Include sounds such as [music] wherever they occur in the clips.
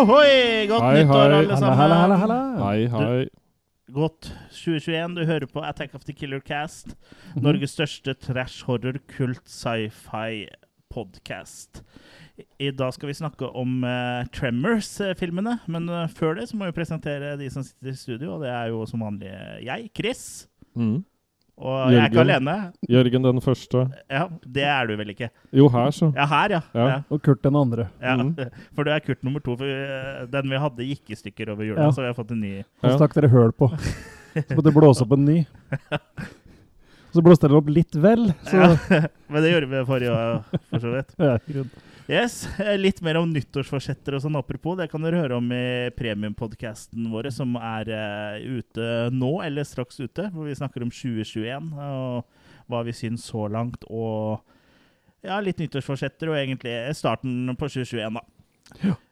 Hohoi! Godt Hei, nyttår, hei. alle sammen. Halla, halla, halla. Hei, hei. Godt 2021. Du hører på Attack of the Killer Cast. Norges største trash horror kult sci-fi podcast. I dag skal vi snakke om uh, Tremors-filmene, men uh, før det så må vi presentere de som sitter i studio, og det er jo som vanlig jeg, Chris. Mm. Og jeg er ikke alene. Jørgen den første. Ja, Det er du vel ikke? Jo, her, så. Ja, her, ja. Ja. ja. Og Kurt den andre. ja. mm. [laughs] For du er Kurt nummer to. For eh, den vi hadde, gikk i stykker over jula, Ja. så vi har fått en ny. Og så stakk dere høl på. Så måtte blåse opp en ny. [laughs] Så blåste dere opp litt vel. Så Ja. [laughs] Men det gjorde vi forrige år, for så vidt. ja, grunn. Yes, eh, Litt mer om nyttårsforsetter og sånn apropos. Det kan dere høre om i premiumpodkasten vår som er uh, ute nå, eller straks ute. Hvor vi snakker om 2021 og hva vi syns så langt. Og ja, litt nyttårsforsetter og egentlig starten på 2021, da.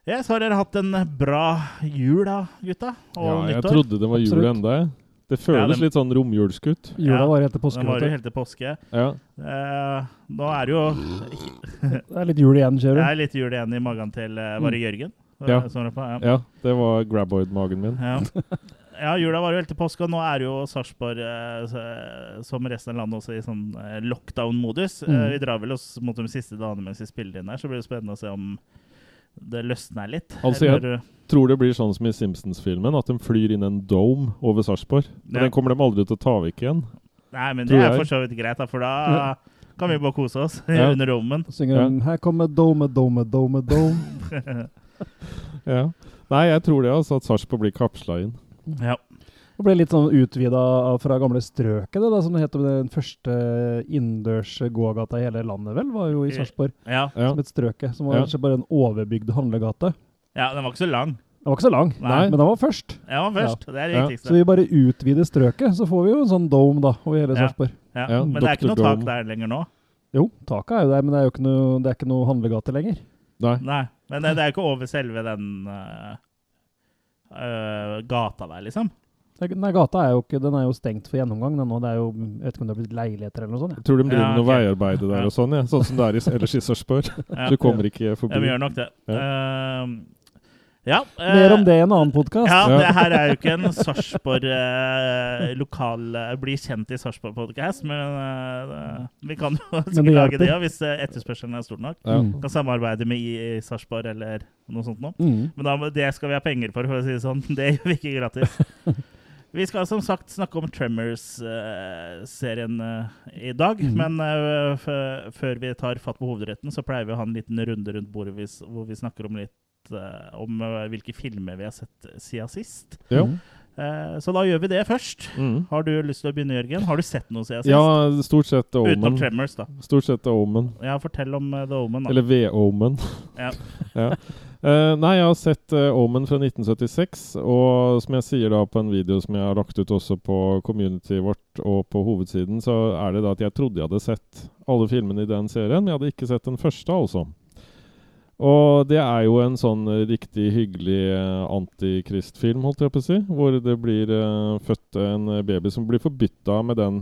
Yes, har dere hatt en bra jul da, gutta? Og Ja, jeg nyttår? trodde det var jul ennå, jeg. Det føles den- litt sånn romjulskutt. Jula Ja, var helt til påske. Den helt til påske. Ja. Eh, nå er det jo [laughs] Det er litt jul igjen, Det er litt jul igjen i magen til eh, Var det Jørgen? Ja. Sånn det på, ja. ja, det var graboid-magen min. Ja. [laughs] ja, jula var jo helt til påske, og nå er jo Sarpsborg, eh, som resten av landet, også i sånn eh, lockdown-modus. Eh, Mm. vi drar vel oss mot de siste dagene mens vi spiller inn her, så blir det spennende å se om det løsner litt. Altså, jeg- Eller- Tror det blir sånn som i Simpsons-filmen, at de flyr inn en dome over Sarpsborg. Men Ja. den kommer de aldri til å ta vekk igjen. Nei, men det er for så vidt greit, da, for da kan vi bare kose oss [laughs] Ja. under romen. Synger den Her kommer dome, dome, dome, dome. [laughs] Ja. Nei, jeg tror det, altså, at Sarpsborg blir kapsla inn. ja. Og ble litt sånn utvida fra gamle strøket, det da, som det het. Den første innendørs gågata i hele landet, vel, var jo i Sarpsborg. Ja. Ja. Som het Strøket. Som var Ja. kanskje bare en overbygd handlegate. ja, den var ikke så lang. Den var ikke så lang, Nei. men den var først. Den var først. Det er det Ja. viktigste. Så vi bare utvider strøket, så får vi jo en sånn dome da, over hele Ja. Sarpsborg. Ja. Ja, Men det er ikke Dr. noe tak der lenger nå. Jo, taket er jo der, men det er jo ikke noe, det er ikke noe handlegate lenger. Nei. Nei, men det, det er jo ikke over selve den uh, uh, gata der, liksom. Nei, gata er jo ikke, den er jo stengt for gjennomgang den nå. Det er jo, jeg vet ikke om det har blitt leiligheter eller noe sånt. Jeg tror de driver Ja, okay. noe veiarbeid der Ja. og sånn, ja. sånn som det er i, ellers i Sarpsborg. Ja. [laughs] Du kommer ikke forbi. Ja, vi gjør nok det. Uh, ja. Uh, Mer om det i en annen podkast. Ja, Ja. det her er jo ikke en Sarpsborg eh, lokal eh, Bli kjent i Sarpsborg-podkast, men vi kan jo sikkert lage det ja, hvis etterspørselen er stor nok. Ja. Mm. Kan samarbeide med i, i Sarpsborg eller noe sånt noe. Mm. Men da, det skal vi ha penger for, for å si det sånn. [laughs] Det gjør vi ikke gratis. [laughs] Vi skal som sagt snakke om Tremors-serien i dag. Mm. Men uh, f- før vi tar fatt på hovedretten, så pleier vi å ha en liten runde rundt bordet hvor vi snakker om litt eh, om hvilke filmer vi har sett siden sist. Ja. Mm. Eh, så da gjør vi det først. Mm. Har du lyst til å begynne, Jørgen? Har du sett noe siden sist? Ja, stort sett The Omen. Utenom. Tremors, da. Stort sett The Omen. Ja, fortell om eh, The Omen. Da. Eller V-Omen. Ja. [laughs] ja. Uh, nei, jeg har sett uh, Omen fra 1976, og som jeg sier da på en video som jeg har lagt ut også på communityet vårt og på hovedsiden, så er det da at jeg trodde jeg hadde sett alle filmene i den serien, men jeg hadde ikke sett den første, altså. Og det er jo en sånn riktig hyggelig eh, antikristfilm, holdt jeg på å si, hvor det blir uh, født en baby som blir forbytta med den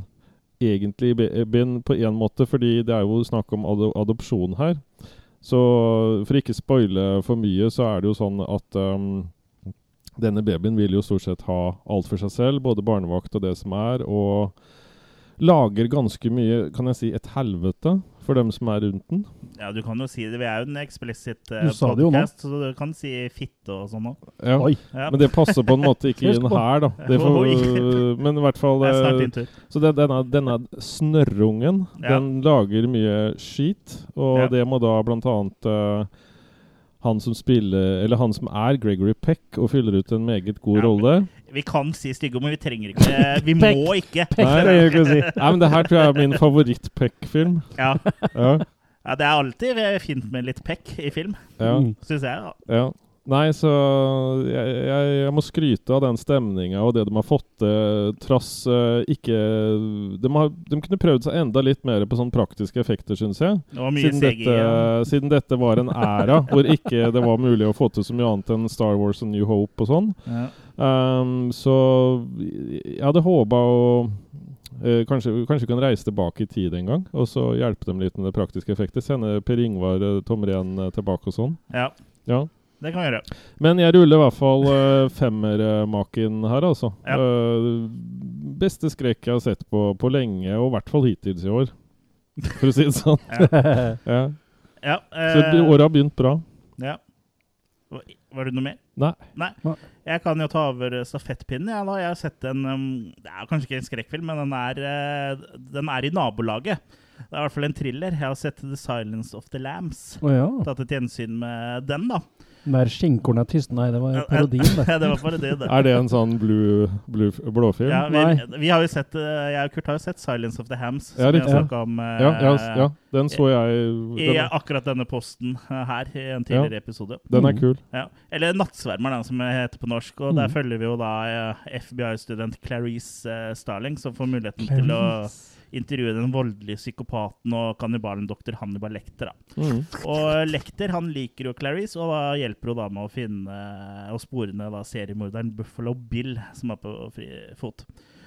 egentlige babyen på en måte, fordi det er jo snakk om ado adopsjon her. Så for ikke spoile for mye, så er det jo sånn at um, denne babyen vil jo stort sett ha alt for seg selv, både barnevakt og det som er, og lager ganske mye, kan jeg si, et helvete for dem som er rundt den. Ja, du kan jo si det. Vi er jo en uh, det jo nå. podcast, så du kan si fitte og sånn òg. Ja. Ja. Men det passer på en måte ikke inn her, da. [laughs] Det får, [laughs] men i hvert fall Det er snart eh, din tur. Så det, denne, denne snørrungen, Ja. den lager mye skit, og Ja. det må da blant annet uh, han som spiller Eller han som er Gregory Peck og fyller ut en meget god Ja, rolle. Vi kan si stygge ord, men vi trenger ikke Vi må ikke. Nei, det er ikke å si. Nei, men det her tror jeg er min favoritt-Peck-film. Ja. Ja, ja, det er alltid fint med litt pekk i film, ja, Mm. syns jeg. da. ja. Nei, så jeg, jeg, jeg må skryte av den stemninga og det de har fått til, trass eh, ikke de, har, de kunne prøvd seg enda litt mer på sånne praktiske effekter, syns jeg. Det var mye Siden CGI. dette, ja. siden dette var en æra hvor ikke det var mulig å få til så mye annet enn Star Wars og New Hope og sånn. Ja. Um, så jeg hadde håpa å uh, kanskje, kanskje vi kan reise tilbake i tid en gang, og så hjelpe dem litt med det praktiske effektet. Sende Per Ingvar eh, Tom Rehn eh, tilbake og sånn. Ja. Ja. Det kan jeg gjøre. Men jeg ruller i hvert fall uh, femmermaken her, altså. Ja. Uh, beste skrekk jeg har sett på, på lenge, og i hvert fall hittil i år. For å si det sånn. [laughs] [laughs] ja. Ja, Så eh, året har begynt bra. ja. Var- det noe mer? Nei. Nei. Nei. Jeg kan jo ta over stafettpinnen. Ja, da. Jeg har sett en um, Det er kanskje ikke en skrekkfilm, men den er, uh, den er i nabolaget. Det er i hvert fall en thriller. Jeg har sett The Silence of the Lambs. Oh, ja. Tatt et gjensyn med den, da. Der skinkorna tyst. Nei, det var parodien, det. [laughs] det var parodien, det. Er det en sånn blue, blue, blåfilm? Ja, Nei. vi, vi har jo sett eh, Jeg og Kurt har jo sett 'Silence of the Hams', Ja, som snakka om eh, ja, ja, ja, den så jeg. i Den, akkurat denne posten eh, her i en tidligere episode. den er Mm. kul. Ja. Eller 'Nattsvermeren', da, som det heter på norsk. Og der Mm. følger vi jo da FBI-student Clarice Starling, som får muligheten til å intervjue den voldelige psykopaten og kannibalen doktor Hannibal Lecter. Da. Mm. Og Lecter han liker jo Clarice, og da hjelper hun da med å finne og spore ned da seriemorderen Buffalo Bill, som er på fri fot.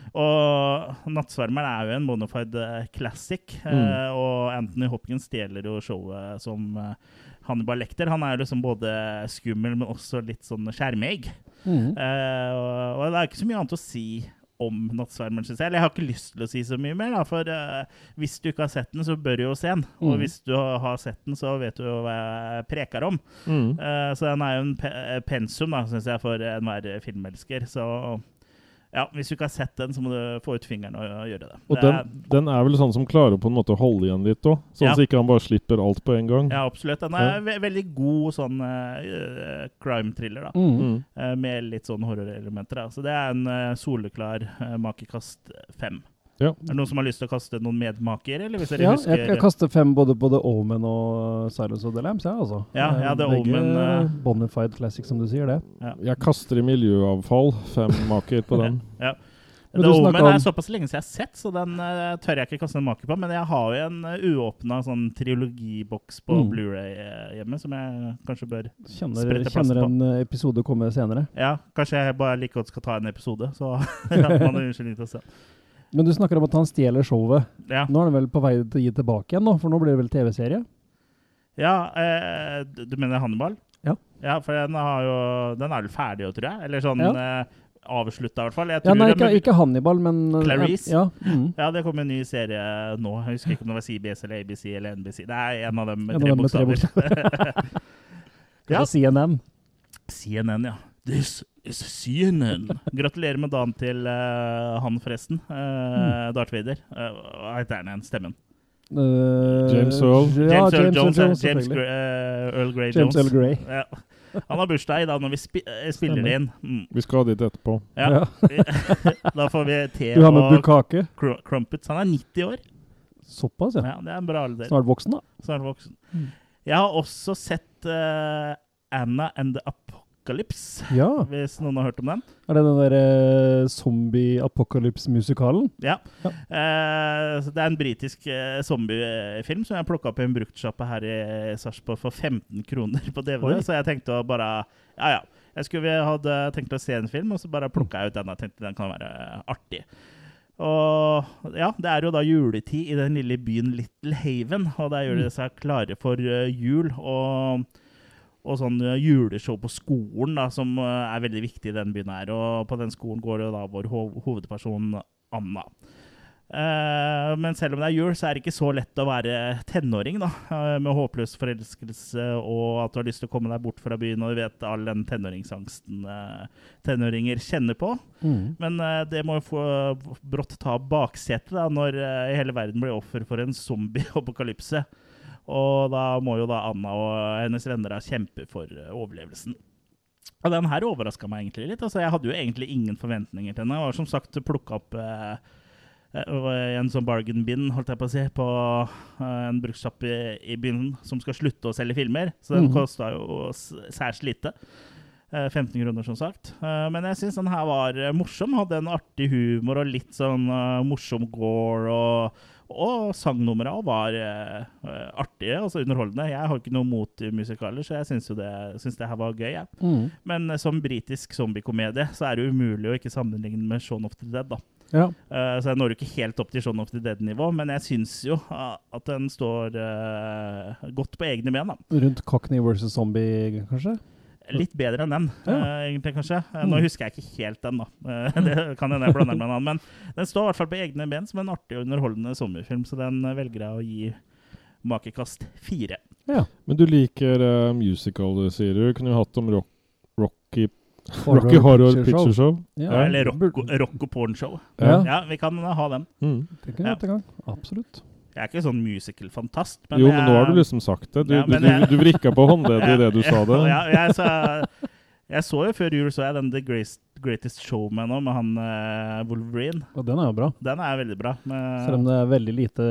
Og 'Nattsvermeren' er jo en bonafide eh, classic, mm. og Anthony Hopkins stjeler jo showet som eh, Hannibal Lecter. Han er liksom både skummel, men også litt sånn skjermegg. Mm. Uh, og det er ikke så mye annet å si om 'Nattsvermeren', syns jeg. Eller jeg har ikke lyst til å si så mye mer, da, for uh, hvis du ikke har sett den, så bør du jo se den. Og Mm. hvis du har sett den, så vet du jo hva jeg preker om. Mm. Uh, så den er jo en pe pensum, da, syns jeg, for enhver filmelsker. Så ja, hvis du ikke har sett den, så må du få ut fingeren og, gjøre det. Og det den, den er vel sånn som klarer på en måte å holde igjen litt òg? Sånn Ja. så ikke han bare slipper alt på en gang? ja, absolutt. Den er ve veldig god sånn uh, crime-thriller, da. Mm. Mm. Eh, med litt sånn horrorelementer. Så det er en uh, soleklar uh, makekast fem. Ja. Er det noen som har lyst til å kaste noen medmaker, eller hvis dere Ja, husker jeg, jeg kaster fem både på The Omen og Silence of the Lambs, ja, altså. Ja, ja, The Begge Omen, uh... Bonafide classic, som du sier det. Jeg kaster i miljøavfall fem maker på den. [laughs] Ja. Men The Omen om- er såpass lenge siden jeg har sett, så den uh, tør jeg ikke kaste en maker på. Men jeg har jo en uh, uåpna sånn trilogiboks på Mm. Blu-ray eh, hjemme, som jeg kanskje bør Kjenner, sprette plass kjenner en eh, episode komme senere. Ja, kanskje jeg bare like godt skal ta en episode, så [laughs] [laughs] ja, man har unnskyldning til å se. Men du snakker om at han stjeler showet. Ja, Nå er han vel på vei til å gi tilbake igjen, nå, for nå blir det vel TV-serie? ja eh, du mener Hannibal? Ja. Ja, for den, har jo, den er vel ferdig òg, tror jeg? Eller sånn Ja. eh, avslutta, i hvert fall. Ja, nei, ikke, ikke Hannibal, men eh, Clarice? Ja, mm. Ja, det kommer en ny serie nå. Jeg husker ikke om det var CBS eller ABC eller NBC. Det er en av dem med En tre bokstaver. [laughs] Ja. CNN. CNN, ja. This CNN. Gratulerer med dagen til uh, han, forresten. Uh, Darth Vader. Eh, hva heter han igjen? Stemmen? James Earl. Ja, James Earl James Jones. ja. James. Eh, Earl Grey James Jones. Earl Grey. Ja. Han har bursdag i dag når vi spi spiller det inn. Mm. Vi skal dit etterpå. Ja. Ja. [laughs] da får vi te Du har med og bukake. cr crumpets. Han er 90 år. Såpass, ja. Ja, det er en bra alder. Snart voksen, da. Snart voksen. Mm. Jeg har også sett uh, Anna and the Apocalypse, Ja. hvis noen har hørt om den. Er det den der eh, zombie-apocalypse-musikalen? Ja. Ja. Eh, så det er en britisk eh, zombiefilm som jeg plukka opp i en bruktsjappe her i Sarpsborg for 15 kroner på DVD. Oi. Så jeg tenkte å bare Ja, ja. Jeg skulle hadde tenkt å se en film, og så bare plukka jeg ut den. og tenkte den kan være artig. Og ja, det er jo da juletid i den lille byen Little Haven, og der gjør de seg klare for eh, jul. Og, og sånn eh, juleshow på skolen, da, som eh, er veldig viktig i den byen her. Og på den skolen går jo da vår ho hovedperson Anna. Uh, men selv om det er jul, så er det ikke så lett å være tenåring, da. med håpløs forelskelse og at du har lyst til å komme deg bort fra byen, og du vet all den tenåringsangsten uh, tenåringer kjenner på. Mm. Men uh, det må jo få brått ta baksetet da, når hele verden blir offer for en zombie-apokalypse. Og da må jo da Anna og hennes venner kjempe for eh, overlevelsen. Og den her overraska meg egentlig litt. Altså, jeg hadde jo egentlig ingen forventninger til den. Jeg var som sagt plukka opp eh, eh, en sånn bargain bin, holdt jeg på å si, på eh, en brukssjappe i, i byen som skal slutte å selge filmer. Så den mm. kosta jo særs lite. Eh, 15 kroner, som sagt. Eh, Men jeg syns den her var eh, morsom. Hadde en artig humor og litt sånn eh, morsom gore. Og, og sangnumra var eh, artige, altså underholdende. Jeg har ikke noe mot musikaler, så jeg syns det, syns det her var gøy. Ja. Mm. Men uh, som britisk zombiekomedie så er det umulig å ikke sammenligne med Shaun of the Dead. da. Ja. Uh, så jeg når jo ikke helt opp til Shaun of the Dead-nivå, men jeg syns jo at den står godt på egne ben. da. Rundt Cockney versus Zombie, kanskje? Litt bedre enn den, Ja. uh, egentlig, kanskje. Eh, Nå Mm. husker jeg ikke helt den, da. Uh, det kan hende jeg blander med en annen. Men [laughs] den står i hvert fall på egne ben som en artig og underholdende sommerfilm, så den velger jeg å gi makekast fire. Ja. Men du liker uh, musical, sier du. Kunne jo hatt om rock, Rocky, Horror Rocky Horror Picture Picture Show. Ja. Ja. Eller rock, og pornshow. Ja. Ja, vi kan ha den. Mm. Absolutt. Jeg er ikke sånn musical-fantast. jo, men nå har du liksom sagt det. Du, Ja, du, jeg- du, du vrikka på håndleddet idet du sa det. Ja, jeg, så, jeg så jo før jul så jeg den The Greatest, Greatest Showman òg, med han uh, Wolverine. Og den er jo bra. Den er veldig bra. med- Selv om det er veldig lite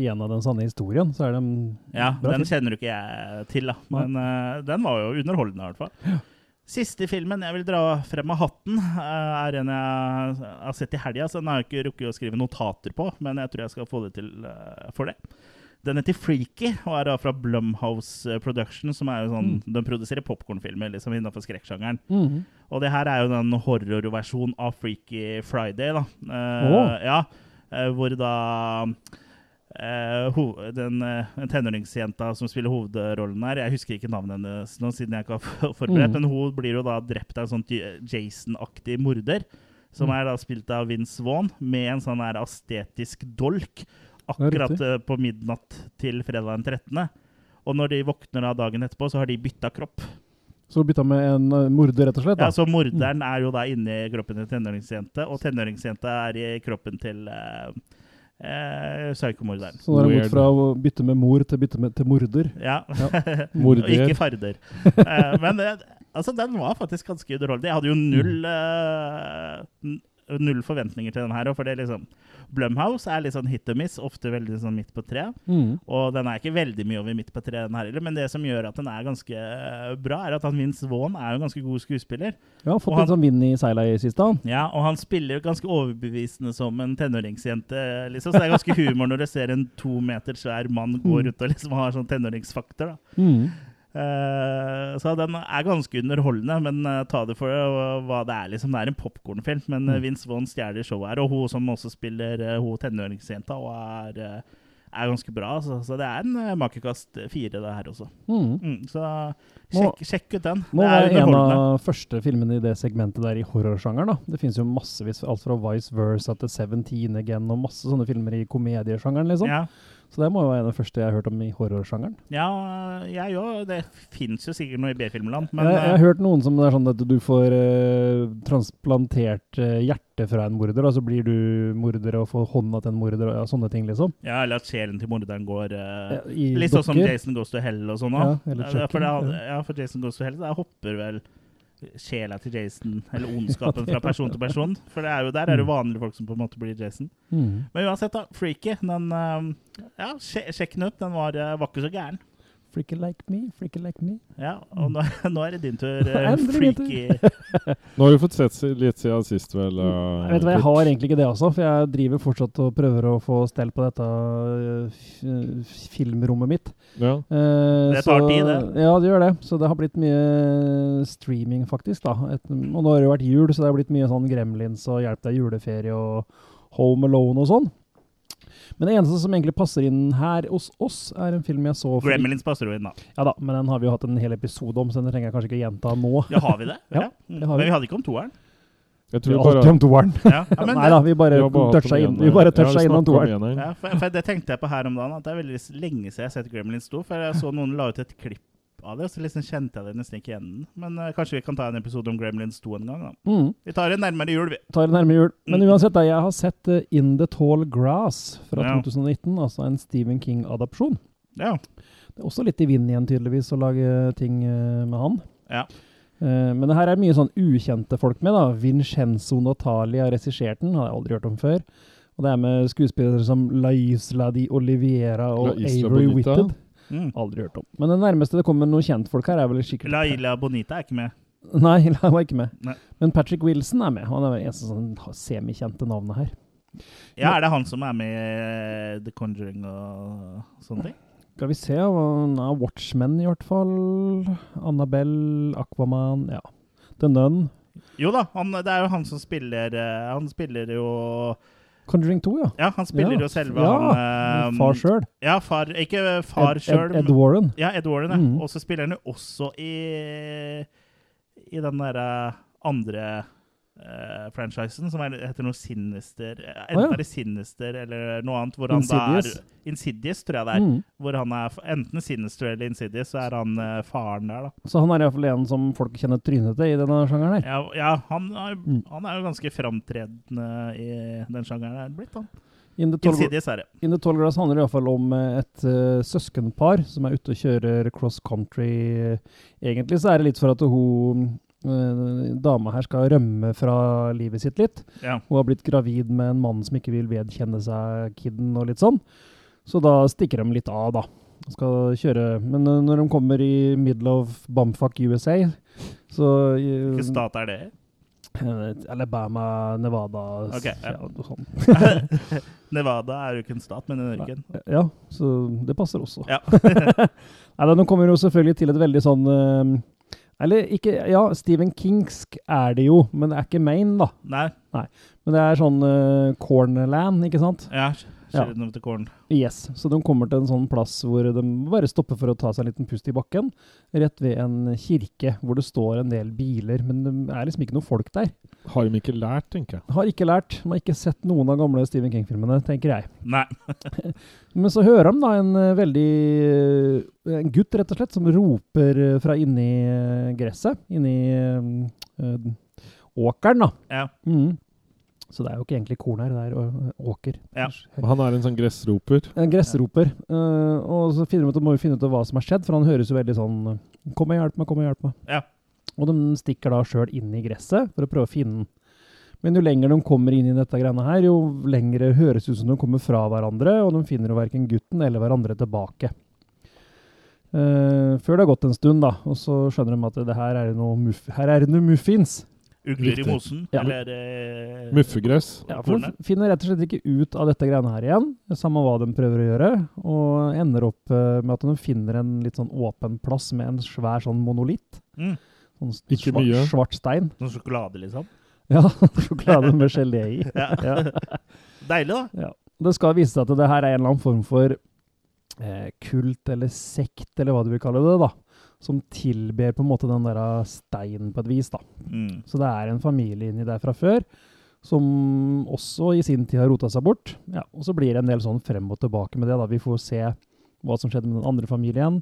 igjen av den sanne historien, så er den Ja, bra den kjenner du ikke jeg til, da. Men uh, den var jo underholdende, i hvert fall. [gasps] Siste filmen jeg vil dra frem av hatten, eh, er en jeg har sett i helga. Så den har jeg ikke rukket å skrive notater på, men jeg tror jeg skal få det til eh, for det. Den heter Freaky og er da fra Blumhouse eh, Production, som er jo sånn De produserer popkornfilmer liksom, innenfor skrekksjangeren. Mm. Og det her er jo den horrorversjonen av Freaky Friday, da. Uh, oh. Ja, hvor da eh, ho den eh, tenåringsjenta som spiller hovedrollen her Jeg husker ikke navnet hennes nå, siden jeg ikke har forberedt, mm. men hun blir jo da drept av en sånn Jason-aktig morder. Som Mm. er da spilt av Vince Vaughn, med en sånn her astetisk dolk. Akkurat eh, på midnatt til fredag den 13. Og når de våkner da dagen etterpå, så har de bytta kropp. Så bytta med en uh, morder, rett og slett? da? Ja, så Morderen er jo da inni kroppen til tenåringsjente, og tenåringsjenta er i kroppen til eh, eh, psykomorderen. Så nå har det gått fra å bytte med mor til bytte med, til morder. Ja. [laughs] Morder. og ikke farder. Eh, men eh, altså, den var faktisk ganske underholdende. Jeg hadde jo null eh, Null forventninger til den her. òg, For det er liksom Blumhouse er litt sånn hit og miss, ofte veldig sånn midt på treet. Mm. Og den er ikke veldig mye over midt på treet, den her heller. Men det som gjør at den er ganske eh, bra, er at han Vince Vaughn er jo en ganske god skuespiller. Ja, fått en sånn vind i seila i siste, han. Ja, og han spiller jo ganske overbevisende som en tenåringsjente, liksom. Så det er ganske humor når du ser en to meter svær mann gå rundt ut og liksom har sånn tenåringsfaktor, da. Mhm. Eh, så den er ganske underholdende, men eh, ta det for eh, hva det er, liksom. Det er en popkornfilm, men uh, Mm. Vince Vaughn stjeler showet her. Og hun som også spiller hun tenåringsjenta, og er, eh, er ganske bra. Så, så det er en makekast fire, det her også. Mm. Mm, så Må- sjekk, sjekk ut den. Må det er en av første filmene i det segmentet der i horrorsjangeren. Det finnes jo massevis, alt fra Vice Versa til Seventeen Again og masse sånne filmer i komediesjangeren. liksom. Ja. Så det må jo være en av de første jeg har hørt om i horrorsjangeren. Ja, jeg òg. Det fins jo sikkert noe i B-filmland, men jeg, jeg har eh, hørt noen som det er sånn at du får eh, transplantert eh, hjertet fra en morder, og så blir du morder og får hånda til en morder og ja, sånne ting, liksom. ja, Eller at sjelen til morderen går eh, Ja, I Litt sånn som. Jason Goes to Hell og sånn Ja, òg. eller Ja, for, det- ja, for Jason Goes to Hell, der hopper vel sjela til Jason, eller ondskapen fra person til person. For det er jo, der er det jo vanlige folk som på en måte blir Jason. Mm. Men uansett, da. Freaky. Den eh, Ja, sjekk den ut. Den var, eh, var ikke så gæren. Freaky like me, freaky like me. Ja, og nå, [laughs] nå er det din tur, [laughs] eh, freaky. [laughs] Nå har du fått sett litt siden sist, vel? Jeg uh, vet hva, jeg har egentlig ikke det også, for jeg driver fortsatt og prøver å få stell på dette uh, filmrommet mitt. Ja. Uh, Det tar så- tid, det. Ja, det gjør det. Så det har blitt mye streaming, faktisk. da. Et, og nå har det jo vært jul, så det har blitt mye sånn Gremlins og Hjelp deg juleferie og Home Alone og sånn. Men det eneste som egentlig passer inn her hos oss, er en film jeg så for Gremlins passer jo inn, da. Ja da, men den har vi jo hatt en hel episode om, så den trenger jeg kanskje ikke gjenta nå. Ja, har vi det? [laughs] Ja, det har vi. Men vi hadde ikke om toeren. Jeg Vi tror har bare alltid om toeren. Ja, ja, [laughs] Nei da, vi bare Vi toucha inn, vi bare Ja, toucha inn innom om toeren. Ja, for, for det tenkte jeg på her om dagen, at det er veldig lenge siden jeg har sett Gremlins 2. For jeg så noen la ut et klipp av det, så liksom kjente jeg det nesten ikke igjen. Men uh, kanskje vi kan ta en episode om Gremlins 2 en gang, da. Mm. Vi tar det nærmere jul, vi. tar det nærmere jul. Men Mm. uansett, da, jeg har sett uh, In the Tall Grass fra Ja. 2019, altså en Stephen King-adopsjon. Ja. Det er også litt i vinden igjen, tydeligvis, å lage ting eh, med han. Ja. Eh, men det her er mye sånn ukjente folk med, da. Vincenzo Natali har regissert den, har jeg aldri hørt om før. Og det er med skuespillere som La Isla di Oliviera og Avery Bonita. Whitted. Mm. Aldri hørt om. Men det nærmeste det kommer noen kjentfolk her, er vel sikkert Laila Bonita er ikke med. Nei, [laughs] han var ikke med. Nei. Men Patrick Wilson er med. Han er det eneste sånn semikjente navnet her. Ja, er det han som er med i The Conjuring og sånne ting? Skal vi se han er Watchmen i hvert fall. Annabelle, Aquaman, ja. The Nun. Jo da, han, det er jo han som spiller eh, Han spiller jo Conjuring 2, ja. Ja, han spiller jo selve ja, han um, Far sjøl. Ja, far Ikke far Ed, sjøl. Ed, Ed Warren. Ja, Ed Warren, ja. Mm. Og så spiller han jo også i i den derre andre eh, franchisen, som er, heter noe Sinister eh, Enten oh, ja. er det Sinister eller noe annet. Hvor han Insidious. er Insidious, tror jeg det er. Mm. Hvor han er enten Sinister eller Insidious, så er han uh, faren der, da. Så han er iallfall en som folk kjenner trynet til i denne sjangeren her. Ja, ja han, er, Mm. han er jo ganske framtredende i den sjangeren. Er det blitt, han. In the Insidious er det. In the Tall Grass handler iallfall om et uh, søskenpar som er ute og kjører cross country. Egentlig så er det litt for at hun dama her skal rømme fra livet sitt litt. Ja. Hun har blitt gravid med en mann som ikke vil vedkjenne seg kiden og litt sånn. Så da stikker de litt av, da. Skal kjøre Men eh, når de kommer i middle of bumfuck USA, så eh, Hvilken stat er det? eh, Alabama, Nevada okay, ja. Ja. [laughs] Nevada er jo ikke en stat, men en ørken. Ja, så det passer også. Ja. [laughs] Nei, da, Nå kommer jo selvfølgelig til et veldig sånn eh, Eller ikke Ja, Stephen Kingsk er det jo, men det er ikke Maine, da. Nei. Men det er sånn uh, Cornerland, ikke sant? Ja, Ja. Yes. Så de kommer til en sånn plass hvor de bare stopper for å ta seg en liten pust i bakken. Rett ved en kirke hvor det står en del biler, men det er liksom ikke noe folk der. Har de ikke lært, tenker jeg. Har ikke lært. De har ikke sett noen av gamle Stephen King-filmene, tenker jeg. Nei. [laughs] Men så hører de da en eh, veldig eh, En gutt, rett og slett, som roper eh, fra inni gresset. Inni eh, åkeren, da. Ja. Mhm. Så det er jo ikke egentlig korn her, det er eh, åker. Ja. Og Han er en sånn gressroper. En gressroper. eh, og så finner de ut, må vi finne ut hva som har skjedd, for han høres jo veldig sånn eh, Kom og hjelp meg, kom og hjelp meg. Ja. Og de stikker da sjøl inn i gresset for å prøve å finne den. Men jo lenger de kommer inn i dette greiene her, jo lengre høres ut som de kommer fra hverandre, og de finner jo verken gutten eller hverandre tilbake. Uh, før det har gått en stund, da, og så skjønner de at det her er det noe, muff her er det noe muffins. Ugler i mosen. Ja. Eller Muffegress. Ja, for de finner rett og slett ikke ut av dette greiene her igjen, samme hva de prøver å gjøre, og ender opp eh, med at de finner en litt sånn åpen plass med en svær sånn monolitt. Mm. Sånn Ikke svart, mye. svart stein. Sånn sjokolade, liksom. Ja, [laughs] sjokolade med gelé i. [laughs] Ja. Ja. Deilig, da. Ja. Det skal vise seg at det her er en eller annen form for eh, kult eller sekt, eller hva du vil kalle det, da. Som tilber på en måte den der steinen på et vis, da. Mm. Så det er en familie inni der fra før, som også i sin tid har rota seg bort. Ja, og så blir det en del sånn frem og tilbake med det. da. Vi får se hva som skjedde med den andre familien.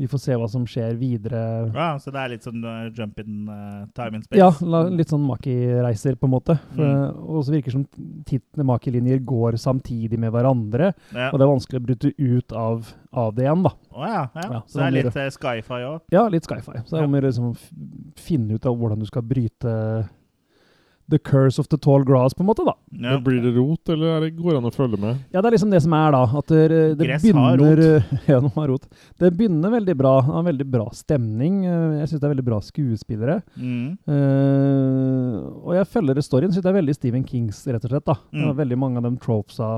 Vi får se hva som skjer videre. Ja, så det er litt sånn uh, jump in uh, time and space. Ja, la, litt sånn Maki-reiser, på en måte. Mm. Og så virker det som tittene Maki-linjer går samtidig med hverandre. Ja. Og det er vanskelig å bryte ut av, av det igjen, da. Oh, ja, ja. Ja, Så så det er litt uh, sci-fi òg. Ja, litt sci-fi. Så det er om å liksom finne ut av hvordan du skal bryte the curse of the tall grass, på en måte, da. Ja. Men Blir det rot, eller er det, går det an å følge med? Ja, det er liksom det som er, da. At det, det Gress har rot. [laughs] Ja, de har rot. Det begynner veldig bra. Har veldig bra stemning. Jeg syns det er veldig bra skuespillere. Mm. Uh, og jeg følger storyen. Syns det er veldig Stephen Kings, rett og slett. da. Det er Mm. veldig mange av de tropesa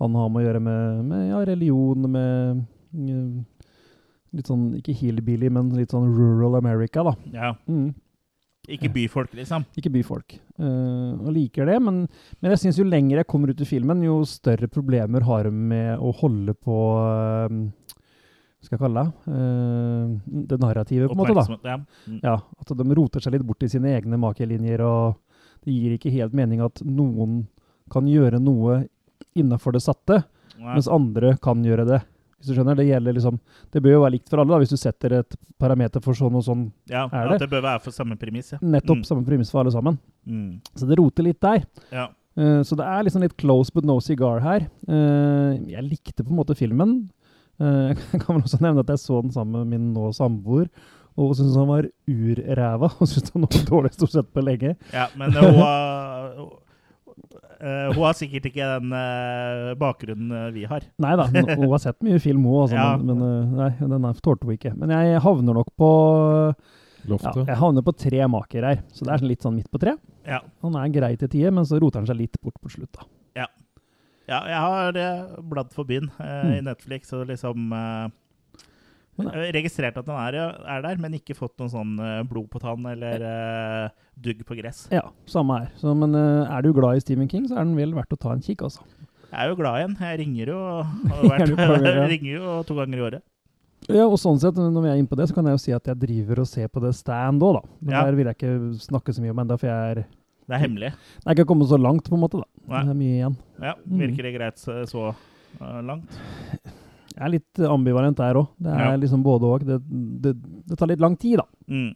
han har med å gjøre med, med ja, religion, med uh, Litt sånn, ikke hillbilly, men litt sånn rural America, da. ja. Mm. Ikke byfolk, liksom. Ikke byfolk. Uh, og liker det, men, men jeg syns jo lenger jeg kommer ut i filmen, jo større problemer har de med å holde på uh, Hva skal jeg kalle det? Uh, det narrativet, på en måte. da. Ja. Mm. Ja, At de roter seg litt bort i sine egne makelinjer, og det gir ikke helt mening at noen kan gjøre noe innafor det satte, Ja. mens andre kan gjøre det. Hvis du skjønner, Det gjelder liksom, det bør jo være likt for alle, da, hvis du setter et parameter for sånn og sånn. ja, er det? det bør være for samme premiss, ja. Nettopp Mm. samme premiss for alle sammen. Mm. Så det roter litt der. Ja. Uh, så det er liksom litt close but no cigar her. Uh, jeg likte på en måte filmen. Eh, [laughs] jeg kan vel også nevne at jeg så den sammen med min nå samboer, og syntes han var urræva. [laughs] Og syntes han var dårlig stort sett på lenge. ja men hun eh, hun har sikkert ikke den uh, bakgrunnen eh, vi har. Nei da, hun har sett mye film hun altså, [laughs] Ja. men, men nei, den er- tålte hun ikke. Men jeg havner nok på ja, jeg havner på tre maker her, så det er litt sånn midt på tre. Ja. Han er grei til tider, men så roter han seg litt bort på slutt. da. Ja, jeg har bladd forbi den mm. i. Netflix og liksom eh, registrert at den er, er der, men ikke fått noen sånn eh, blod på tann eller uh, dugg på gress. Ja, samme her. Så, men uh, er du glad i Stephen King, så er den vel verdt å ta en kikk, altså. Jeg er jo glad i den. Jeg ringer jo, [laughs] har vært, jeg [laughs] ringer jo to ganger i året. Ja, og sånn sett, når vi er inne på det, så kan jeg jo si at jeg driver og ser på det stand òg, da. Men Ja. der vil jeg ikke snakke så mye om ennå, for jeg er Det er hemmelig. Jeg er ikke kommet så langt, på en måte, da. Nei. Det er mye igjen. Ja, Mm. Virker det greit så, eh, langt? Jeg er litt ambivalent der òg. Det er Ja. liksom både og. Det, det, det tar litt lang tid, da. Mm.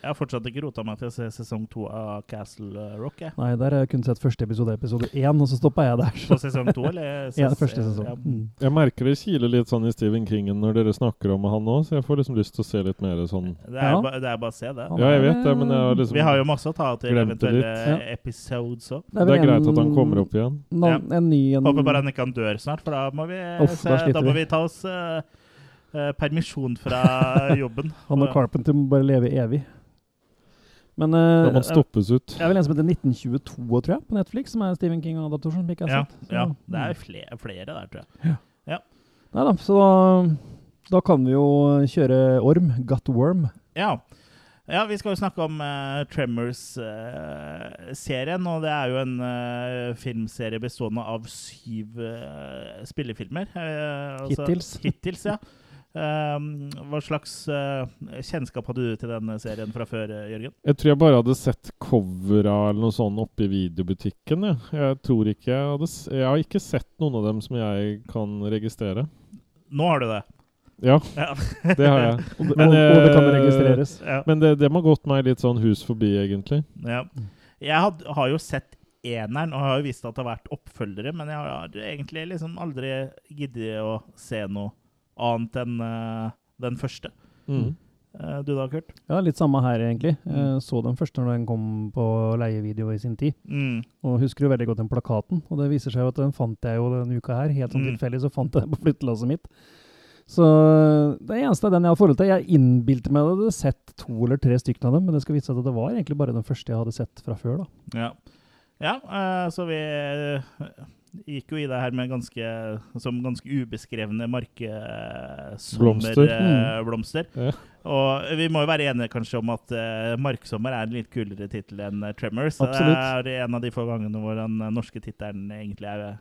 Jeg har fortsatt ikke rota meg til å se sesong to av Castle Rock. Jeg. Nei, der har jeg kun sett første episode, episode én, og så stoppa jeg der. På sesong to, eller? [laughs] Ja, første sesong. Ja. Mm. Jeg merker det kiler litt sånn i Stephen Kingen når dere snakker om han òg, så jeg får liksom lyst til å se litt mer sånn Det, er Ja. ba, det er bare å se det. Ja, jeg vet det, men jeg har liksom Vi har jo masse å ta til eventuelle episodes òg. Det er Det er greit at han kommer opp igjen. Ja, En ny en, Håper bare han ikke han dør snart, for da må vi, Off, se, da da, må vi. vi ta oss eh, eh, permisjon fra [laughs] jobben. Han og Carpenter må bare leve evig. Men uh, Da må stoppes ut. det er vel en som heter 1922, tror jeg, på Netflix, som er Stephen King-adaptasjon. jeg Ja, sett. Så- ja, det er flere, flere der, tror jeg. Nei da, så da, da kan vi jo kjøre Orm, Gut Worm. Ja. ja, vi skal jo snakke om uh, Tremors-serien. og det er jo en uh, filmserie bestående av syv eh, spillefilmer. eh, altså- Hittils. Hittils, ja. Um, hva slags eh, kjennskap hadde du til denne serien fra før, eh, Jørgen? Jeg tror jeg bare hadde sett covera eller noe sånt oppe i videobutikken. Jeg, jeg tror ikke jeg hadde s- Jeg har ikke sett noen av dem som jeg kan registrere. Nå har du det. Ja, Ja. det har jeg. [laughs] Men, og, og det kan eh, registreres. ja. Men det, det må gått meg litt sånn hus forbi, egentlig. Ja. Jeg had, har jo sett eneren, og har jo visst at det har vært oppfølgere, men jeg har egentlig liksom aldri giddet å se noe annet enn uh, den første. Mm. Uh, du da, Kurt? Ja, litt samme her, egentlig. Mm. Jeg så den første når den kom på leievideo i sin tid. Mm. Og husker jo veldig godt den plakaten. Og det viser seg jo at den fant jeg jo denne uka her. Helt sånn Mm. tilfeldig så fant jeg den på flyttelasset mitt. Så det eneste er den jeg har forhold til. Jeg innbilte meg at jeg hadde sett to eller tre stykker av dem, men det skal vise seg at det var egentlig bare den første jeg hadde sett fra før, da. Ja, ja uh, så vi eh, gikk jo i det her med ganske, som ganske ubeskrevne markesommerblomster. Mm. Ja. Og vi må jo være enige kanskje om at uh, 'Marksommer' er en litt kulere tittel enn uh, 'Tremors'. Absolutt. Det er en av de få gangene hvor den uh, norske tittelen egentlig er eh,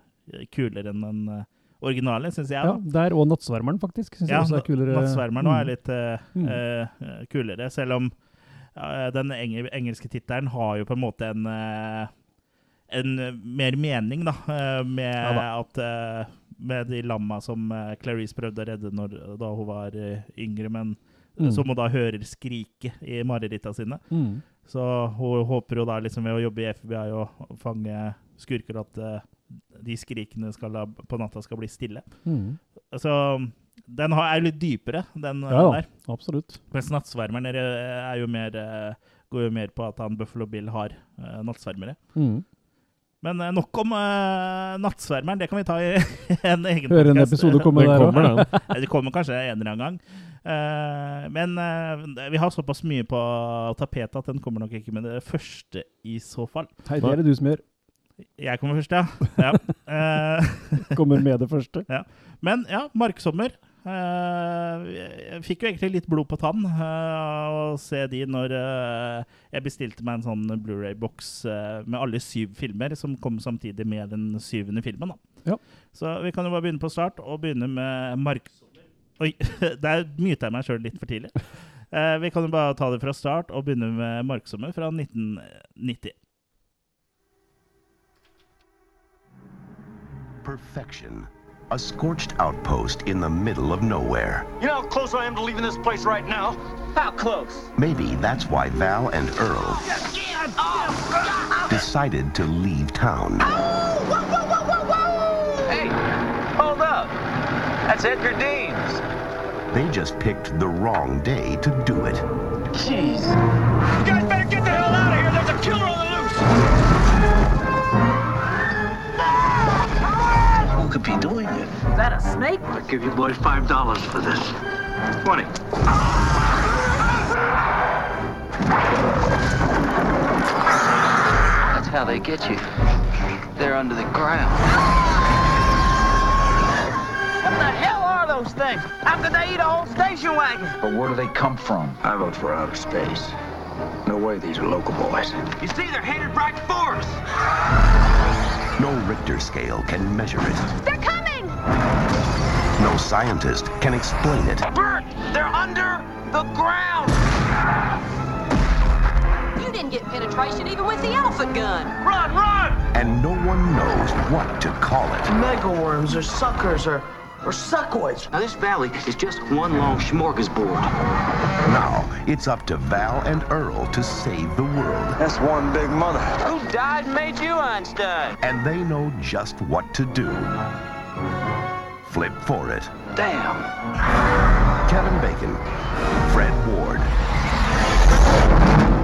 kulere enn den uh, originale, syns jeg. Ja, da. Der og 'Nattsvermeren', faktisk. Synes Ja, jeg også er kulere. Nattsvermeren mm. er litt uh, eh, kulere, selv om uh, den eng engelske tittelen har jo på en måte en eh, en eh, mer mening, da, eh, med Ja da. at eh, med de lamma som Clarice prøvde å redde når, da hun var yngre, men Mm. som hun da hører skrike i mareritta sine. Mm. Så hun håper jo da liksom ved å jobbe i FBI og fange skurker at de skrikene da, på natta skal bli stille. Mm. Så den har, er litt dypere, den Ja der. Absolutt. Mens nattsvermeren er, er jo mer, går jo mer på at han Buffalo Bill har uh, nattsvermere. Mm. Men eh, nok om uh, nattsvermeren. Det kan vi ta i [laughs] en egen Høre en episode komme [laughs] der kommer, òg. den. [laughs] Det kommer kanskje en eller annen gang. Uh, men uh, vi har såpass mye på tapetet at den kommer nok ikke med det første i så fall. Hei, det er det du som gjør. Jeg kommer først, ja. ja. Eh, Kommer med det første. men ja, Marksommer. Eh, jeg fikk jo egentlig litt blod på tann eh, å se de når eh, jeg bestilte meg en sånn Blu-ray-boks med alle syv filmer, som kom samtidig med den syvende filmen. Da. Ja. Så vi kan jo bare begynne på start, og begynne med Marksommer. Oi, [laughs] der myta jeg meg sjøl litt for tidlig. Eh, vi kan jo bare ta det fra start og begynne med Marksommer fra 1990. Perfection. A scorched outpost in the middle of nowhere. You know how close I am to leaving this place right now? How close? Maybe that's why Val and Earl decided to leave town. Hey, hold up. That's Edgar Deans. They just picked the wrong day to do it. Jeez. You guys better get the hell out of here. There's a killer on the loose. Who could be doing it? Is that a snake? I'll give you boys five dollars for this. Twenty. That's how they get you. They're under the ground. What the hell are those things? How could they eat a whole station wagon? But where do they come from? I vote for outer space. No way these are local boys. You see, they're headed right for us. No Richter scale can measure it. They're coming! No scientist can explain it. Bert, They're under the ground. You didn't get penetration even with the elephant gun. Run, run! And no one knows what to call it. Megaworms or suckers or, or suckoids. Now, this valley is just one long smorgasbord. Now, it's up to Val and Earl to save the world. That's one big mother. Who died and made you Einstein? And they know just what to do. Flip for it. Damn. Kevin Bacon, Fred Ward,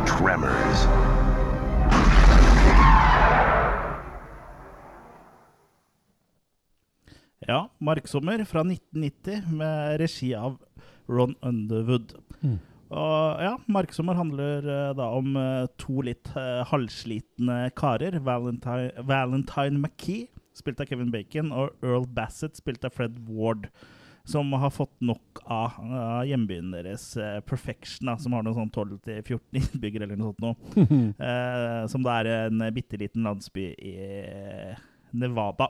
Tremors. Ja, 'Marksommer' fra 1990 med regi av Ron Underwood. Og ja, 'Marksommer' handler uh, da om uh, to litt uh, halvslitne karer. Valentine, Valentine McKee, spilt av Kevin Bacon, og Earl Bassett, spilt av Fred Ward. Som har fått nok av hjembyen deres, Perfection, da, som har noe sånn 12-14 innbyggere eller noe sånt noe. [laughs] Som da er en bitte liten landsby i Nevada.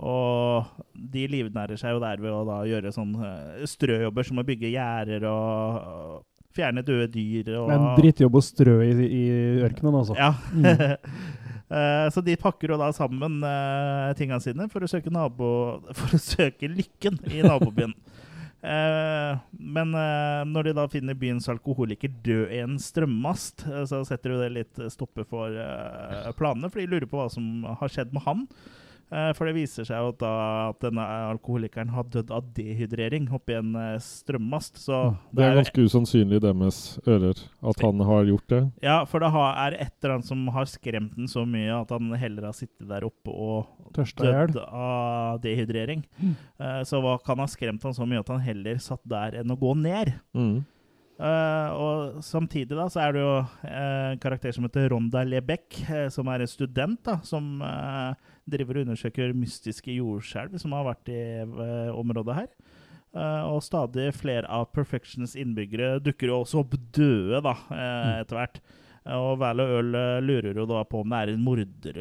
Og de livnærer seg jo der ved å da gjøre sånn eh, strøjobber som å bygge gjerder og, fjerne døde dyr. Og, en drittjobb å strø i, i ørkenen, altså. Ja. Mm. [laughs] så de pakker jo da sammen uh, tingene sine for å søke, nabo, [laughs] for å søke lykken i nabobyen. [laughs] Eh, men eh, når de da finner byens alkoholiker død i en strømmast, eh, så setter jo det litt stopper for eh, planene, for de lurer på hva som har skjedd med han. Eh, for det viser seg jo da, at denne alkoholikeren har dødd av dehydrering oppi en eh, strømmast. Så Det er ganske usannsynlig i deres ører at han har gjort det. ja, for det er et eller annet som har skremt den så mye at han heller har sittet der oppe og dødd av dehydrering. Mm. så hva kan ha skremt han så mye at han heller satt der enn å gå ned? Mm. Uh, og samtidig da, så er det jo uh, en karakter som heter Ronda Lebec, uh, som er en student da, som eh, driver og undersøker mystiske jordskjelv som har vært i uh, området her. Uh, og stadig flere av Perfections innbyggere dukker jo også opp døde da, uh, etter hvert. Og Val og Øl lurer jo da på om det er en morder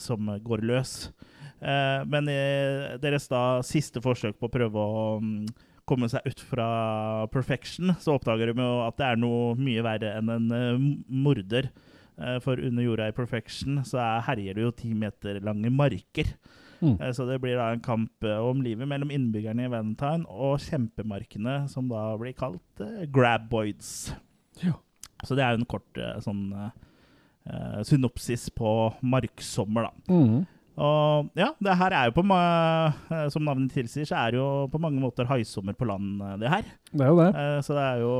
som går løs. Men i deres da siste forsøk på å prøve å um, komme seg ut fra perfection, så oppdager de jo at det er noe mye verre enn en morder. Eh, for under jorda i perfection så er, herjer det jo ti meter lange marker. Mm. Eh, så det blir da en kamp eh, om livet mellom innbyggerne i Valentine og kjempemarkene, som da blir kalt uh, graboids. Ja. Så det er jo en kort sånn synopsis på marksommer, da. Mhm. Og ja, det her er jo på eh, Som navnet tilsier, så er det jo på mange måter haisommer på land, eh, det her. Det er jo det. Eh, Så det er jo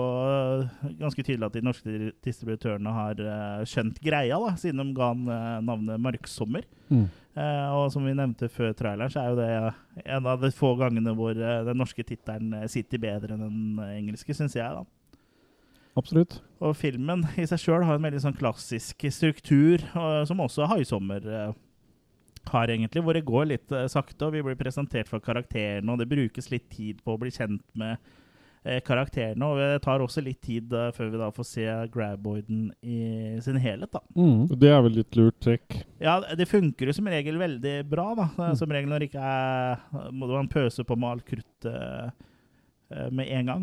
ganske tydelig at de norske distributørene har skjønt greia, da, siden de ga eh, navnet Marksommer. Mm. Og som vi nevnte før traileren, så er jo det en av de få gangene hvor den norske tittelen sitter bedre enn den engelske, syns jeg. da. Absolutt. Og filmen i seg sjøl har en veldig sånn klassisk struktur, som også Haisommer eh, har, egentlig, hvor det går litt eh, sakte, og vi blir presentert for karakterene, og det brukes litt tid på å bli kjent med eh, karakterene, og det tar også litt tid eh, før vi da får se Graboiden i sin helhet, da. Mm. Det er vel litt lurt trekk. Ja, det funker jo som regel veldig bra, da. Som regel når det ikke er Må man pøse på med alt kruttet med en gang.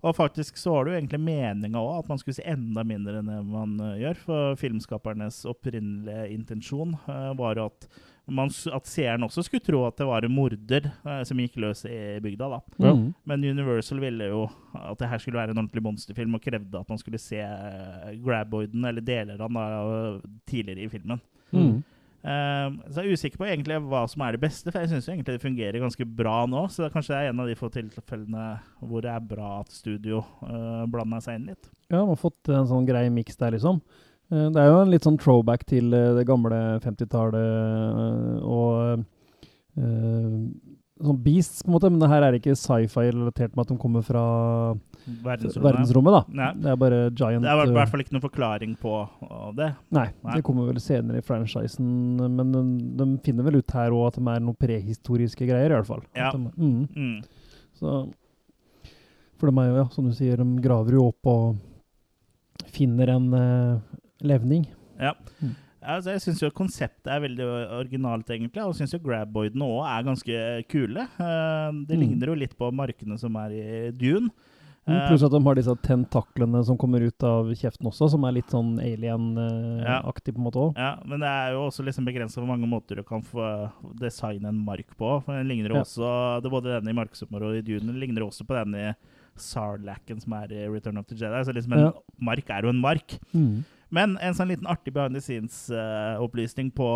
Og faktisk så var det jo egentlig meninga òg, at man skulle se enda mindre enn det man gjør. For filmskapernes opprinnelige intensjon var jo at, man, at seeren også skulle tro at det var en morder eh, som gikk løs i bygda. da. Ja. Mhm. Men Universal ville jo at det her skulle være en ordentlig monsterfilm, og krevde at man skulle se eh, Graboiden, eller deler av den, da, tidligere i filmen. Mm. Eh, så jeg er usikker på egentlig hva som er det beste, for jeg syns egentlig det fungerer ganske bra nå. Så det er kanskje det er en av de få tilfellene hvor det er bra at studio uh, blander seg inn litt. Ja, man har fått en sånn grei miks der, liksom. Eh, Det er jo en litt sånn throwback til eh, det gamle 50-tallet eh, og uh, sånn Beasts, på en måte, men det her er ikke sci-fi relatert med at de kommer fra Verdensrommet. verdensrommet, da. Nei. Det er bare giant Det er i hvert fall ikke noen forklaring på uh, det. Nei, Nei. det kommer vel senere i franchisen, men de, de finner vel ut her òg at de er noen prehistoriske greier, i hvert fall. Ja. De, mm, Mm. så, for de er jo, ja, som du sier, de graver jo opp og finner en eh, levning. Ja. Mm. Altså, jeg syns jo konseptet er veldig originalt, egentlig. Og syns jo Graboidene òg er ganske kule. Eh, det Mm. ligner jo litt på markene som er i Dune. Mm, Eh, Pluss at de har disse tentaklene som kommer ut av kjeften også, som er litt sånn alien-aktig på en måte òg. Ja, men det er jo også liksom begrensa hvor mange måter du kan få designe en mark på. For den ligner jo Ja. også, det Både denne i Marksommer og i Dune ligner også på den i Sarlacken som er i Return of the Jedi. Så liksom en Ja. mark er jo en mark. Mm. Men en sånn liten artig behind the scenes-opplysning på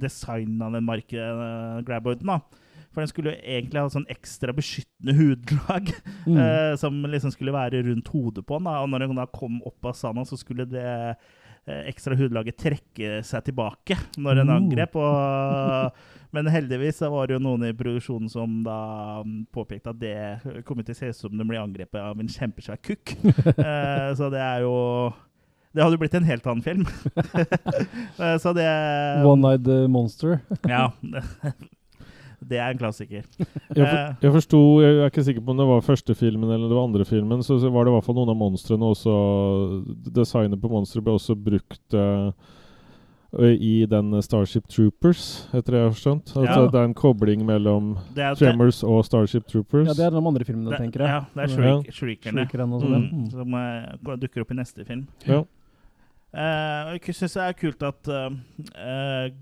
designen av den graboiden, da. For den skulle jo egentlig ha sånn ekstra beskyttende [laughs] hudlag Mm. uh, som liksom skulle være rundt hodet på den. Da. Og når den da kom opp av sanda, så skulle det eh, ekstra hudlaget trekke seg tilbake når den Oh. angrep. Og, [laughs] men heldigvis så var det jo noen i produksjonen som da mm, påpekte at det kommer til å se ut som de blir angrepet av en kjempesvær kukk. [laughs] Eh, så det er jo Det hadde jo blitt en helt annen film. [laughs] Eh, så det One-eyed eh, monster. [laughs] Ja. Det er en klassiker. Jeg, Eh. for, jeg forsto Jeg er ikke sikker på om det var første filmen eller det var andre filmen. Så, så var det i hvert fall noen av monstrene også Designet på monsteret ble også brukt eh, i den Starship Troopers, etter det jeg har forstått. Altså, Ja. Det er en kobling mellom er, Tremors og Starship Troopers. Ja, det er de andre filmene, det, tenker jeg. Ja, det er shriek, Shriekerne. Shriekerne og sånn. Mm, som uh, dukker opp i neste film. Ja. Eh, jeg syns det er kult at uh,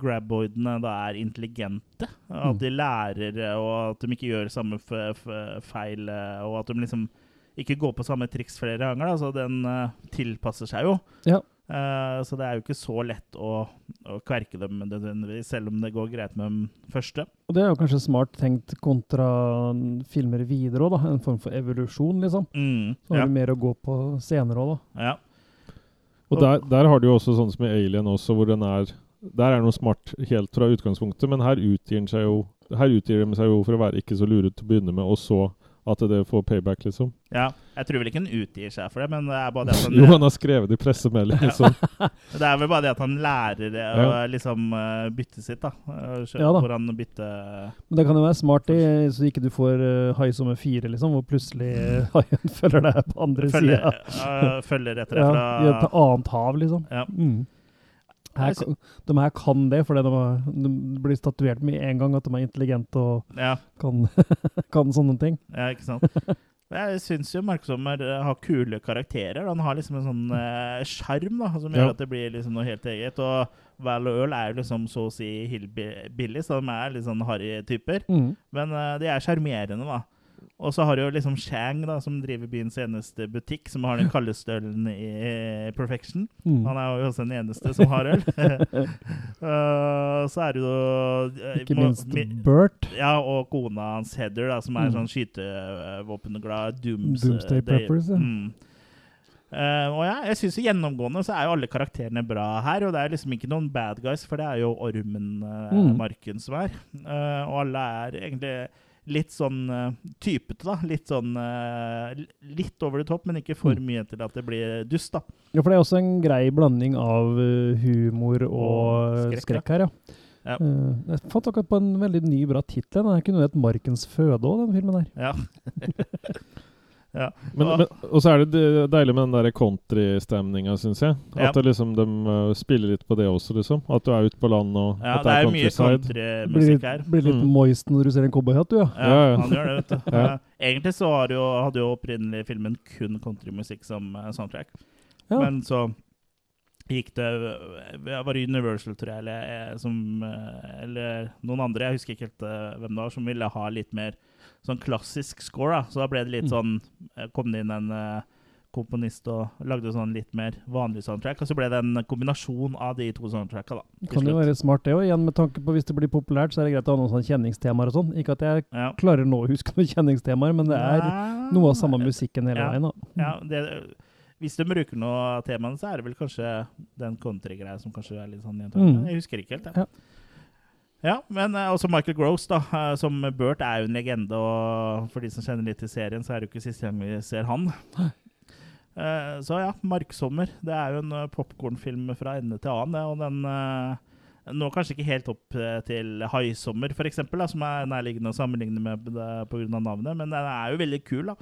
graboidene da er intelligente. At Mm. de lærer, eh, og at de ikke gjør samme feil. eh, Og at de liksom ikke går på samme triks flere ganger. Da. Så den eh, tilpasser seg jo. Ja. Eh, så det er jo ikke så lett å, å kverke dem nødvendigvis, selv om det går greit med dem første. Og det er jo kanskje smart tenkt kontra filmer videre òg, da. En form for evolusjon, liksom. Mm, Så har ja. du mer å gå på senere òg, da. ja. Og der, der har du jo også sånn som i Alien også, hvor den er Der er noe smart helt fra utgangspunktet, men her utgir den seg jo Her utgir de seg jo for å være ikke så luret til å begynne med, og så at det får payback, liksom. ja. Jeg tror vel ikke han utgir seg for det, men det er bare det at han Jo, han har skrevet i pressemelding, liksom. [laughs] Det er vel bare det at han lærer det å Ja. liksom uh, bytte sitt, da. Uh, Ja da. Hvor han bytter Men det kan jo være smart, i, så ikke du får uh, hai som en fire, liksom, hvor plutselig uh, [laughs] haien følger deg på andre følger, sida. uh, følger etter deg Ja, fra I et annet hav, liksom. Ja. Mm. Her, de her kan det, fordi de, de blir statuert med en gang at de er intelligente og Ja, kan, [laughs] kan sånne ting. ja ikke sant. [laughs] Jeg syns jo Mark Sommer eh, har kule karakterer. Han har liksom en sånn eh, sjarm da, som gjør Ja. at det blir liksom noe helt eget. Og Val og Earl er jo liksom så å si hillbillies, så de er litt sånn harry typer. Mm. Men uh, de er sjarmerende, da. Og så har du jo liksom Shang, da, som driver byens eneste butikk, som har den kaldeste ølen i Perfection. Mm. Han er jo også den eneste som har øl. uh, [laughs] så er det jo eh, Ikke må- minst mi- Bert. Ja, og kona hans Heather, da, som er Mm. sånn skytevåpenglad dooms, Doomsday day- Preppers, ja. Mm. Uh, og ja, jeg jo gjennomgående så er jo alle karakterene bra her. Og det er liksom ikke noen bad guys, for det er jo ormen uh, Mm. Marken som er. Uh, og alle er egentlig litt sånn uh, typete, da. Litt sånn uh, Litt over the top, men ikke for Mm. mye til at det blir dust, da. Ja, for det er også en grei blanding av uh, humor og, Og skrekk, her, ja. Ja. Uh, jeg fant akkurat på en veldig ny, bra tittel. Den er ikke noe et 'Markens føde' òg, den filmen der. Ja. [laughs] ja. Men, men, og så er det deilig med den der countrystemninga, syns jeg. Ja. At det liksom, de uh, spiller litt på det også, liksom. At du er ute på land, og ja, at det er jo mye countryside. Blir litt, her. blir litt Mm. moist når du ser en cowboyhatt, du, ja. Ja, Ja, ja. han gjør det, vet du. [laughs] Ja. Eh, Egentlig så har jo, hadde jo opprinnelig filmen kun countrymusikk som eh, soundtrack. Ja. Men så gikk det jeg Var Universal, tror jeg, eller, eh, som, eh, eller noen andre, jeg husker ikke helt eh, hvem det var, som ville ha litt mer sånn klassisk score. da. Så da ble det litt Mm. sånn Kom det inn en komponist og lagde sånn litt mer vanlig soundtrack. Og så ble det en kombinasjon av de to soundtracka, da. Kan jo være smart, det òg. Igjen med tanke på hvis det blir populært, så er det greit å ha noen sånne kjenningstemaer og sånn. Ikke at jeg Ja. klarer nå å huske noen kjenningstemaer, men det er noe av samme musikken hele Ja. veien. da. Ja, det, hvis de bruker noe av temaene, så er det vel kanskje den country-greia som kanskje er litt sånn gjentagende. Mm. Jeg husker ikke helt, jeg. Ja. Ja, men eh, også Michael Gross, da, eh, som Burt, er jo en legende. Og for de som kjenner litt til serien, så er det jo ikke siste gang vi ser han. Eh, så ja, 'Marksommer'. Det er jo en popkornfilm fra ende til annen. det, Og den når kanskje ikke helt opp til 'Haisommer', da, som er nærliggende å sammenligne med pga. navnet, men den er jo veldig kul. da.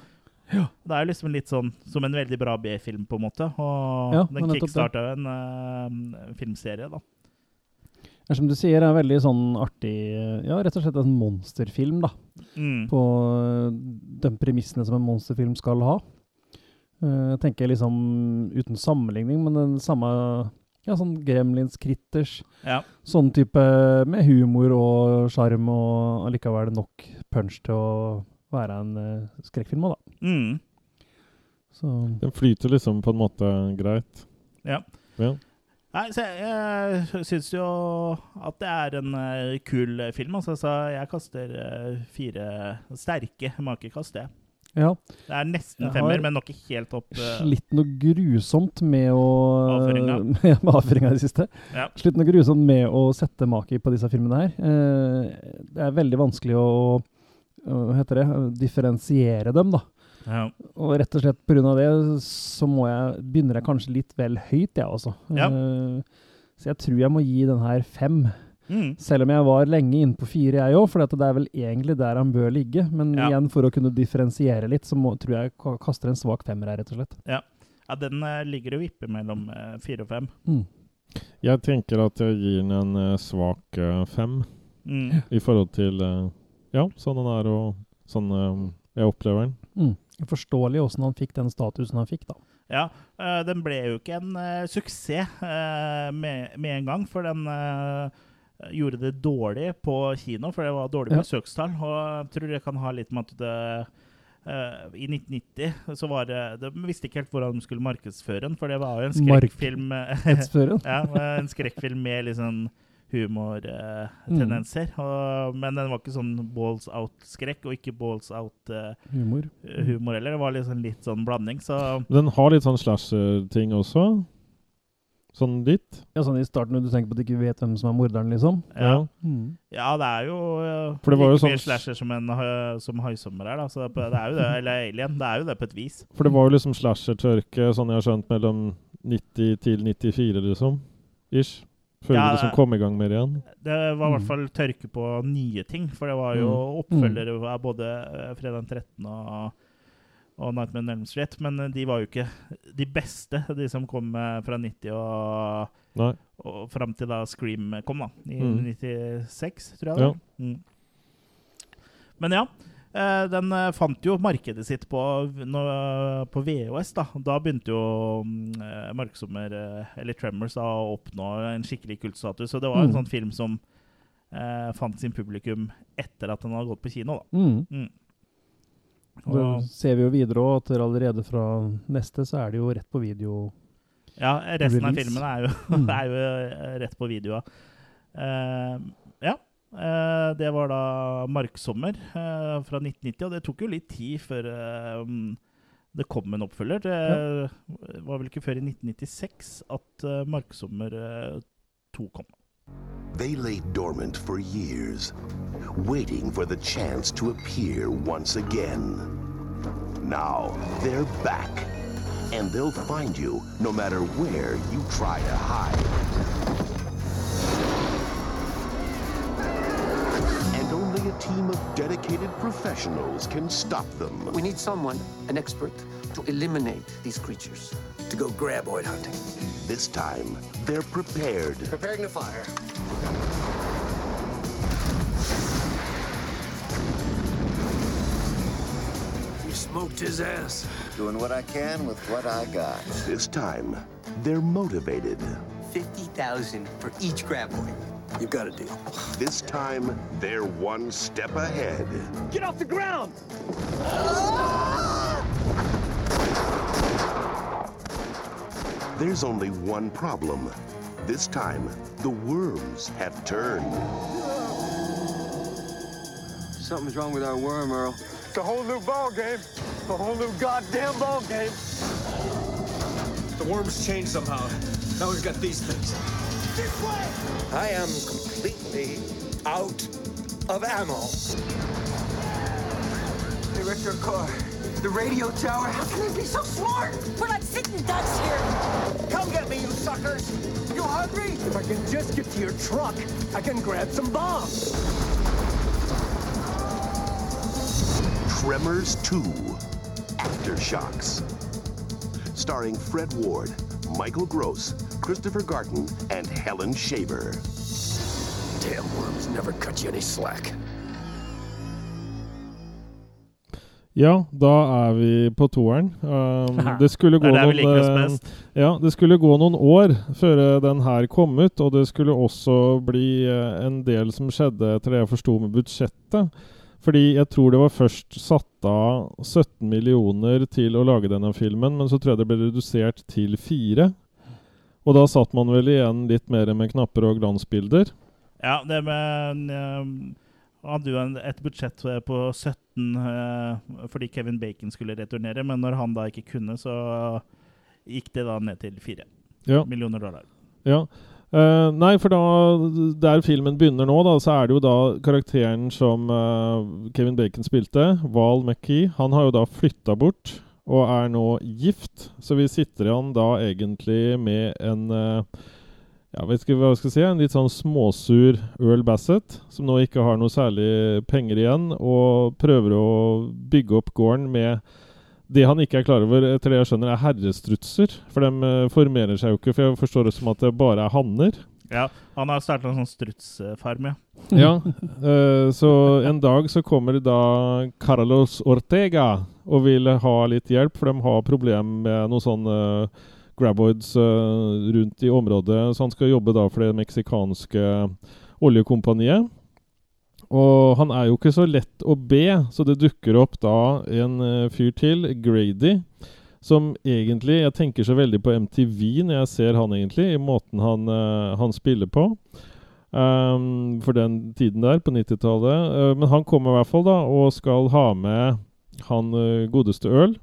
Det er jo liksom litt sånn som en veldig bra B-film, på en måte. Og Ja, den kickstarta jo en uh, filmserie, da. Det er som du sier, det er veldig sånn artig Ja, rett og slett en monsterfilm, da. Mm. På øh, de premissene som en monsterfilm skal ha. Eh, Jeg tenker liksom uten sammenligning, men den samme ja, sånn Gremlins, Critters. Ja. Sånn type med humor og sjarm og allikevel nok punch til å være en uh, skrekkfilm òg, da. Mm. Så Den flyter liksom på en måte greit. Ja. Ja. Nei, så jeg, jeg syns jo at det er en uh, kul film. Altså, så jeg kaster uh, fire sterke makekast, det. ja. Det er nesten femmer, men nok ikke helt opp. Uh, Slitt noe grusomt med å Avføringa. med, [laughs] med avføringa i det siste. Ja. Slitt noe grusomt med å sette maki på disse filmene her. Uh, det er veldig vanskelig å hva heter det, differensiere dem, da. Ja. Og rett og slett pga. det så må jeg, begynner jeg kanskje litt vel høyt, jeg også. Ja. Eh, så jeg tror jeg må gi den her fem. Mm. Selv om jeg var lenge inne på fire, jeg òg, for det er vel egentlig der han bør ligge. Men Ja. igjen, for å kunne differensiere litt, så må, tror jeg jeg kaster en svak femmer her, rett og slett. ja, den eh, ligger og vipper mellom uh, fire og fem. Mm. Jeg tenker at jeg gir den en uh, svak uh, fem Mm. i forhold til eh, ja, sånn den er og sånn eh, jeg opplever den. Mm. Forståelig åssen han fikk den statusen han fikk, da. Ja, øh, den ble jo ikke en eh, suksess eh, med, med en gang, for den eh, gjorde det dårlig på kino, for det var dårlig Ja. besøkstall. Og jeg tror det kan ha litt med at det eh, I 1990 så var det De visste ikke helt hvordan de skulle markedsføre den, for det var jo en skrekkfilm [laughs] Ja, en skrekkfilm med sånn humortendenser. Mm. Men den var ikke sånn balls out-skrekk, og ikke balls out-humor Humor. heller. Det var liksom litt sånn blanding, så Den har litt sånn slasher-ting også. Sånn litt. Ja, sånn i starten når du tenker på at du ikke vet hvem som er morderen, liksom. ja. Mm. Ja, det er jo uh, For det var jo mye sånn- slasher som, en, uh, som haisommer er, da. Så det er jo det. Eller Alien. Det er jo det på et vis. For det var jo liksom slasher-tørke, sånn jeg har skjønt, mellom 90 til 94, liksom. Ish. Før Ja, du liksom kom i gang med det igjen. Det var i hvert Mm. fall tørke på nye ting, for det var jo Mm. oppfølgere av både uh, Fredag den 13. og og Nightmare on Elm Street, men uh, de var jo ikke de beste, de som kom uh, fra 90 og, Nei. og fram til da Scream kom, da. I Mm. 96, tror jeg. Ja. Mm. Men ja. Eh, Den eh, fant jo markedet sitt på, på VHS. Da Da begynte jo mm, eh, Marksommer, eller Tremors, da, å oppnå en skikkelig kultstatus. Så det var en Mm. sånn film som eh, fant sin publikum etter at den hadde gått på kino. da Mm. mm. Og Og, ser vi jo videre òg at allerede fra neste så er det jo rett på video. ja, resten av filmen er jo, [laughs] Mm. er jo rett på video. Uh, ja. Eh, det var da Marksommer eh, fra 1990, og det tok jo litt tid før eh, det kom en oppfølger. Det var vel ikke før i 1996 at Marksommer eh, 2 kom. They lay dormant for years, waiting for the chance to appear once again. Now they're back, and they'll find you no matter where you try to hide. Team of dedicated professionals can stop them. We need someone, an expert, to eliminate these creatures. To go graboid hunting. This time, they're prepared. Preparing to fire. You smoked his ass. Doing what I can with what I got. This time, they're motivated. 50,000 for each graboid. You got a deal. This time, they're one step ahead. Get off the ground! There's only one problem. This time, the worms have turned. Something's wrong with our worm, Earl. It's a whole new ball game. A whole new goddamn ball game. The worms changed somehow. Now we've got these things. This way! I am completely out of ammo. They wrecked our car. The radio tower. How can they be so smart? We're like sitting ducks here. Come get me, you suckers! You hungry? If I can just get to your truck, I can grab some bombs. Tremors 2 Aftershocks. Starring Fred Ward, Michael Gross, Christopher Garten, and Helen Shaver. Damn worms never cut you any slack. Ja, da er vi på toeren. Um, det skulle gå Det noen best. Ja, det skulle gå noen år før eh, den her kom ut, og det skulle også bli eh, en del som skjedde, etter det jeg forsto med budsjettet. Fordi jeg tror det var først satt av 17 millioner til å lage denne filmen, men så tror jeg det ble redusert til fire. Og da satt man vel igjen litt mer med knapper og glansbilder. Ja, det med Han hadde jo et budsjett eh, på 17 eh, fordi Kevin Bacon skulle returnere, men når han da ikke kunne, så gikk det da ned til 4 Ja. millioner dollar. Ja. Eh, nei, for da der filmen begynner nå, da, så er det jo da karakteren som uh, Kevin Bacon spilte, Val McKee, han har jo da flytta bort og er nå gift. Så vi sitter igjen da egentlig med en uh, ja, vet ikke hva skal si, en litt sånn småsur Earl Bassett, som nå ikke har noe særlig penger igjen, og prøver å bygge opp gården med det han ikke er klar over, etter det jeg skjønner, er herrestrutser. For de eh, formerer seg jo ikke, for jeg forstår det som at det bare er hanner. Ja, han har starta en sånn strutsfarm, ja. [laughs] Ja, uh, så en dag så kommer da Carlos Ortega og vil ha litt hjelp, for de har problem med noen sånne graboids uh, rundt i området. Så han skal jobbe da for det meksikanske oljekompaniet. Og han er jo ikke så lett å be, så det dukker opp da en eh, fyr til, Grady, som egentlig Jeg tenker så veldig på MTV når jeg ser han, egentlig, i måten han, eh, han spiller på. Um, for den tiden der, på 90-tallet. Uh, men han kommer i hvert fall da og skal ha med han uh, godeste Øl.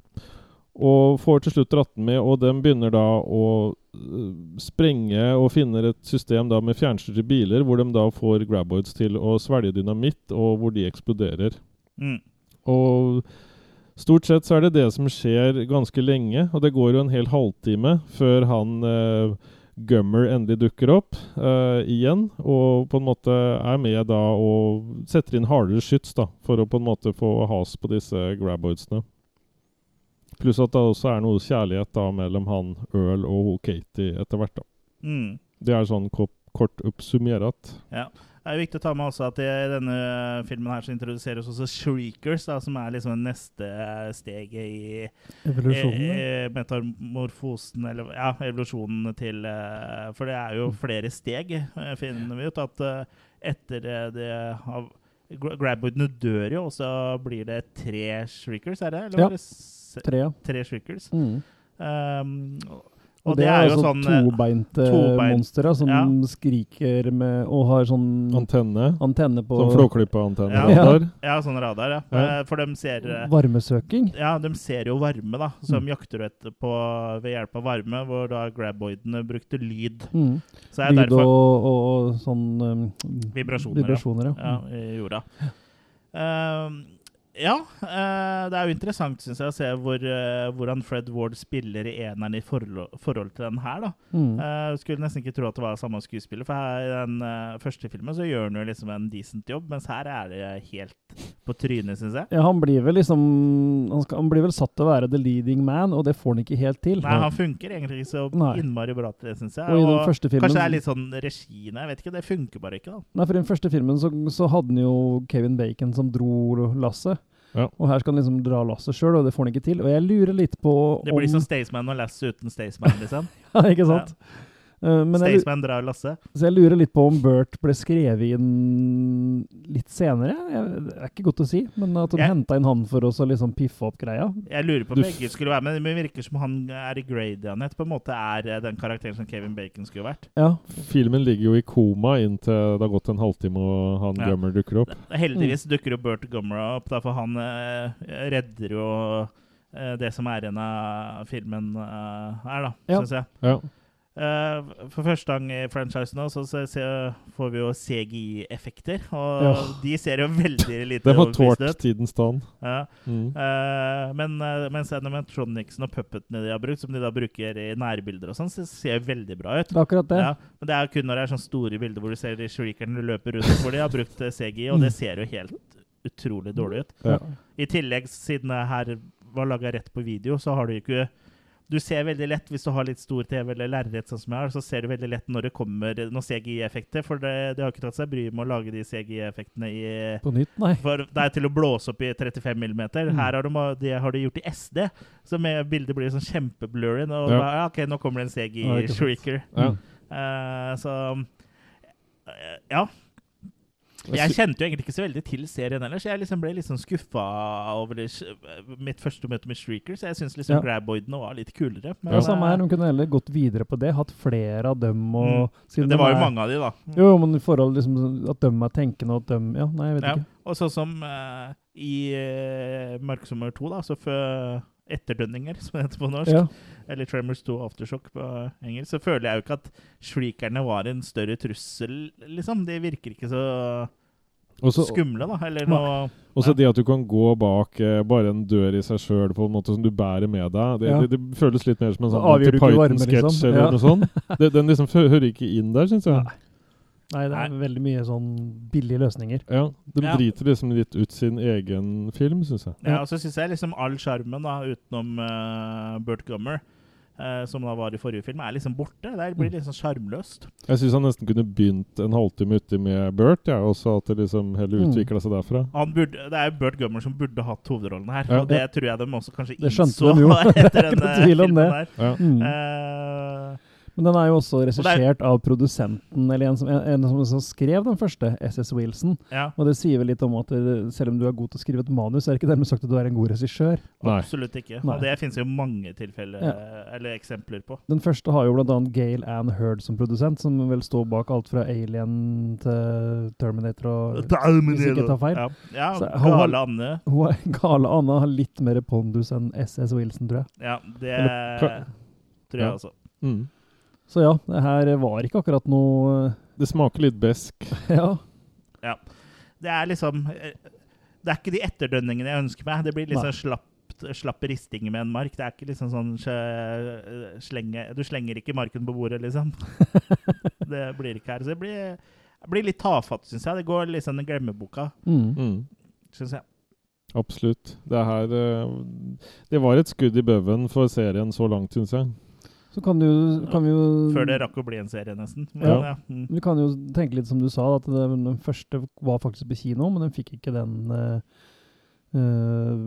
Og får til slutt dratt den med, og de begynner da å uh, sprenge og finner et system da med fjernstyrte biler, hvor de da får graboids til å svelge dynamitt, og hvor de eksploderer. Mm. Og stort sett så er det det som skjer ganske lenge, og det går jo en hel halvtime før han eh, Gummer endelig dukker opp uh, igjen, og på en måte er med da og setter inn hardere skyts da, for å på en måte få has på disse graboidsene. Pluss at det også er noe kjærlighet da mellom han Earl og Katie etter hvert. da. Mm. Det er sånn kort, oppsummert. Ja. Det er viktig å ta med også at i denne filmen her så introduseres også Shriekers, da, som er liksom neste steget i Evolusjonen, i- i metamorfosen, eller ja, evolusjonen til eh, For det er jo flere steg, eh, finner vi ut. At eh, etter eh, det har Gra- Graboidene dør jo, og så blir det tre Shriekers, er det? Eller Ja. var det Tre, ja. Tre Shriekers. Mm. Um, og, Og, det, det, er jo sånn sånn eh, tobeinte tobeint- monstre som Ja. skriker med Og har sånn Antenne. antenne på Sånn flåklippeantenne. Ja. radar. Ja, sånn radar, ja. Ja. Eh, For de ser eh, varmesøking. Ja, de ser jo varme, da. Som Mm. jakter etter på ved hjelp av varme, hvor da graboidene brukte lyd. Mm. Så er Lyd derfor og, og, og sånn um, Vibrasjoner, vibrasjoner ja. ja, i jorda. Ehm, ja, eh, det er jo interessant synes jeg, å se hvor, eh, hvordan Fred Ward spiller i eneren i forhold, til den her. da. Mm. Eh, skulle nesten ikke tro at det var samme skuespiller, for her i den første filmen så gjør han jo liksom en decent jobb, mens her er det helt på trynet, syns jeg. Ja, han blir vel liksom han, skal, han blir vel satt til å være the leading man, og det får han ikke helt til. Nei, han funker egentlig ikke så innmari bra til det, syns jeg. Og i den første filmen- Kanskje det er litt sånn regien jeg vet ikke. Det funker bare ikke, da. Nei, for I den første filmen så, så hadde han jo Kevin Bacon som dro lasset. Ja. Og her skal han liksom dra lasset sjøl, og det får han ikke til. Og jeg lurer litt på Det blir som Staysman og Lass uten Staysman, liksom. [laughs] Ja, ikke sant? Eh, men Staysman drar lasset. så jeg lurer litt på om Bert ble skrevet inn litt senere. Jeg, det er ikke godt å si, men at de Jeg- henta inn han for oss å liksom piffe opp greia. Jeg lurer på om Du begge skulle være med, men det virker som han er i Gradianet. På en måte er eh, den karakteren som Kevin Bacon skulle vært. Ja. Filmen ligger jo i koma inntil det har gått en halvtime og han Ja. Gummer dukker opp. Heldigvis dukker jo Bert Gummer opp, da, for han eh, redder jo eh, det som er igjen av filmen eh, her, da, Ja. syns jeg. Ja. Eh, for første gang i franchisen nå, så, så, så får vi jo CGI-effekter. Og Ja. de ser jo veldig [laughs] lite Det var tålt tidens tann. Ja. Mm. Uh, men uh, mens animatronicsen og puppetene de har brukt, som de da bruker i nærbilder og sånn, så ser veldig bra ut. Det er akkurat det. Ja, men det er kun når det er sånne store bilder hvor du ser de shriekerne løpe rundt, hvor de har brukt CGI, og det ser jo helt utrolig dårlig ut. Ja. I tillegg, siden det her var laga rett på video, så har du ikke du ser veldig lett, hvis du har litt stor TV eller lerret, sånn som jeg har, så ser du veldig lett når det kommer noen CGI-effekter. For det, det har ikke tatt seg bryet med å lage de CGI-effektene i På nytt, nei. For det er til å blåse opp i 35 mm. Mm. Her har de, det har de gjort i SD, så med bildet blir sånn kjempeblurry. Og Ja. bare, OK, nå kommer det en. CGI-shrieker. Ja. Uh, så uh, Ja. Jeg kjente jo egentlig ikke så veldig til serien ellers. Jeg liksom ble litt sånn skuffa over det, mitt første møte med Streakers. Jeg syns liksom Ja. Graboidene var litt kulere. Men, Ja, samme her. eh, De kunne heller gått videre på det. Hatt flere av dem. Og, Mm. det var jo er- mange av de, da. Jo, men i forhold liksom at de er tenkende og at de Ja, nei, jeg vet Ja. ikke. Og sånn som uh, i uh, Marksommer 2, da, så før etterdønninger, som det heter på norsk, Ja. eller Tremors 2 Aftershock på engelsk, så føler jeg jo ikke at shriekerne var en større trussel, liksom. De virker ikke så også, skumle, da. Eller noe Og så det at du kan gå bak eh, bare en dør i seg sjøl på en måte som du bærer med deg. Det, Ja. det, det føles litt mer som en sånn Monty Python-sketsj liksom. eller Ja. noe sånt. Det, den liksom hører ikke inn der, syns jeg. Nei. Nei, det er veldig mye sånn billige løsninger. Ja, De Ja. driter liksom litt ut sin egen film, syns jeg. Ja, og så syns jeg liksom all sjarmen, da, utenom uh, Burt Gummer, uh, som da var i forrige film, er liksom borte. Det blir liksom sånn sjarmløst. Jeg syns han nesten kunne begynt en halvtime uti med Burt, ja, og så at det liksom heller Mm. utvikla seg derfra. Han burde, det er jo Burt Gummer som burde hatt hovedrollen her, Ja. og det tror jeg de også kanskje Det skjønte innså de jo. [laughs] etter denne [laughs] filmen det. her. Ja. Mm. Eh, Men den er jo også er- regissert av produsenten, eller en som, en som, skrev den første, SS Wilson. ja, Og det sier vel litt om at selv om du er god til å skrive et manus, er det ikke dermed sagt at du er en god regissør. Nei. absolutt ikke. Nei. Og det finnes jo mange tilfeller, Ja. eh, eller eksempler på. Den første har jo bl.a. Gail Ann Hurd som produsent, som vel står bak alt fra Alien til Terminator og Hvis ikke tar feil. Ja, ja Så Gale Anne. Hun er, Gale Anne har litt mer pondus enn SS Wilson, tror jeg. Ja, det Eller- tror jeg Ja. også. Mm. Så ja, det her var ikke akkurat noe Det smaker litt besk. [laughs] Ja. Ja. Det er liksom eh, Det er ikke de etterdønningene jeg ønsker meg. Det blir liksom Nei. sånn slapp, slapp risting med en mark. Det er ikke liksom sånn slenge, Du slenger ikke marken på bordet, liksom. [laughs] det blir ikke her. Så det blir, det blir litt tafatt, syns jeg. Det går litt sånn i glemmeboka, Mm. Mm. syns jeg. Absolutt. Det her eh, Det var et skudd i bøven for serien så langt, syns jeg. Så kan du, kan vi jo Før det rakk å bli en serie, nesten. Men, Ja. ja. Mm. Vi kan jo tenke litt som du sa, at den første var faktisk på kino, men den fikk ikke den uh,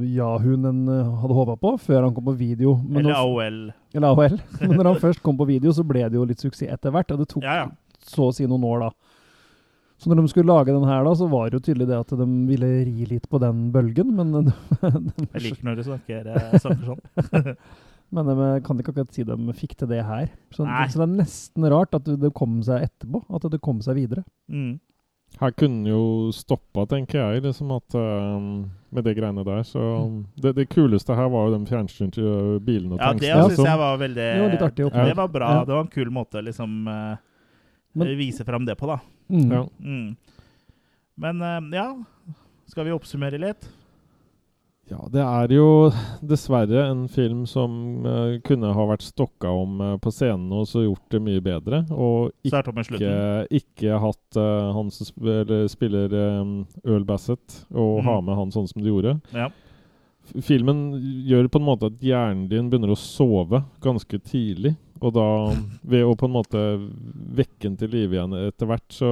Yahooen den eh, hadde håpa på, før han kom på video. Men Eller AOL. Eller AOL. [laughs] Men når han først kom på video, så ble det jo litt suksess etter hvert. Og det tok Ja, så å si noen år, da. Så når de skulle lage den her, da, så var det jo tydelig det at de ville ri litt på den bølgen. Men, den, [laughs] den, Jeg liker når du snakker, eh, snakker sånn. [laughs] men de kan ikke akkurat si de fikk til det her. Så, så det er nesten rart at det kom seg etterpå. At det kom seg videre. Mm. Her kunne den jo stoppa, tenker jeg, liksom at um, med det greiene der. Så det, det kuleste her var jo de fjernstyrte til bilene Ja, det tankene. syns jeg var veldig Det var litt artig opplegg. Det var bra. Ja. Det var en kul måte å liksom uh, Men- vise fram det på, da. Mm. Ja. Mm. Men uh, ja, skal vi oppsummere litt? Ja, det er jo dessverre en film som uh, kunne ha vært stokka om uh, på scenen og så gjort det mye bedre. Og ikke, ikke hatt uh, han som sp eller spiller um, Earl Bassett, og mm. ha med han sånn som de gjorde. Ja. Filmen gjør på en måte at hjernen din begynner å sove ganske tidlig. Og da, ved å på en måte vekke den til live igjen etter hvert, så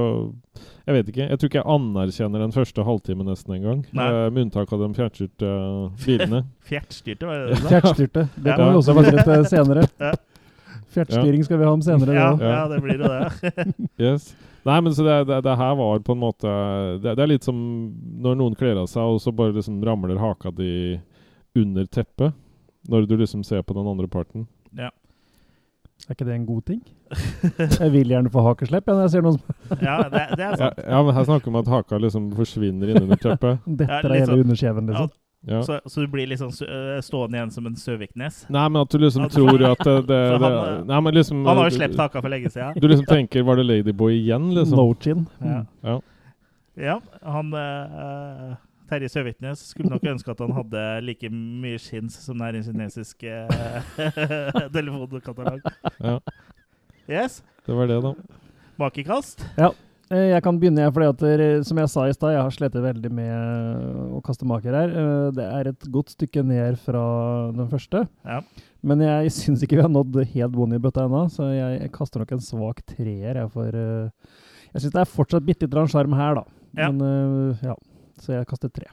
Jeg vet ikke. Jeg tror ikke jeg anerkjenner den første halvtimen nesten engang. Uh, med unntak av de [laughs] fjernstyrte uh, bilene. Fjertstyrte, var det det? da? Fjertstyrte. Det Ja. kommer vi også videre til senere. [laughs] Ja. Fjertstyring skal vi ha om senere. Ja, det ja, det blir jo det. [laughs] Yes. Nei, men så det, det, det her var på en måte det, det er litt som når noen kler av seg, og så bare liksom ramler haka di under teppet. Når du liksom ser på den andre parten. ja. Er ikke det en god ting? Jeg vil gjerne få hakeslepp ja, når jeg ser noen som [laughs] ja, det, det er sant. ja, men her snakker vi om at haka liksom forsvinner innunder teppet. [laughs] detter Ja, av hele sånn- underskjeven, liksom. Ja. Så, så du blir liksom øh, stående igjen som en Søviknes? Nei, men at du liksom tror at det, det, det han, eh, Nei, men liksom Han har jo sluppet haka for lenge siden. [laughs] Du liksom tenker Var det Ladyboy igjen, liksom? No chin. Ja. Ja. Ja, han eh, Terje Søviknes skulle nok ønske at han hadde like mye skins som det er i en kinesisk eh, [laughs] telefonkatalog. ja. Yes. Det var det, da. Makekast. Ja. Eh, Jeg kan begynne, jeg, fordi at som jeg sa i stad, jeg har slitt veldig med å kaste maker her. Eh, Det er et godt stykke ned fra den første. Ja. Men jeg syns ikke vi har nådd helt bånn i bøtta ennå, så jeg, kaster nok en svak treer. Jeg, for eh, jeg syns det er fortsatt bitte litt sjarm her, da. Ja. Men eh, ja, så jeg kaster tre.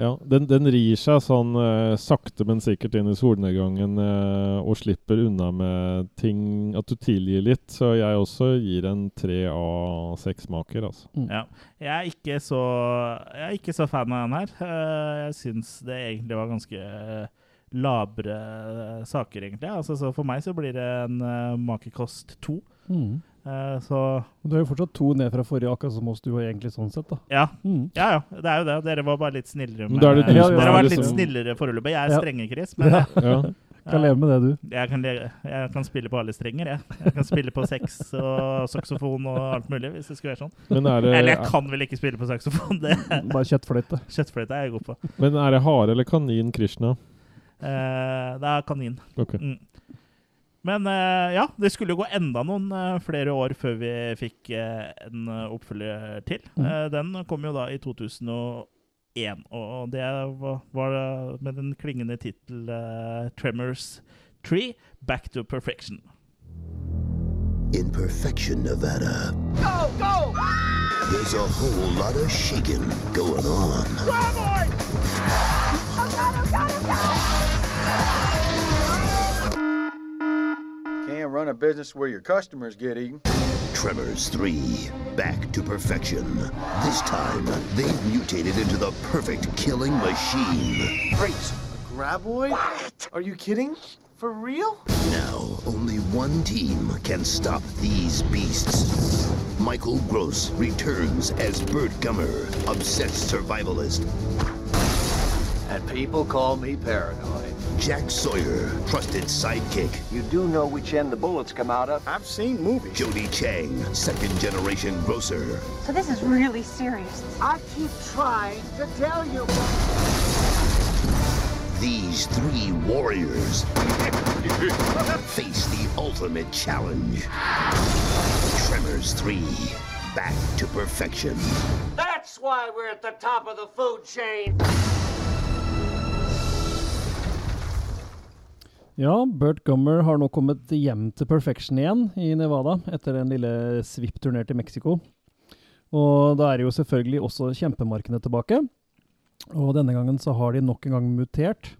Ja, den, den rir seg sånn uh, sakte, men sikkert inn i solnedgangen uh, og slipper unna med ting At du tilgir litt. Så jeg også gir en tre av seks maker, altså. Ja. Jeg er ikke så Jeg er ikke så fan av den her. Uh, Jeg syns det egentlig var ganske labre saker, egentlig. Altså, så for meg så blir det en uh, makekost to. Mm. Eh, så Du har jo fortsatt to ned fra forrige, akkurat som oss du var egentlig sånn sett, da. ja. Mm. ja, ja. Det er jo det. Dere var bare litt snillere. Er det med- Dere er har vært litt liksom- snillere foreløpig. Jeg er Ja. strenge, Chris. Men Ja. Ja. [laughs] Kan leve med det, du. jeg, kan le jeg kan spille på alle strenger, jeg. Jeg kan spille på sex og saksofon og alt mulig, hvis det skulle være sånn. Men er det, Eller jeg kan vel ikke spille på saksofon. Det Bare kjøttfløyte. Kjøttfløyte er jeg god på. men er det hare eller kanin Krishna? Eh, det er kanin. Ok. Mm. Men eh, ja, det skulle jo gå enda noen eh, flere år før vi fikk eh, en oppfølger til. Mm. Den kom jo da i 2001, og det var, med den klingende tittel 'Tremors 3 Back to Perfection'. In Perfection, Nevada, Go, go! there's a whole lot of shaking going on. Starboard! Oh god, oh god, oh god! Can't run a business where your customers get eaten. Tremors 3, Back to Perfection. This time, they've mutated into the perfect killing machine. Freeze. Graboid? What? Are you kidding? For real? Now, only one team can stop these beasts. Michael Gross returns as Bert Gummer, obsessed survivalist. And people call me paranoid. Jack Sawyer, trusted sidekick. You do know which end the bullets come out of? I've seen movies. Jody Chang, second generation grocer. So this is really serious. I keep trying to tell you. These three warriors [laughs] face the ultimate challenge. Tremors 3, Back to Perfection. That's why we're at the top of the food chain. Ja, Bert Gummer har nå kommet hjem til Perfection igjen i Nevada etter en lille svippturné til Mexico. Og da er jo selvfølgelig også kjempemarkene tilbake. Og denne gangen så har de nok en gang mutert.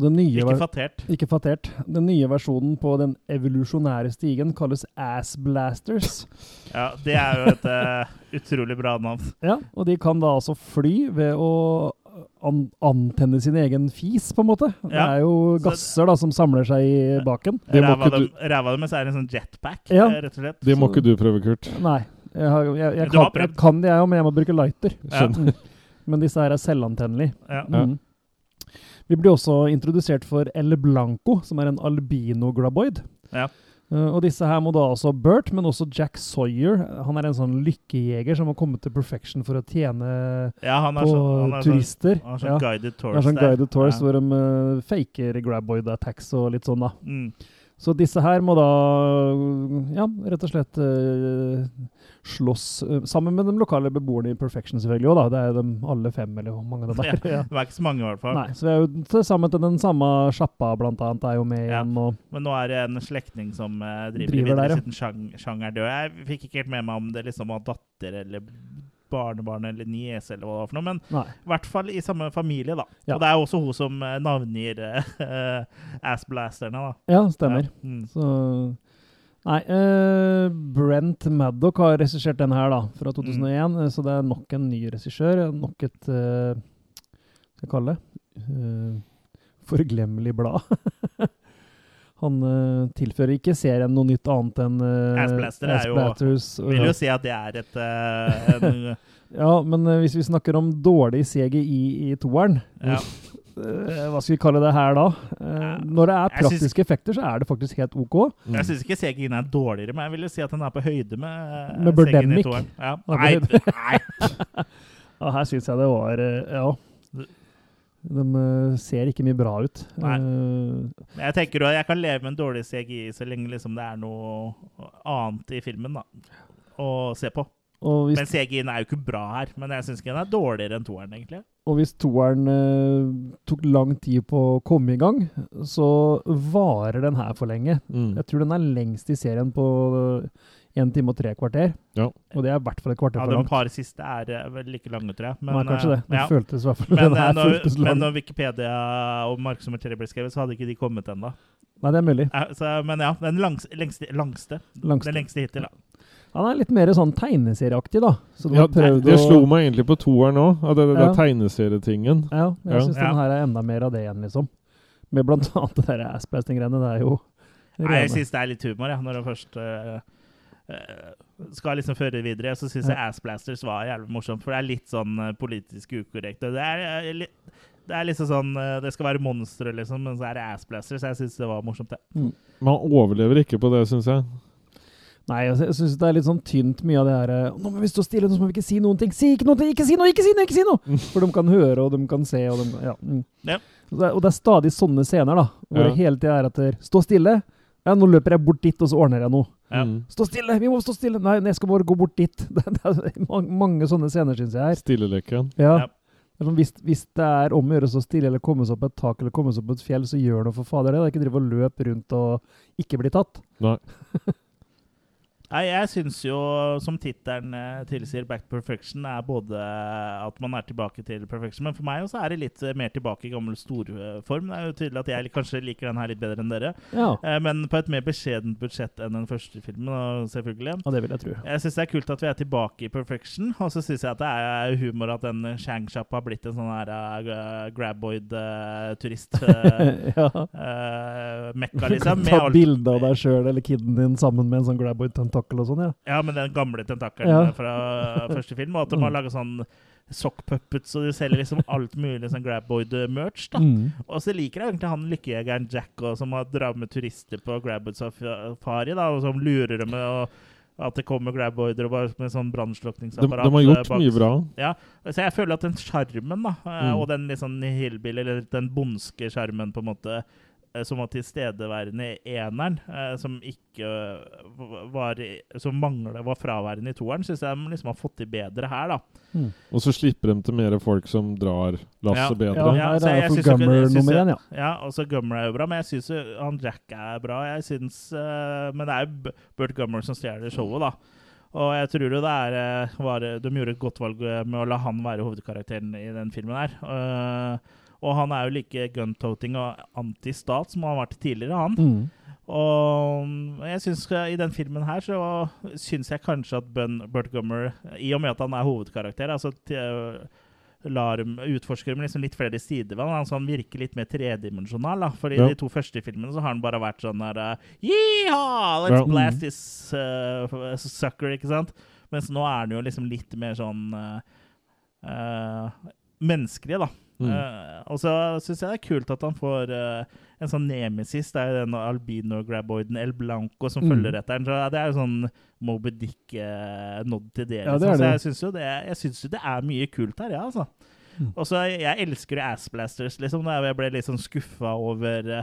Den Ikke fatert. Ikke fatert. Den nye versjonen på den evolusjonære stigen kalles Ass Blasters. [laughs] Ja, det er jo et uh, utrolig bra navn. Ja, og de kan da altså fly ved å an antenne sin egen fis, på en måte. Det Ja, er jo gasser da som samler seg i baken. Ræva deres er en sånn jetpack, Ja. eh, rett og slett. Det må ikke du prøve, Kurt. Nei. Jeg, har, jeg, jeg, kan, jeg kan det, jeg òg, men jeg må bruke lighter. Ja. Mm. Men disse her er selvantennelige. Ja. Mm. Vi blir også introdusert for El Blanco, som er en albino-graboid. Ja. Uh, og disse her må da altså Bert, men også Jack Sawyer. Han er en sånn lykkejeger som har kommet til perfection for å tjene Ja, han på sånn- han sånn- turister. han er sånn ja. guided tours han er sånn guided tours Ja. hvor de uh, faker graboid attacks og litt sånn, da. Mm. Så disse her må da, ja, rett og slett uh, slåss uh, sammen med de lokale beboerne i Perfection, selvfølgelig òg, da. Det er de alle fem, eller hvor mange det er. [laughs] Ja. det er ikke så mange, i hvert fall. Nei, så vi er jo til sammen til den samme sjappa, blant annet, er jo med Ja. igjen. Og Men nå er det en slektning som uh, driver, Driver videre der, ja. siden sjang, sjang er død. Jeg fikk ikke helt med meg om det liksom var datter eller barnebarn eller niese eller hva det var for noe, men Nei. i hvert fall i samme familie, da. Ja. Og det er også hun som eh, navngir [laughs] uh, assblasterne, da. Ja, stemmer. Ja. Mm. Så Nei, uh, Brent Maddock har regissert den her, da, fra 2001. Mm. eh, Så det er nok en ny regissør. Nok et uh, Hva skal jeg kalle det? Uh, forglemmelig blad. [laughs] Han uh, tilfører ikke serien noe nytt annet enn uh, Assblaster er jo Vil jo si at det er et uh, en, [laughs] Ja, men uh, hvis vi snakker om dårlig CGI i toeren Ja. [laughs] eh, Hva skal vi kalle det her da? Eh, når det er praktiske synes, effekter, så er det faktisk helt OK. Jeg syns ikke CGI-en er dårligere, men jeg vil jo si at den er på høyde med, eh, Med Birdemic. Ja. Nei, [laughs] nei. og her syns jeg det var eh, Ja. De eh, ser ikke mye bra ut. Nei. Eh, Men Jeg tenker at jeg kan leve med en dårlig CGI så lenge liksom det er noe annet i filmen, da. å se på. Og hvis, Men CGI-en er jo ikke bra her. Men jeg syns ikke den er dårligere enn toeren, egentlig. og hvis toeren eh, tok lang tid på å komme i gang, så varer den her for lenge. Mm. Jeg tror den er lengst i serien på én time og tre kvarter. Ja. Og det er i hvert fall et kvarter Ja, for De det par siste er eh, vel like lange, tror jeg. Men, Nei, kanskje det. eh, Det ja. føltes i hvert fall Men, eh, her når, føltes men når Wikipedia og Marksommer 3 ble skrevet, så hadde ikke de kommet ennå. Nei, det er mulig. Så- Men ja, den langs, lengste, langste. Langste. Den lengste hittil. Da. Han er litt mer sånn tegneserieaktig, da. Så de Ja, har det, det slo meg egentlig på toeren òg, av det, det Ja. der tegneserietingen. Ja, jeg Ja. syns Ja. den her er enda mer av det igjen, liksom. Med blant [laughs] annet det der assblasting-greiene. Det er jo Nei, jeg syns det er litt humor, ja, når det først eh, skal liksom føre videre. Så syns jeg Assblasters var jævlig morsomt, for det er litt sånn eh, politisk ukorrekt. og Det er, eh, litt, det er liksom sånn eh, Det skal være monstre, liksom, men så er det Assblasters. Jeg syns det var morsomt, det. Man overlever ikke på det, syns jeg. Nei, altså, jeg syns det er litt sånn tynt mye av det her eh, Nå må vi stå stille, nå må vi ikke si noen ting! Si ikke noe! Ikke si noe! Ikke si noe! ikke si noe! For de kan høre, og de kan se, og de Ja. Mm. Ja. Og, det er, og det er stadig sånne scener, da. Hvor Ja. det hele tida er etter Stå stille! Ja, nå løper jeg bort dit, og så ordner jeg noe. Ja. Mm. Stå stille! Vi må stå stille! Nei, jeg skal bare gå bort dit. [laughs] Det, er mange, sånne scener, syns jeg. her. Stilleleken. Ja. Ja. Sånn, hvis, hvis det er om å gjøre så stille, eller komme seg opp et tak, eller komme seg opp et fjell, så gjør noe for fader det. Det er ikke drive og løpe rundt og ikke bli tatt. Nei. [laughs] Nei, jeg syns jo, som tittelen eh, tilsier, Back to Perfection er både at man er tilbake til perfection, men for meg også er det litt eh, mer tilbake i gammel storform. Det er jo tydelig at jeg kanskje liker den her litt bedre enn dere, Ja, eh, men på et mer beskjedent budsjett enn den første filmen, selvfølgelig. ja det vil jeg tro. Jeg syns det er kult at vi er tilbake i Perfection, og så syns jeg at det er humor at den Shang-Shop har blitt en sånn her uh, graboid-turist. [laughs] ja. Liksom. Med Ta bilde av deg sjøl eller kiden din sammen med en sånn graboid tentakel og sånn, ja. Ja, men den gamle tentakelen Ja. fra [laughs] første film. Og at de har Mm. laga sånn sockpuppets, og de selger liksom alt mulig sånn Grabboid-merch. da. Mm. Og så liker jeg egentlig han lykkejegeren Jack, og, som har dratt med turister på Graboid safari, da, og som lurer dem med å at det kommer grabboider og bare med sånn De, brannslukningsapparat. de har gjort bak- mye bra. Ja, så jeg føler at den sjarmen, da, eh, Mm. og den litt sånn hillbilly, eller den bondske sjarmen, på en måte, eh, som var tilstedeværende i eneren, eh, som ikke eh, var Som manglet, var fraværende i toeren, syns jeg de liksom har fått til bedre her, da. Og så slipper de til mer folk som drar lasset Ja. bedre. Ja, Ja, så er jo ikke- Gummer nummer én, ja. Ja, også Gummer er jo bra, men jeg syns han Jack er bra. Jeg synes, uh, Men det er jo Burt Gummer som stjeler showet, da. Og jeg tror jo det er eh, var, De gjorde et godt valg eh, med å la han være hovedkarakteren i den filmen her. Eh, og han er jo like gun-toting og anti-stat som han har vært tidligere, han. Mm. Og mm, jeg synes eh, i den filmen her så syns jeg kanskje at Bun, Burt Gummer, i og med at han er hovedkarakter, altså øh, lar utforsker dem liksom litt flere sider ved han, altså han virker litt mer tredimensjonal. da, for i Ja. de to første filmene så har han bare vært sånn der uh, Yeehaw! Let's Ja. blast this uh, sucker, ikke sant? Mens nå er han jo liksom litt mer sånn uh, uh, menneskelig, da. Mm. Uh, og så syns jeg det er kult at han får uh, en sånn nemesis. Det er jo den albino-graboiden El Blanco som Mm. følger etter den. Det er jo sånn Moby Dick-nod til det. Ja, det liksom. er Så jeg syns jo det, jeg synes jo det er mye kult her, ja, altså. Mm. Og så jeg elsker jo Assblasters, liksom. Da jeg ble litt sånn skuffa over uh,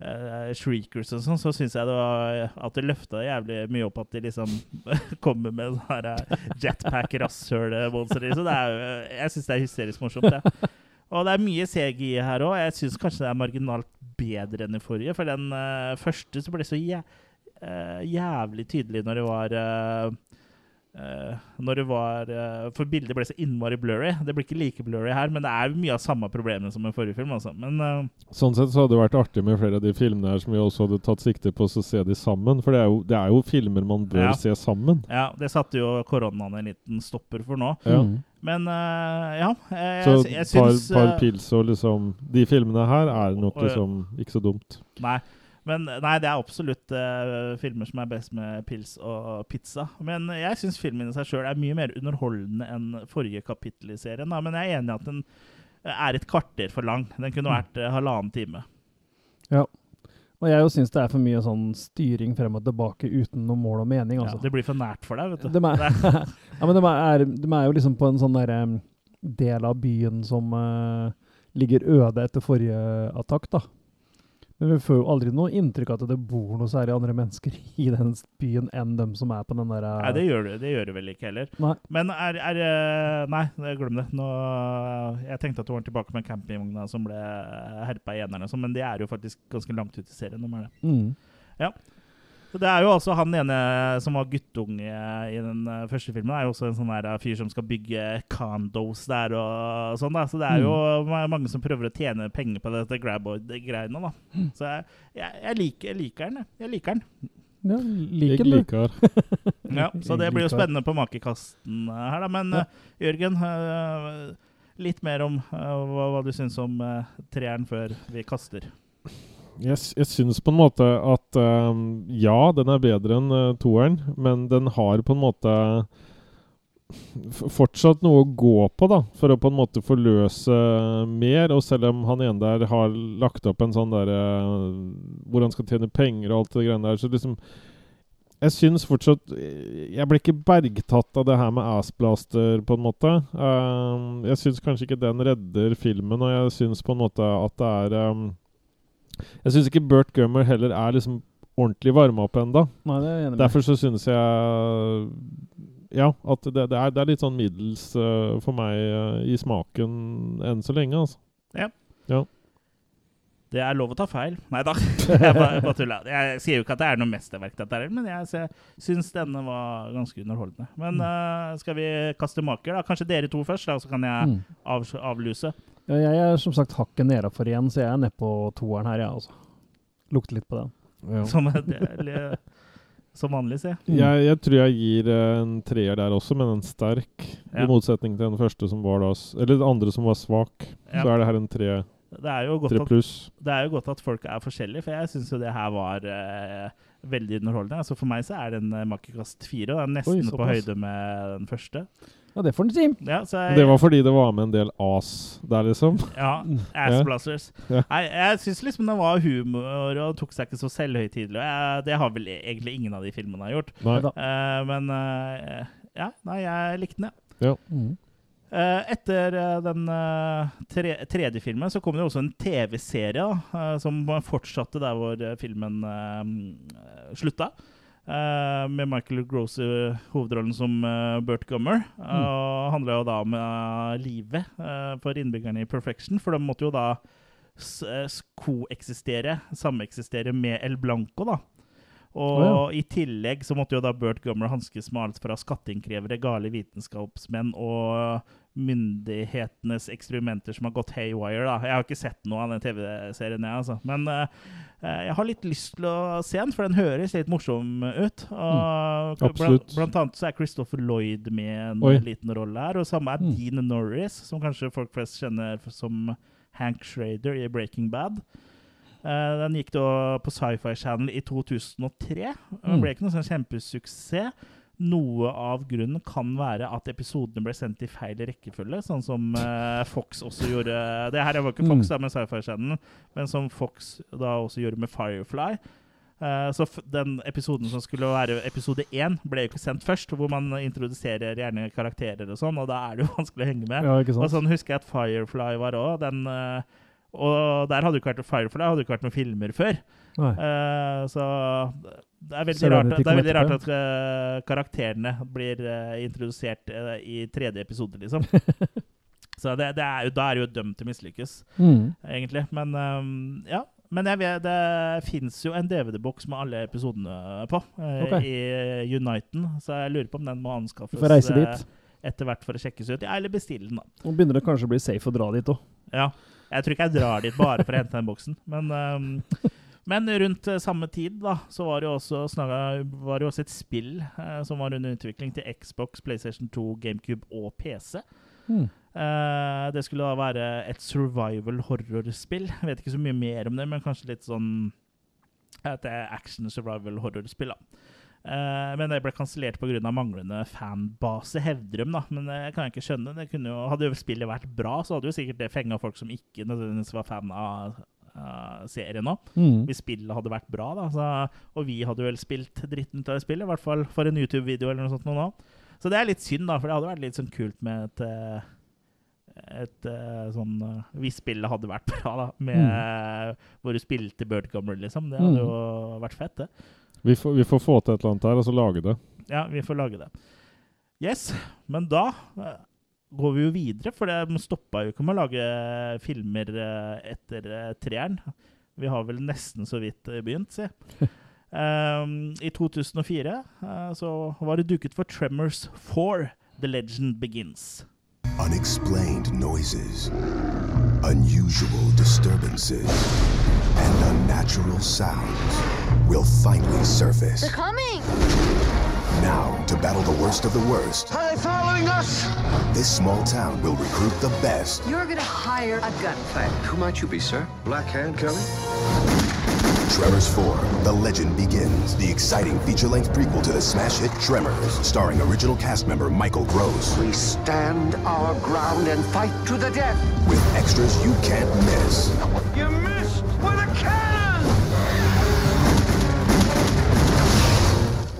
uh, Shriekers og sånn, så syns jeg det var at det løfta jævlig mye opp at de liksom [laughs] kommer med sånne uh, jetpack-rasshøl-monster. Så det er Jeg syns det er hysterisk morsomt, det. Og det er mye CGI her òg. Jeg syns kanskje det er marginalt bedre enn i forrige. For den uh, første så ble så jæ uh, jævlig tydelig når det var eh, Når det var eh, For bildet ble så innmari blurry. Det blir ikke like blurry her, men det er mye av samme problemene som i forrige film. Altså. Men uh, Sånn sett så hadde det vært artig med flere av de filmene her som vi også hadde tatt sikte på å se de sammen. For det er jo, det er jo filmer man bør Ja. se sammen. ja, det satte jo koronaen en liten stopper for nå. Ja. Mm. Men uh, ja, jeg, Så jeg, jeg par, syns par eh, pils og liksom De filmene her er nok liksom ikke så dumt. Nei. Men nei, det er absolutt uh, filmer som er best med pils og pizza. Men jeg syns filmen i seg sjøl er mye mer underholdende enn forrige kapittel i serien. Da. Men jeg er enig i at den eh, er et kvarter for lang. Den kunne vært uh, halvannen time. Ja. Og jeg jo syns det er for mye sånn styring frem og tilbake uten noe mål og mening. Ja, altså. det blir for nært for deg, vet du. De er, [laughs] [laughs] ja, men de er, de er jo liksom på en sånn derre del av byen som uh, ligger øde etter forrige attakk, da. Men vi får jo aldri noe inntrykk av at det bor noe særlig andre mennesker [laughs] i den byen enn dem som er på den der Nei, det gjør, du, det gjør du vel ikke heller. Nei. Men er, er eh, Nei, glem det. Nå, jeg tenkte at du var tilbake med campingvogna som ble herpa i enerne, sånn, men det er jo faktisk ganske langt ut i serien. De er det. Mm. Ja. Så Det er jo altså han ene som var guttunge i den eh, første filmen, er jo også en sånn der fyr som skal bygge condos der og sånn. da. Så det er jo mm. mange som prøver å tjene penger på dette grabboard-greiene. da. Så jeg, jeg, jeg, liker, jeg liker den, jeg. liker den. Ja, liker den, liker. [laughs] Ja, så det blir jo spennende på makekasten eh, her, da. Men Ja. eh, Jørgen, eh, litt mer om eh, hva, hva du syns om eh, treeren før vi kaster. Jeg, jeg syns på en måte at um, ja, den er bedre enn uh, toeren, men den har på en måte fortsatt noe å gå på, da, for å på en måte forløse mer. Og selv om han ene der har lagt opp en sånn derre Hvor han skal tjene penger og alt det greiene der, så liksom jeg syns fortsatt Jeg ble ikke bergtatt av det her med Assblaster, på en måte. Um, jeg syns kanskje ikke den redder filmen, og jeg syns på en måte at det er ehm, Jeg syns ikke Burt Gummer heller er liksom ordentlig varma opp ennå. Er. Derfor så syns jeg Ja, at det, det, er, det er litt sånn middels uh, for meg uh, i smaken enn så lenge, altså. Ja. Ja. Det er lov å ta feil. Nei da, [laughs] jeg bare, bare tulla. Jeg sier jo ikke at det er noe mesterverk, dette her, men jeg sy- syns denne var ganske underholdende. Men uh, skal vi kaste maker, da? Kanskje dere to først, da, så kan jeg Mm. av, avluse. Ja, jeg er som sagt hakket nedafor igjen, så jeg er nede på toeren her, jeg, altså. Lukter litt på den. Ja. Som, det, som vanlig, sier jeg. Jeg, jeg tror jeg gir eh, en treer der også, men en sterk. Ja. I motsetning til den første som var da Eller den andre som var svak. Ja. Så er det her en tre, Det er jo godt tre at pluss. det er jo godt at folk er forskjellige, for jeg syns jo det her var eh, veldig underholdende. Altså For meg så er det en uh, makekast fire, og det er nesten Oi, på høyde med den første. Ja, det får den si. Ja, så jeg, Det var fordi det var med en del as der, liksom. Ja, [laughs] Assblasters. Ja. Nei, jeg syns liksom det var humor og tok seg ikke så selvhøytidelig. Det har vel egentlig ingen av de filmene gjort. Nei. da. Eh, men uh, ja, nei, jeg likte den, jeg. Ja. Mm. Uh, etter den tre, tredje filmen så kom det også en TV-serie som fortsatte der hvor filmen uh, slutta. Eh, med Michael Gross i hovedrollen som uh, Burt Gummer. Uh, og handla jo da om eh, livet eh, for innbyggerne i Perfection, for de måtte jo da eh, koeksistere, sameksistere med El Blanco, da. Og Å, i tillegg så måtte jo da Burt Gummer hanskes med alt fra skatteinnkrevere, gale vitenskapsmenn og myndighetenes eksperimenter som har gått haywire. da. Jeg har ikke sett noe av den TV-serien, jeg, altså. Men eh, jeg har litt lyst til å se den, for den høres litt morsom ut. Og Mm. Blant, blant annet så er Christopher Lloyd med en Oi. liten rolle her. Og samme er Mm. Dean Norris, som kanskje folk flest kjenner som Hank Schrader i Breaking Bad. Uh, den gikk da på Sci-Fi Channel i 2003. Den Det ble ikke noen sånn kjempesuksess. Noe av grunnen kan være at episodene ble sendt i feil rekkefølge, sånn som eh, Fox også gjorde. Det her var ikke Fox Mm. da med Sci-Fi Channel, men som Fox da også gjorde med Firefly. Eh, så den episoden som skulle være episode én, ble jo ikke sendt først, hvor man introduserer gjerne karakterer og sånn, og da er det jo [laughs] vanskelig å henge med. Ja, Og sånn husker jeg at Firefly var òg. Den eh, Og der hadde jo ikke vært Firefly hadde jo ikke vært noen filmer før. Eh, så det er veldig rart, det er veldig rart at uh, karakterene blir uh, introdusert uh, i tredje episode, liksom. [laughs] Så det, det er jo, da er det jo dømt til å mislykkes, Mm. egentlig. Men um, ja. Men jeg vet, det fins jo en DVD-boks med alle episodene på eh, Ok. i Uniten, så jeg lurer på om den må anskaffes reise dit. etter hvert for å sjekkes ut. Ja, eller bestille den, da. Nå begynner det kanskje å bli safe å dra dit òg. Ja. Jeg tror ikke jeg drar dit bare for å hente den boksen, men ehm, men rundt eh, samme tid da, så var det jo også, var det også et spill eh, som var under utvikling til Xbox, PlayStation 2, GameCube og PC. Mm. Eh, det skulle da være et survival horrorspill. Vet ikke så mye mer om det, men kanskje litt sånn eh, action survival horrorspill. da. Eh, men det ble kansellert pga. manglende fanbase, hevder de. Men det kan jeg ikke skjønne. Jo, hadde jo spillet vært bra, så hadde jo sikkert det fenga folk som ikke nødvendigvis var fan av av serien òg. Mm. Hvis spillet hadde vært bra, da. Så, og vi hadde vel spilt dritten ut av spillet, i hvert fall for en YouTube-video eller noe sånt nå. Så det er litt synd, da, for det hadde vært litt sånn kult med et eh, et uh, sånn uh, Hvis spillet hadde vært [laughs] bra, da, med, mm. hvor du spilte Bird Gummer, liksom. Det hadde mm. jo vært fett, det. Vi får, vi får, få til et eller annet der, og så lage det. Ja, vi får lage det. Yes, men da uh, går vi jo videre, for de stoppa jo ikke med å lage filmer etter treeren. Vi har vel nesten så vidt begynt, si. Um, [laughs] I 2004 uh, så var det duket for Tremors 4, The Legend Begins. Unexplained noises, unusual disturbances, and unnatural sounds will finally surface. They're coming! Now, to battle the worst of the worst. Are they following us? This small town will recruit the best. You're gonna hire a gunfighter. Who might you be, sir? Black Hand Kelly? Tremors 4, The Legend Begins, the exciting feature-length prequel to the smash hit Tremors, starring original cast member Michael Gross. We stand our ground and fight to the death. With extras you can't miss. You missed with a cannon!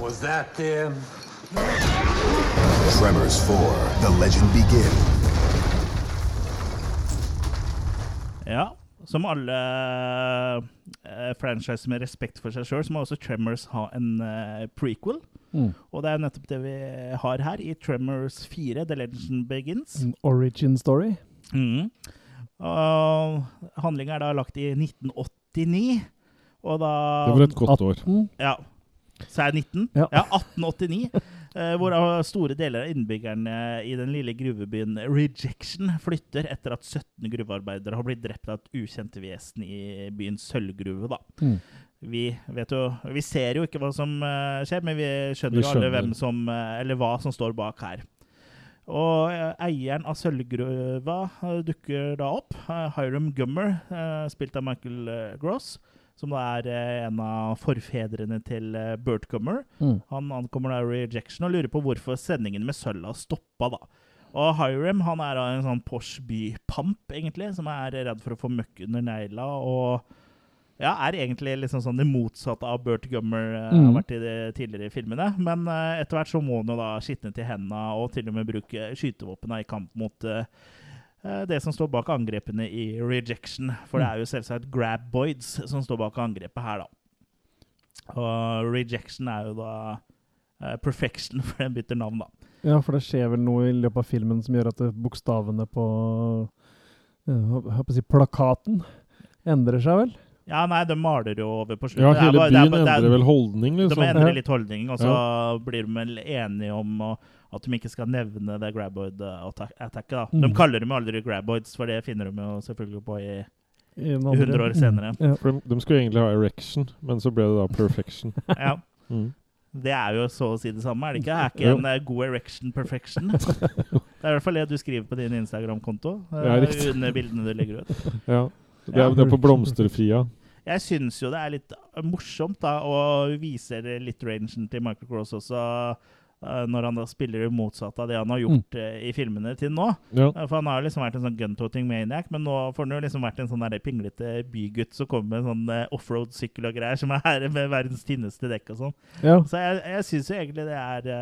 Was that them? Tremors 4, The Legend Begins. Ja, som alle uh, franchiser med respekt for seg sjøl, så må også Tremors ha en uh, prequel. Mm. Og det er nettopp det vi har her, i Tremors 4, The Legend Begins. An origin story. Mm. Handlinga er da lagt i 1989. Og da Det var et godt år. Ja. Så er 19? Ja, ja 1889. Eh, hvor store deler av innbyggerne i den lille gruvebyen Rejection flytter etter at 17 gruvearbeidere har blitt drept av et ukjent vesen i byens sølvgruve. da. Mm. Vi, vet jo, vi ser jo ikke hva som uh, skjer, men vi skjønner, vi skjønner. alle hvem som, uh, eller hva som står bak her. Og eieren av sølvgruva dukker da opp. Hiram Gummer, spilt av Michael Gross som da er eh, en av forfedrene til eh, Bert Gummer. Mm. Han ankommer da Rejection og lurer på hvorfor sendingen med sølv har stoppa. da. Og Hiram han er en sånn Porsche bypamp, egentlig, som er redd for å få møkk under negla. Og ja, er egentlig liksom sånn det motsatte av Bert Gummer uh, mm. har vært i de tidligere filmene. Men uh, etter hvert så må han jo da skitne til hendene og til og med bruke skytevåpen i kamp mot uh, Eh, det som står bak angrepene i rejection. For det er jo selvsagt Grabboids som står bak angrepet her, da. Og rejection er jo da uh, perfection, [laughs] for den bytter navn, da. Ja, for det skjer vel noe i løpet av filmen som gjør at bokstavene på uh, si, plakaten endrer seg, vel? Ja, nei, de maler jo over på slutten. Ja, hele byen er, er, endrer vel holdning, liksom. De endrer litt holdning, og så ja. blir de vel enige om å at de ikke skal nevne det graboid-attacket. da. Mm. De kaller dem aldri graboids, for det finner de jo selvfølgelig på i, I 100 år senere. Mm. Ja. For de, de, skulle egentlig ha erection, men så ble det da perfection. [laughs] ja. Mm. Det er jo så å si det samme, er det ikke? Er ikke en uh, god erection perfection? [laughs] det er i hvert fall det du skriver på din Instagram-konto uh, ja, under bildene du legger ut. [laughs] ja, det er, det er på blomsterfria. Jeg syns jo det er litt morsomt da, å vise litt rangen til Michael Cross også Eh, når han da spiller det motsatte av det han har gjort mm. uh, i filmene til nå. Ja. Uh, for han har liksom vært en sånn guntoting maniac, men nå får han jo liksom vært en sånn der pinglete bygutt som kommer med en sånn uh, offroad-sykkel og greier, som er [laughs] med verdens tynneste dekk og sånn. Ja. Så jeg, jeg syns jo egentlig det er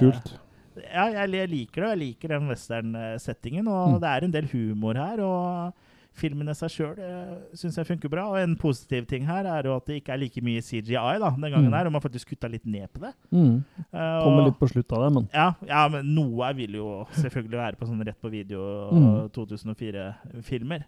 Kult. Ja, jeg, jeg, liker det. Jeg liker den western-settingen, og mm. det er en del humor her. og filmen i seg sjøl uh, syns jeg funker bra. Og en positiv ting her er jo at det ikke er like mye CGI da, den gangen mm. her, og man faktisk kutta litt ned på det. Mm. Uh, Kommer litt på slutt av det, men ja, ja, men noe vil jo selvfølgelig være på sånn rett på video mm. 2004-filmer.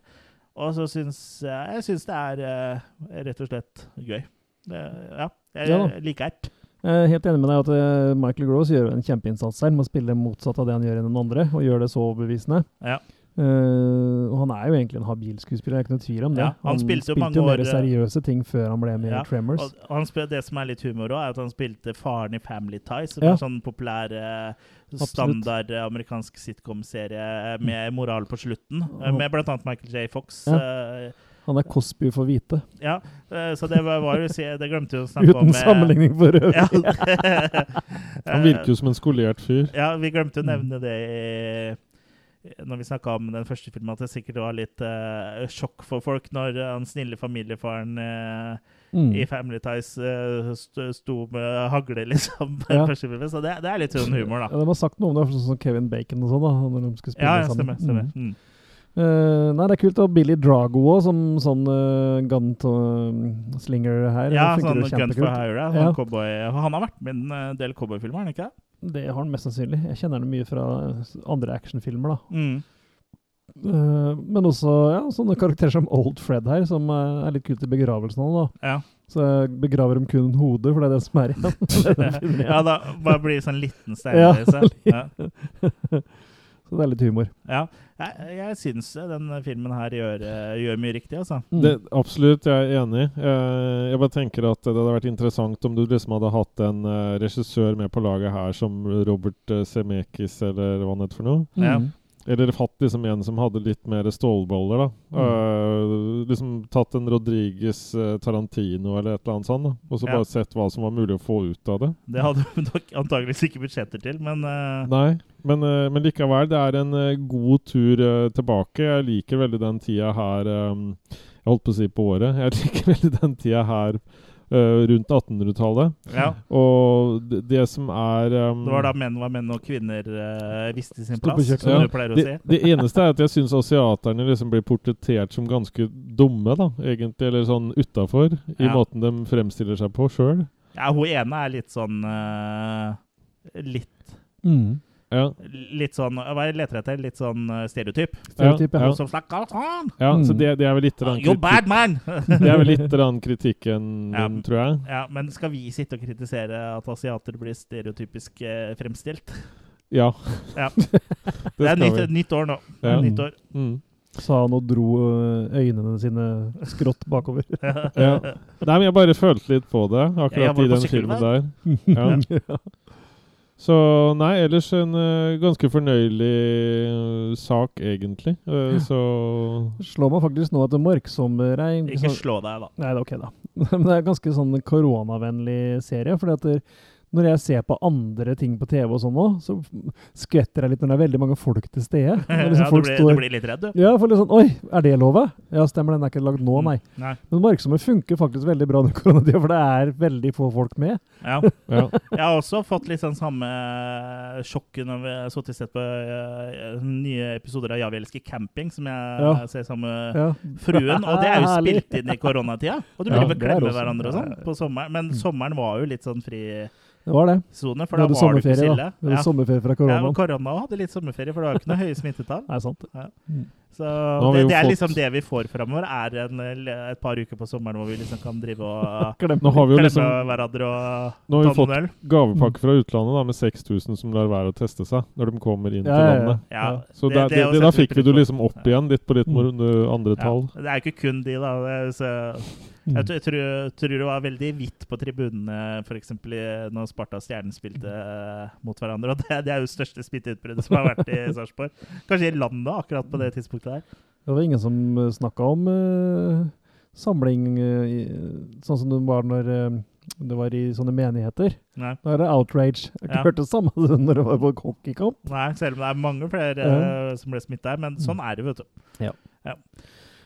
Og så syns jeg, synes det er uh, rett og slett gøy. Det, ja, jeg ja. liker det. Jeg er helt enig med deg at Michael Gross gjør en kjempeinnsats her med å spille motsatt av det han gjør i den andre, og gjør det så overbevisende. Ja. Uh, og han er jo egentlig en habil skuespiller, det er ikke noe tvil om det. Ja, han, han, spilte spilte jo mer år, seriøse ting før han ble med ja, i Tremors. Spilte, det som er litt humor òg, er at han spilte faren i Family Ties, som ja. er sånn populær uh, standard amerikansk sitcom-serie med moral på slutten, med bl.a. Michael J. Fox. Han er Cosby for hvite. Ja, så det var, var jo Det glemte vi å snakke Uten om. Uten sammenligning for øvrig. [laughs] [laughs] han virker jo som en skolert fyr. Ja, vi glemte å nevne det i når vi snakka om den første filmen, at det sikkert var litt uh, sjokk for folk når han snille familiefaren uh, mm. i Family Ties uh, sto med hagle, [laughs] liksom. Ja. Så det, det, er litt sånn humor, da. Ja, De har sagt noe om det, sånn som Kevin Bacon og sånn, da. Når de skulle spille ja, ja, stemmer. stemmer. Mm. Mm. Eh, nei, det er kult. Og Billy Drago òg, som sånn uh, gun um, slinger her. Ja, sånn Gun for. Hire. Ja. Sånn cowboy. Han har vært med i en del cowboyfilmer, har han ikke? Det har han mest sannsynlig. Jeg kjenner han mye fra andre actionfilmer, da. Mm. Uh, men også ja, sånne karakterer som Old Fred her, som eh, er litt kult i begravelsen hans. Ja. Så jeg begraver dem kun hodet, for det er det som er igjen. [laughs] Filmen igjen. ja, da bare blir det sånn liten stein Ja. [laughs] Ja. Så det er litt humor. Ja. Jeg, jeg syns den filmen her gjør, eh, gjør mye riktig, altså. Det, absolutt, jeg er enig. Eh, jeg bare tenker at det hadde vært interessant om du liksom hadde hatt en eh, regissør med på laget her som Robert uh, Semekis, eller hva han heter for noe. Ja. Eller hatt liksom en som hadde litt mer stålboller, da. Eh, liksom tatt en Rodriguez uh, Tarantino eller et eller annet sånt, da. Og så Ja. bare sett hva som var mulig å få ut av det. Det hadde vi [laughs] nok antageligvis ikke budsjetter til, men uh... Nei, men, eh, men likevel, det er en eh, god tur eh, tilbake. Jeg liker veldig den tida her um, Jeg holdt på å si på året. Jeg [laughs] liker veldig den tida her eh, rundt 1800-tallet. Ja. Og det, det som er um, det var da menn var menn og kvinner uh, visste sin plass, som Ja, du pleier å det, si. det eneste er at jeg syns asiaterne liksom blir portrettert som ganske dumme, da, egentlig. Eller sånn utafor, i Ja. måten de fremstiller seg på sjøl. Ja, hun ene er litt sånn uh, Litt Mm. Ja. Litt sånn Hva er det jeg leter etter? Litt sånn eh, stereotyp? Stereotyp, ja. Som snakker sånn! ja, så Mm. det, det er vel litt grann You bad man! [laughs] Det er vel litt grann kritikken Ja. min, tror jeg. ja, men skal vi sitte og kritisere at asiater blir stereotypisk eh, fremstilt? Ja. [laughs] Ja. det Det er nytt, nytt år nå. Ja. Nytt år. Mm. Sa han og dro øh, øynene sine skrått bakover. [laughs] Ja. Nei, men jeg bare følte litt på det, akkurat i den filmen der. Ja, Ja. Så nei, ellers en uh, ganske fornøyelig uh, sak, egentlig. Eh, så Slår meg faktisk nå at Marksommer er Ikke sånn- slå deg, da. Nei, det er ok, da. [laughs] Men det er ganske sånn koronavennlig serie. fordi at det, når jeg ser på andre ting på TV og sånn nå, så skvetter jeg litt når det er veldig mange folk til stede. [laughs] Liksom ja, du blir, står- du blir litt redd, du. Ja, for litt sånn Oi, er det lov? Ja, stemmer, den er ikke lagd nå, nei. Nei. Men Marksommer funker faktisk veldig bra under [laughs] koronatida, for det er veldig få folk med. Ja. [laughs] ja. Jeg har også fått litt sånn samme sjokket når vi har sittet og sett på uh, nye episoder av Ja, vi elsker camping, som jeg Ja. ser sammen med Ja. fruen. Og det er jo spilt inn i koronatida. Og du Ja, vel jo klemme hverandre og sånn på sommeren. Men sommeren var jo litt sånn frisone, Det var det. for da hadde var det ikke sommerferie, stille. da. Vi hadde sommerferie fra Ja, koronaen. og korona hadde litt sommerferie, for det var jo ikke noe høye smittetall. [laughs] Nei, sant. Ja. Mm. Så det, det er fått- liksom det vi får framover, er en, et par uker på sommeren hvor vi liksom kan drive og [laughs] Nå har vi jo klemme liksom hverandre og Nå har vi fått øl. gavepakke fra utlandet da, med 6000 som lar være å teste seg når de kommer inn Ja, til ja, ja. landet. Ja, Så det- det det, det, da fikk vi det liksom opp igjen, litt på litt Mm. andre tall. Ja, det er jo ikke kun de, da. Det er, så, Mm. jeg, tror- tror, det var veldig hvitt på tribunene f.eks. når Sparta og Stjernen spilte eh, mot hverandre. Og det, det er jo største smitteutbruddet som har vært i [laughs] Sarpsborg. Kanskje i landet akkurat på det tidspunktet der. Det var ingen som snakka om uh, samling uh, sånn som det var når uh, det var i sånne menigheter. Nei. Da er det outrage. Jeg Ja. hørt det samme når det var på hockeykamp. Nei, selv om det er mange flere eh, som ble smitta her. Men sånn er det, vet du. Ja. Ja.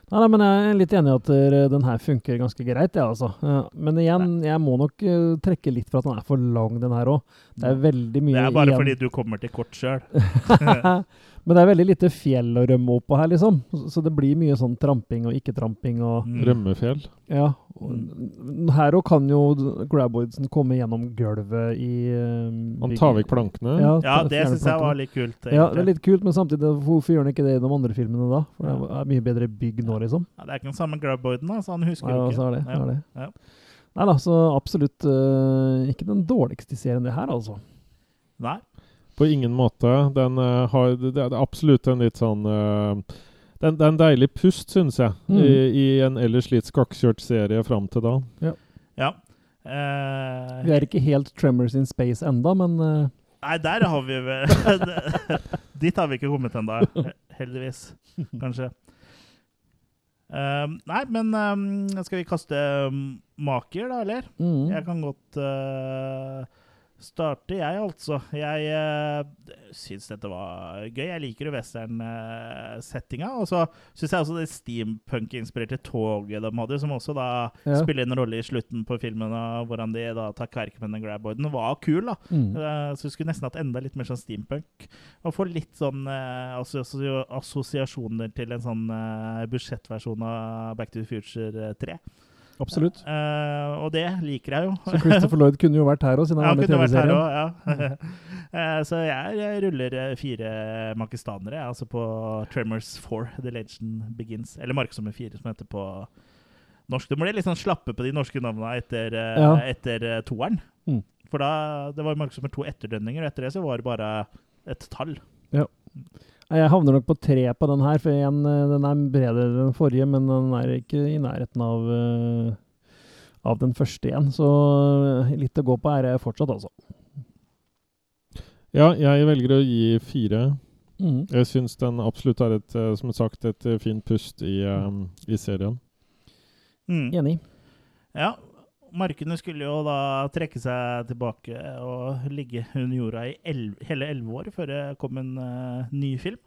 Nei, nei, men jeg er litt enig i at eh, den her funker ganske greit, jeg, altså. Ja, men igjen, jeg må nok eh, trekke litt for at den er for lang, den her òg. Det er veldig mye igjen. Det er bare igjen. fordi du kommer til kort sjøl. [laughs] [laughs] [laughs] men det er veldig lite fjell å rømme opp på her, liksom. Så det blir mye sånn tramping og ikke-tramping og Mm. Rømmefjell. Ja. og Her òg kan jo Graboidsen komme gjennom gulvet i uh, Han tar vekk plankene. Ja, ja det syns jeg var litt kult. Ja, det er litt kult, men samtidig, hvorfor gjør han ikke det i de andre filmene da? For det er mye bedre bygg nå, liksom. Ja, det er ikke den samme graboiden, da, så han husker Ja, jo ikke. så er det, Ja. er det. Ja. Nei da, så absolutt uh, ikke den dårligste serien det her, altså. Nei. På ingen måte. Den uh, har Det det er absolutt en litt sånn uh, den, Det er en deilig pust, syns jeg, Mm. i, i en ellers litt skakkjørt serie fram til da. Ja. Eh, Vi er ikke helt Tremors in Space enda, men uh. Nei, der har vi vel [laughs] Dit har vi ikke kommet ennå, heldigvis. [laughs] Kanskje. Uh, nei, men um, skal vi kaste um, maker, da, eller? mm. Jeg kan godt uh, starter jeg, altså. Jeg uh, syns dette var gøy. Jeg liker jo western-settinga. og så syns jeg også det steampunk-inspirerte toget de hadde, som også da ja. spiller en rolle i slutten på filmen, og hvordan de da tar kverk med den graboiden, var kul. da. Mm. Uh, så jeg skulle nesten hatt enda litt mer sånn steampunk. Og få litt sånn uh, assosiasjoner til en sånn budsjettversjon av Back to the Future 3. Absolutt. Uh, og det liker jeg jo. Så Christopher Lloyd kunne jo vært her òg, siden han ja, var med i TV-serien. Ja. uh, [laughs] så jeg, jeg, ruller fire makistanere altså på Tremors 4, The Legend Begins. Eller Marksommer 4, som heter på norsk. Du må litt sånn slappe på de norske navnene etter, uh, ja. etter toeren. Mm. For da, det var Marksommer 2 etterdønninger, og etter det så var det bare et tall. Ja. Jeg havner nok på tre på den her, for en, eh, den er bredere enn den forrige, men den er ikke i nærheten av, uh, av den første igjen. Så eh, litt å gå på er jeg fortsatt, altså. Ja, jeg velger å gi fire. Mm. Jeg syns den absolutt er et, som sagt, et fint pust i, um, i serien. Mm. Enig. Ja, Markene skulle jo da trekke seg tilbake og ligge under jorda i el hele elleve år før det kom en uh, ny film.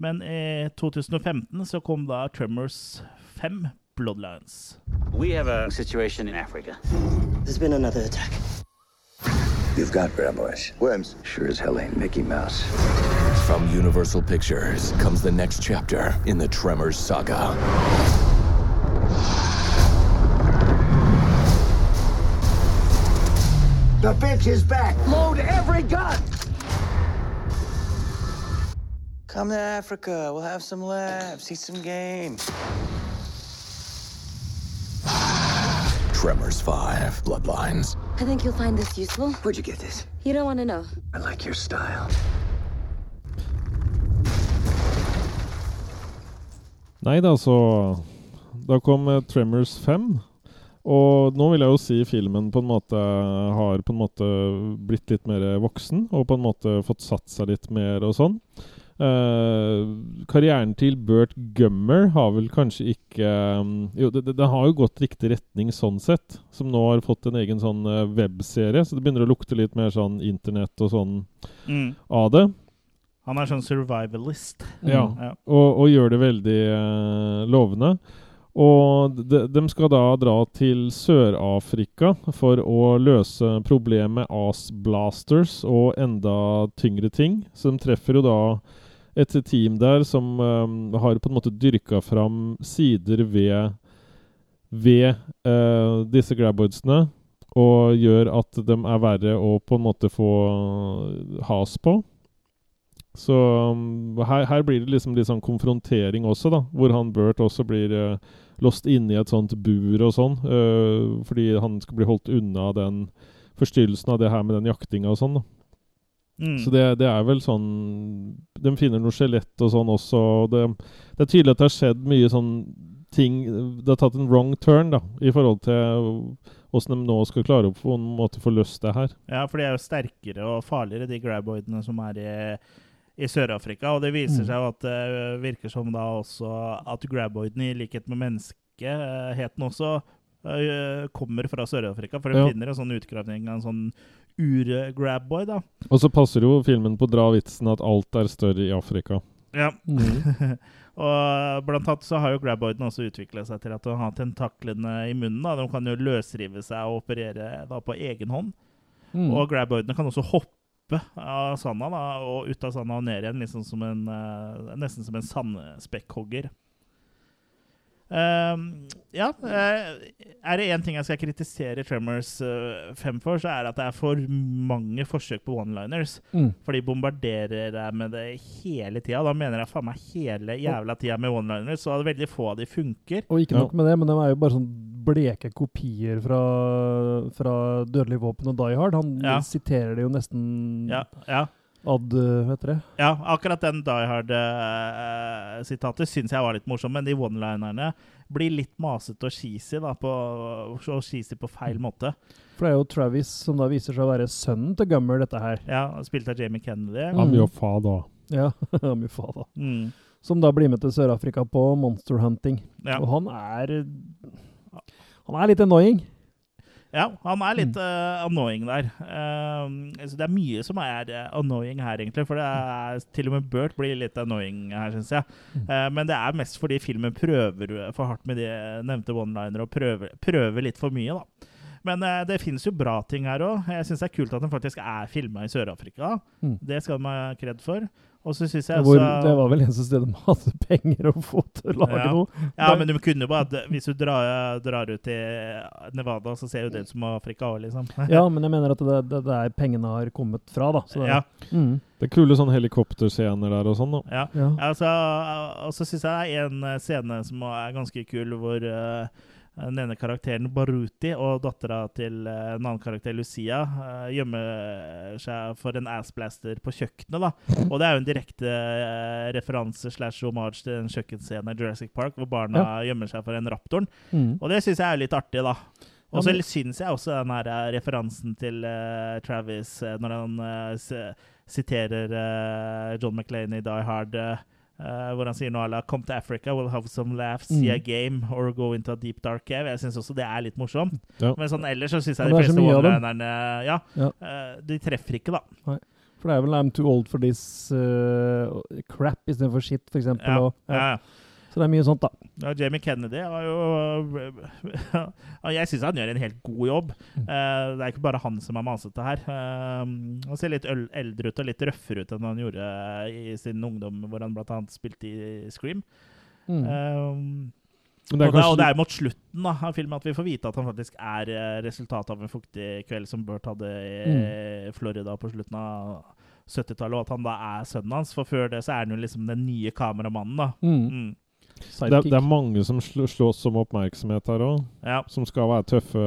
Men i 2015 så kom da Tremors 5 Bloodlines. We have a situation in Africa. There's been another attack. You've got graboids. Worms. Sure as hell ain't Mickey Mouse. From Universal Pictures comes the next chapter in the Tremors saga. The bitch is back. Load every gun. Come to Africa. We'll have some laughs, eat some game. Tremors 5 Bloodlines. I think you'll find this useful. Where'd you get this? You don't want to know. I like your style. Nei da, så Da kom eh, Tremors 5. Og nå vil jeg jo si filmen på en måte har på en måte blitt litt mer voksen, og på en måte fått satt seg litt mer og sånn. Uh, karrieren til Bert Gummer har vel kanskje ikke um, Jo, det, det, har jo gått riktig retning sånn sett, som nå har fått en egen sånn uh, webserie, så det begynner å lukte litt mer sånn internett og sånn mm. av det. Han er sånn survivalist. Ja, mm. ja. Og, og, gjør det veldig uh, lovende. Og de, de, skal da dra til Sør-Afrika for å løse problemet med Ass Blasters og enda tyngre ting. Så de treffer jo da et team der som um, har på en måte dyrka fram sider ved, ved uh, disse graboidsene, og gjør at de er verre å på en måte få has på. Så um, her, her, blir det liksom litt sånn konfrontering også, da. Hvor han Bert også blir uh, låst inne i et sånt bur og sånn. Uh, fordi han skal bli holdt unna den forstyrrelsen av det her med den jaktinga og sånn. Mm. Så det, det, er vel sånn De finner noe skjelett og sånn også. Og det, det, er tydelig at det har skjedd mye sånn ting Det har tatt en wrong turn da, i forhold til åssen de nå skal klare å på en måte få løst det her. Ja, for de er jo sterkere og farligere, de graboidene som er i i Sør-Afrika. Og det viser mm. seg jo at det uh, virker som da også at graboiden, i likhet med menneskeheten også, uh, kommer fra Sør-Afrika. For de ja. finner en sånn utgravning av en sånn ur-grabboy, da. Og så passer jo filmen på å dra vitsen at alt er større i Afrika. Ja. Mm. [laughs] og blant annet så har jo graboiden også utvikla seg til at de har tentaklene i munnen. da. De kan jo løsrive seg og operere da på egen hånd. Mm. Og graboidene kan også hoppe oppe av sanda da, og ut av sanda og ned igjen, liksom som en, uh, nesten som en sandspekkhogger. Uh, ja, uh, er det én ting jeg skal kritisere Tremors 5 for, så er det at det er for mange forsøk på one-liners. Mm. For de bombarderer deg med det hele tida. Da mener jeg faen meg hele jævla tida med one-liners, så veldig få av de funker. Og ikke nok med det, men de er jo bare sånn bleke kopier fra, fra 'Dødelig våpen' og 'Die Hard'. Han ja. siterer det jo nesten ja, ja. ad Vet det. Ja, akkurat den Die Hard-sitatet uh, syns jeg var litt morsom, men de one-linerne blir litt masete og cheesy, da, på, og cheesy på feil mm. måte. For det er jo Travis som da viser seg å være sønnen til Gummer, dette her. Ja, spilt av Jamie Kennedy. Mm. Amiofa, da. Ja, [laughs] Amiofa, da. Mm. Som da blir med til Sør-Afrika på monster hunting. Ja. Og han er han er litt annoying. Ja, han er litt uh, annoying der. Uh, altså det er mye som er uh, annoying her, egentlig. For det er, til og med Bert blir litt annoying her, syns jeg. Uh, men det er mest fordi filmen prøver for hardt med de nevnte one-linere og prøver, prøver, litt for mye, da. Men det finnes jo bra ting her òg. Jeg syns det er kult at den faktisk er filma i Sør-Afrika. Mm. Det skal de ha kred for. Og så synes jeg Hvor, Det var vel eneste stedet de hadde penger å få til å lage ja. noe. Ja, men du kunne jo bare Hvis du drar, drar, ut til Nevada, så ser jo det ut som Afrika òg, liksom. [laughs] ja, men jeg mener at det, det, det er pengene har kommet fra, da. Det, ja. Mm. Det er kule sånne helikopterscener der og sånn, da. Ja. ja. Altså, og så syns jeg det er en scene som er ganske kul, hvor uh, den ene karakteren Baruti og dattera til uh, en annen karakter, Lucia, uh, gjemmer seg for en assblaster på kjøkkenet. da. Og det er jo en direkte uh, referanse slash homage til den kjøkkenscenen i Jurassic Park, hvor barna ja. gjemmer seg for en raptoren. Mm. Og det syns jeg er litt artig, da. Og så ja, syns jeg også den her referansen til Travis når han siterer John McLean i Die Hard. Uh, hvor han sier à la 'Come to Africa, we'll have some laughs, see a mm. game, or go into a deep dark cave'. Jeg syns også det er litt morsomt. Ja. Men sånn ellers så syns jeg de fleste one-linerne ja, ja. uh, De treffer ikke, da. Nei. For det er vel 'I'm too old for this uh, crap' istedenfor shit, for eksempel. Ja. Og, ja. Så det er mye sånt, da. Ja, Jamie Kennedy har jo [laughs] Jeg syns han gjør en helt god jobb. Mm. Uh, det er ikke bare han som er masete her. Uh, han ser litt eldre ut og litt røffere ut enn han gjorde i sin ungdom, hvor han bl.a. spilte i Scream. Mm. Um, det det, og, det, er mot slutten da, av filmen at vi får vite at han faktisk er resultatet av en fuktig kveld som Burt hadde i mm. Florida på slutten av 70-tallet, og at han da er sønnen hans. For før det så er han jo liksom den nye kameramannen. da. Mm. Det det, er mange som sl slåss om oppmerksomhet her òg, ja. som skal være tøffe,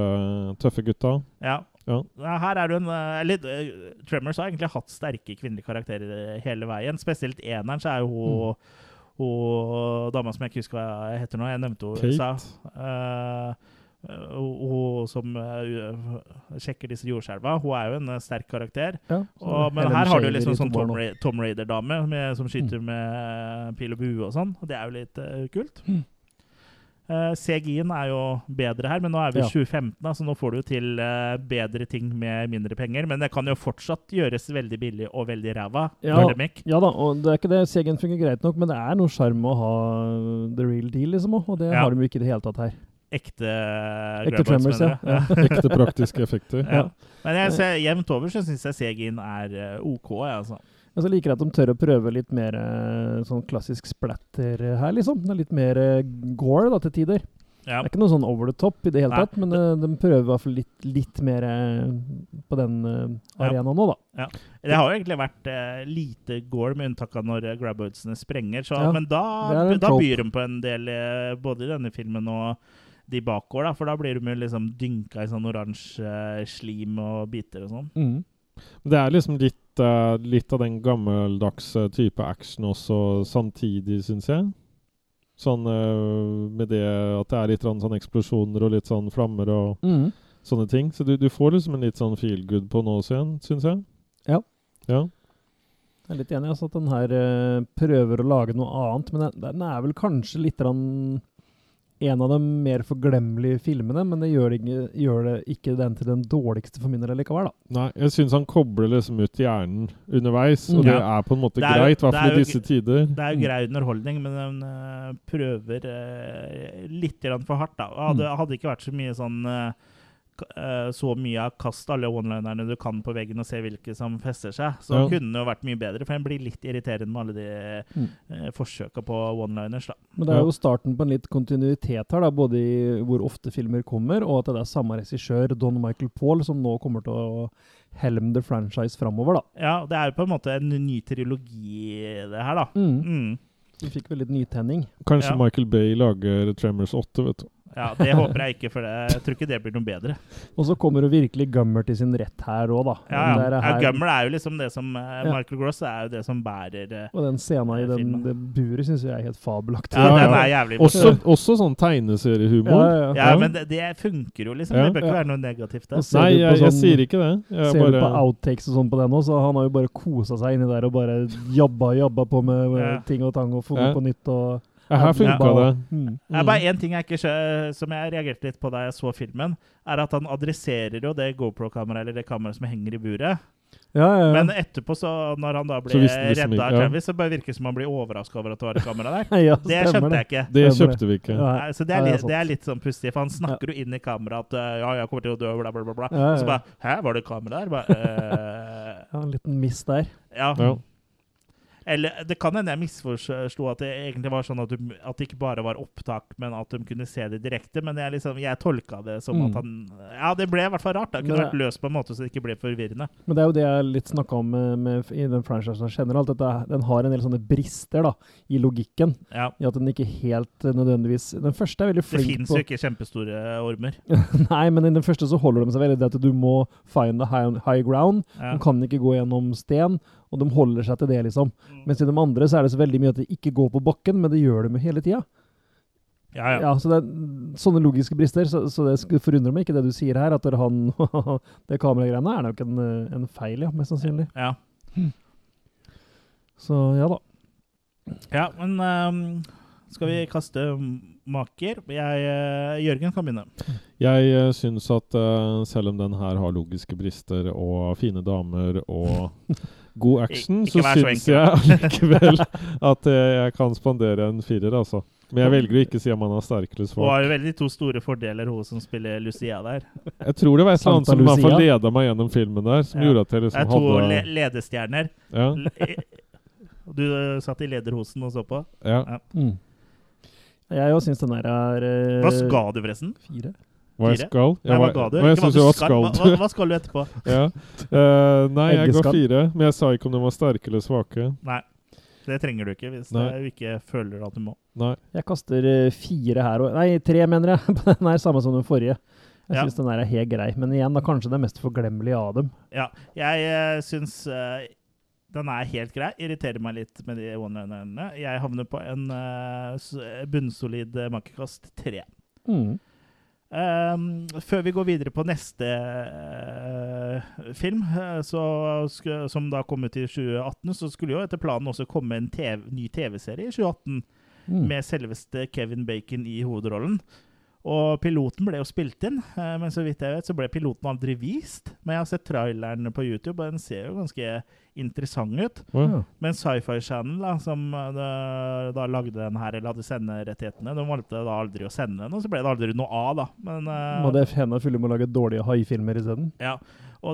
tøffe gutta. Ja. ja. Her er du en eller, uh, Tremors har egentlig hatt sterke kvinnelige karakterer hele veien. Spesielt eneren, så er jo hun, mm. hun dama som jeg ikke husker hva jeg heter nå, jeg nevnte henne sa. stad. Uh, hun som uh, sjekker disse jordskjelva, hun er jo en uh, sterk karakter. Ja, og, men her har du liksom sånn Tom, Ra Tom Raider-dame som skyter mm. med pil og bue og sånn. Og det er jo litt uh, kult. Mm. CGI-en er jo bedre her, men nå er vi i ja. 2015, så så nå får du jo til bedre ting med mindre penger. Men det kan jo fortsatt gjøres veldig billig og veldig ræva. Ja, ja da, og det er ikke det. CGI-en fungerer greit nok, men det er noe sjarm å ha the real deal, liksom, og det ja. har de jo ikke i det hele tatt her ekte Ekte tremors, ja. ja. ekte praktiske effekter. Ja. Men jeg ser, jevnt over så syns jeg CG-en er ok, ja, Altså. Jeg liker jeg at de tør å prøve litt mer uh, sånn klassisk splatter her, liksom. Det er litt mer uh, gore da, til tider. Ja. Det er ikke noe sånn over the top i det hele Nei. tatt, men uh, de prøver i hvert fall litt, litt mer uh, på den uh, arenaen ja. nå, da. Ja. Det har jo egentlig vært lite gore, med unntak av når graboutsene sprenger. Så, men da, da byr de på en del, både i denne filmen og de bakover, da, for da blir du liksom dynka i sånn oransje slim og biter og sånn. Mm. Det er liksom litt, uh, litt av den gammeldagse type action også samtidig, syns jeg. Sånn uh, med det at det er litt sånn eksplosjoner og litt sånn flammer og mm. sånne ting. Så du, du, får liksom en litt sånn feel good på nå også igjen, syns jeg. Ja. ja. Jeg er litt enig i altså, at den her uh, prøver å lage noe annet, men den, den er vel kanskje litt rann en av de mer forglemmelige filmene, men det gjør, ikke, gjør, det ikke den til den dårligste for min del likevel. da. Nei, jeg syns han kobler liksom ut hjernen underveis, og mm. det er på en måte greit, i hvert fall i disse tider. Det er jo grei underholdning, men den uh, prøver uh, litt for hardt. da. Hadde, mm. hadde ikke vært så mye sånn uh, Eh, så mye av kast alle one-linerne du kan på veggen, og se hvilke som fester seg. Så ja. kunne det jo vært mye bedre, for en blir litt irriterende med alle de mm. eh, forsøka på one-liners. da. Men det er jo starten på en litt kontinuitet her, da, både i hvor ofte filmer kommer, og at det er samme regissør, Don Michael Paul, som nå kommer til å helme the franchise framover. da. Ja, det er jo på en måte en ny trilogi, det her, da. Mm. Mm. Så vi fikk vel litt nytenning. Kanskje ja. Michael Bay lager Tremors 8, vet du. Ja, Det håper jeg ikke, for det, jeg tror ikke det blir noe bedre. Og så kommer jo virkelig Gummer til sin rett her òg, da. Ja, ja. ja Gummer er jo liksom det som uh, Michael Gross er jo det som bærer uh, Og den scenen i den, det buret syns jeg er helt fabelaktig. Ja, den er jævlig også, også sånn tegneseriehumor. Ja, men det, det, funker jo, liksom. Det bør ikke være noe negativt der. Nei, jeg, sånn, jeg, sier ikke det. Jeg ser bare... du på outtakes og sånn på den òg, så han har jo bare kosa seg inni der og bare jabba jabba på med ting og tang og funnet på nytt. og Ja, her funka det. Mm. Er bare én ting jeg ikke skjø som jeg reagerte litt på da jeg så filmen, er at han adresserer jo det GoPro-kameraet, eller det kameraet som henger i buret. Ja, ja, ja. Men etterpå, så, når han da blir ble liksom redda av ja. Travis, så bare virker det som han blir overraska over at det var et kamera der. [laughs] Ja, det skjønte jeg ikke. Det kjøpte vi ikke. Ja. Nei, så det er, Ja, det er litt, det er litt sånn pussig, for han snakker jo inn i kameraet at ja, jeg kommer til å dø, bla, bla, bla. Ja, ja, så bare Hæ, var det kamera der? Bare, øh... [laughs] Ja, en liten miss der. ja. Eller det kan hende jeg misforsto at det egentlig var sånn at, du, at det ikke bare var opptak, men at de kunne se det direkte. Men jeg, liksom, jeg tolka det som Mm. at han Ja, det ble i hvert fall rart. Det kunne Men vært løst på en måte så det ikke ble forvirrende. Men det er jo det jeg litt snakka om med, med, i den franchisen generelt. At det, den har en del sånne brister da, i logikken. Ja. I at den ikke helt eh, nødvendigvis Den første er veldig Det flink fins på jo ikke kjempestore ormer. [laughs] Nei, men i den første så holder de seg veldig det at du må find the high, high ground. Ja. De kan ikke gå gjennom sten, og de holder seg til det, liksom. Mm. Mens i de andre så er det så veldig mye at de ikke går på bakken, men det gjør de jo hele tida. Ja, ja. ja, så det er sånne logiske brister. Så, så det forundrer meg ikke det du sier her, at han, [laughs] det kameragreiene er nok en, eh, en feil, ja, mest sannsynlig. ja. Så ja da. Ja, men um, skal vi kaste maker? Jeg, uh, Jørgen kan begynne. Jeg uh, syns at uh, selv om den her har logiske brister og fine damer og [laughs] god action, så så syns jeg allikevel at eh, jeg kan spandere en firer, altså. Men jeg velger å ikke si om han har sterk folk. Og har jo veldig to store fordeler, hun som spiller Lucia der. Jeg tror det var et eller annet som i hvert fall leda meg gjennom filmen der, som Ja. gjorde at jeg liksom hadde Det er to to le ledestjerner. Ja. Du eh, satt i lederhosen og så på. Ja. Mm. Jeg òg syns den der er eh, Hva ga du, forresten? Fire. Hva jeg skal? Nei, hva ga du? Hva jeg hva du skal. skal. Hva, hva, hva skal du etterpå? [laughs] ja. uh, nei, jeg ga fire, men jeg sa ikke om de var sterke eller svake. Nei, det trenger du ikke hvis Nei. du ikke føler at du må. Nei. Jeg kaster eh, fire her og Nei, tre, mener jeg. [laughs] på Den er samme som den forrige. Jeg Ja. syns den der er helt grei. Men igjen, da kanskje det mest forglemmelige av dem. Ja, jeg uh, syns uh, den er helt grei. Irriterer meg litt med de one-linerne. Jeg havner på en uh, bunnsolid uh, makekast tre. Mm. Um, før vi går videre på neste uh, film, eh, så som da kom ut i 2018, så skulle jo etter planen også komme en TV, ny TV-serie i 2018 Mm. med selveste Kevin Bacon i hovedrollen. Og piloten ble jo spilt inn, eh, men så vidt jeg vet så ble piloten aldri vist. Men jeg har sett traileren på YouTube, og den ser jo ganske interessant ut. Ja. Men Sci-Fi Channel, da, som eh, da, lagde den her, eller hadde senderettighetene, de valgte da aldri å sende den, og så ble det aldri noe av, da. Men, uh, Må det hende fylle med å lage dårlige haifilmer isteden? ja,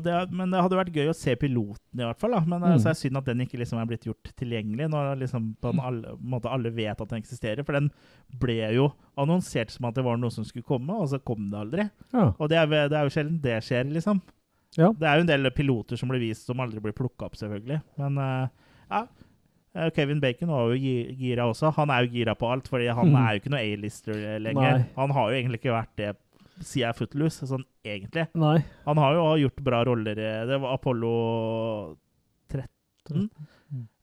det, men det hadde vært gøy å se piloten, i hvert fall. da. Men Mm. så er det synd at den ikke liksom er blitt gjort tilgjengelig, når liksom på en alle, måte alle vet at den eksisterer. For den ble jo annonsert som at det var noe som skulle komme, og så kom det aldri. Ja. Og det er, det er jo sjelden det skjer, liksom. Ja. Det er jo en del piloter som blir vist, som aldri blir plukka opp, selvfølgelig. Men uh, ja. Eh, Kevin Bacon var jo gira også. Han er jo gira på alt, fordi han Mm. er jo ikke noe A-lister lenger. Nei. Han har jo egentlig ikke vært det siden Footloose, sånn egentlig. Nei. Han har jo gjort bra roller. Det var Apollo 13.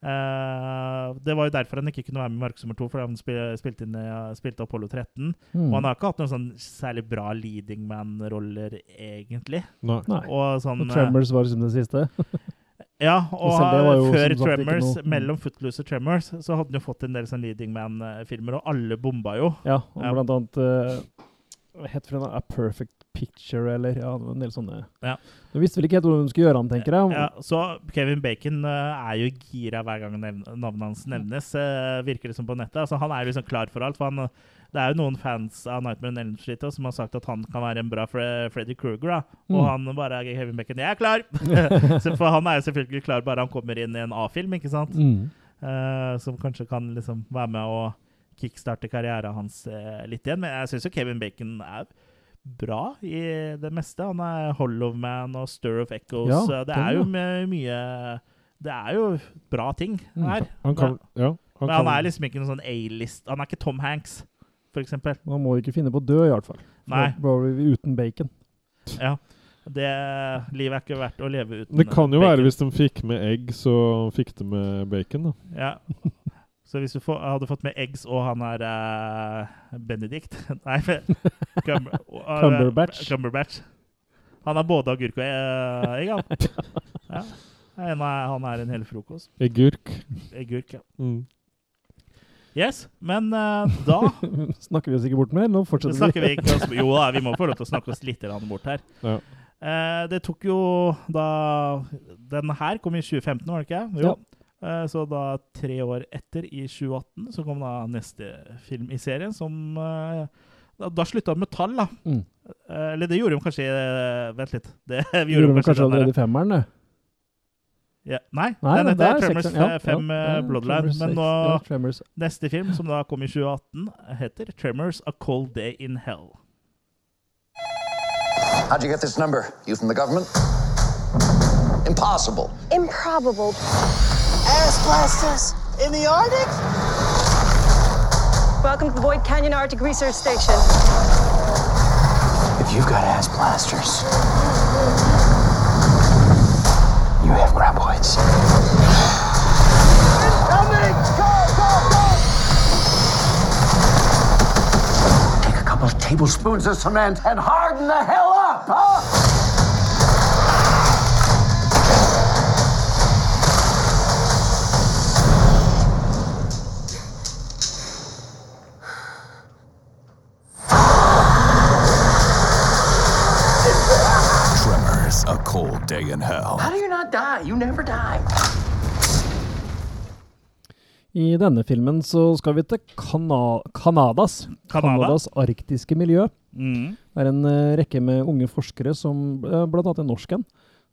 Eh, det var jo derfor han ikke kunne være med i Markus nummer to, fordi han spil, spilte, inn, eh, spilte Apollo 13. Mm. Og han har ikke hatt noen sånn særlig bra leading man-roller, egentlig. Nei. Og sånn Og Tremors var liksom det siste. [laughs] Ja, og og jo før sagt Tremors, noe- mm. mellom Footloose og Tremors, så hadde han jo fått en del sånn leading man-filmer, og alle bomba jo. Ja, og blant annet uh, Hva het det? A Perfect Picture, eller ja, en del sånne Ja. Du visste vel ikke helt hvordan de skulle gjøre han, tenker jeg. Ja, så Kevin Bacon uh, er jo gira hver gang navnet hans nevnes, uh, virker det som på nettet. Altså, han er liksom klar for alt. For han, eh, det er jo noen fans av Nightmare on Elm Street som har sagt at han kan være en bra Fre Freddy Kruger. da. Og Mm. han bare er Kevin Bacon. Jeg er klar! [laughs] så for han er jo selvfølgelig klar bare han kommer inn i en A-film, ikke sant? Mm. Uh, som kanskje kan liksom være med å kickstarte karrieren hans eh, litt igjen. Men jeg syns jo Kevin Bacon er bra i det meste. Han er Hollow Man og Stir of Echoes. Ja, det er jo mye Det er jo bra ting Mm. her. Han kan, ja, han Men han er liksom ikke noen sånn A-list Han er ikke Tom Hanks, eksempel. Man må ikke finne på å dø, i hvert fall. Nei. Bare uten bacon. Ja. Det, livet er ikke verdt å leve uten bacon. Det kan jo bacon. være hvis de fikk med egg, så fikk de med bacon, da. Ja. [laughs] Så hvis du får, hadde fått med eggs og han er uh, Benedict [laughs] Nei, Cumber, uh, Cumberbatch. Cumberbatch. Han er både agurk og eh, egg, han. [laughs] Ja. Han er, han er en hel frokost. Eggurk. Egurk, ja. Mm. Yes, men uh, da [laughs] Snakker vi oss ikke bort mer? Nå fortsetter vi. Ikke oss, jo da, vi må få lov til å snakke oss litt bort her. Ja. Uh, det tok jo da Den her kom i 2015, var det ikke? Jo. Ja. Uh, så da tre år etter, i 2018, så kom da neste film i serien, som Da, da slutta med tall, da. Mm. eller det gjorde de kanskje Vent litt. [laughs] Det, vi gjorde, gjorde de kanskje allerede i femmeren, det. Ja, nei, nei, den heter Tremors 5 ja, ja, Bloodline. Men nå, neste film, som da kom i 2018, heter Tremors A Cold Day in Hell. How'd you get this number? You from the government? Impossible. Improbable. Ass blasters in the Arctic? Welcome to the Boyd Canyon Arctic Research Station. If you've got ass blasters, you have graboids. Incoming! Go, go, go! Take a couple of tablespoons of cement and harden the hell up, huh? Day in hell. How do you not die? You never die. I denne filmen så skal vi til Kana Kanadas. Kanadas arktiske miljø. Mm. Det er en uh, rekke med unge forskere, som, uh, blant annet en norsk en,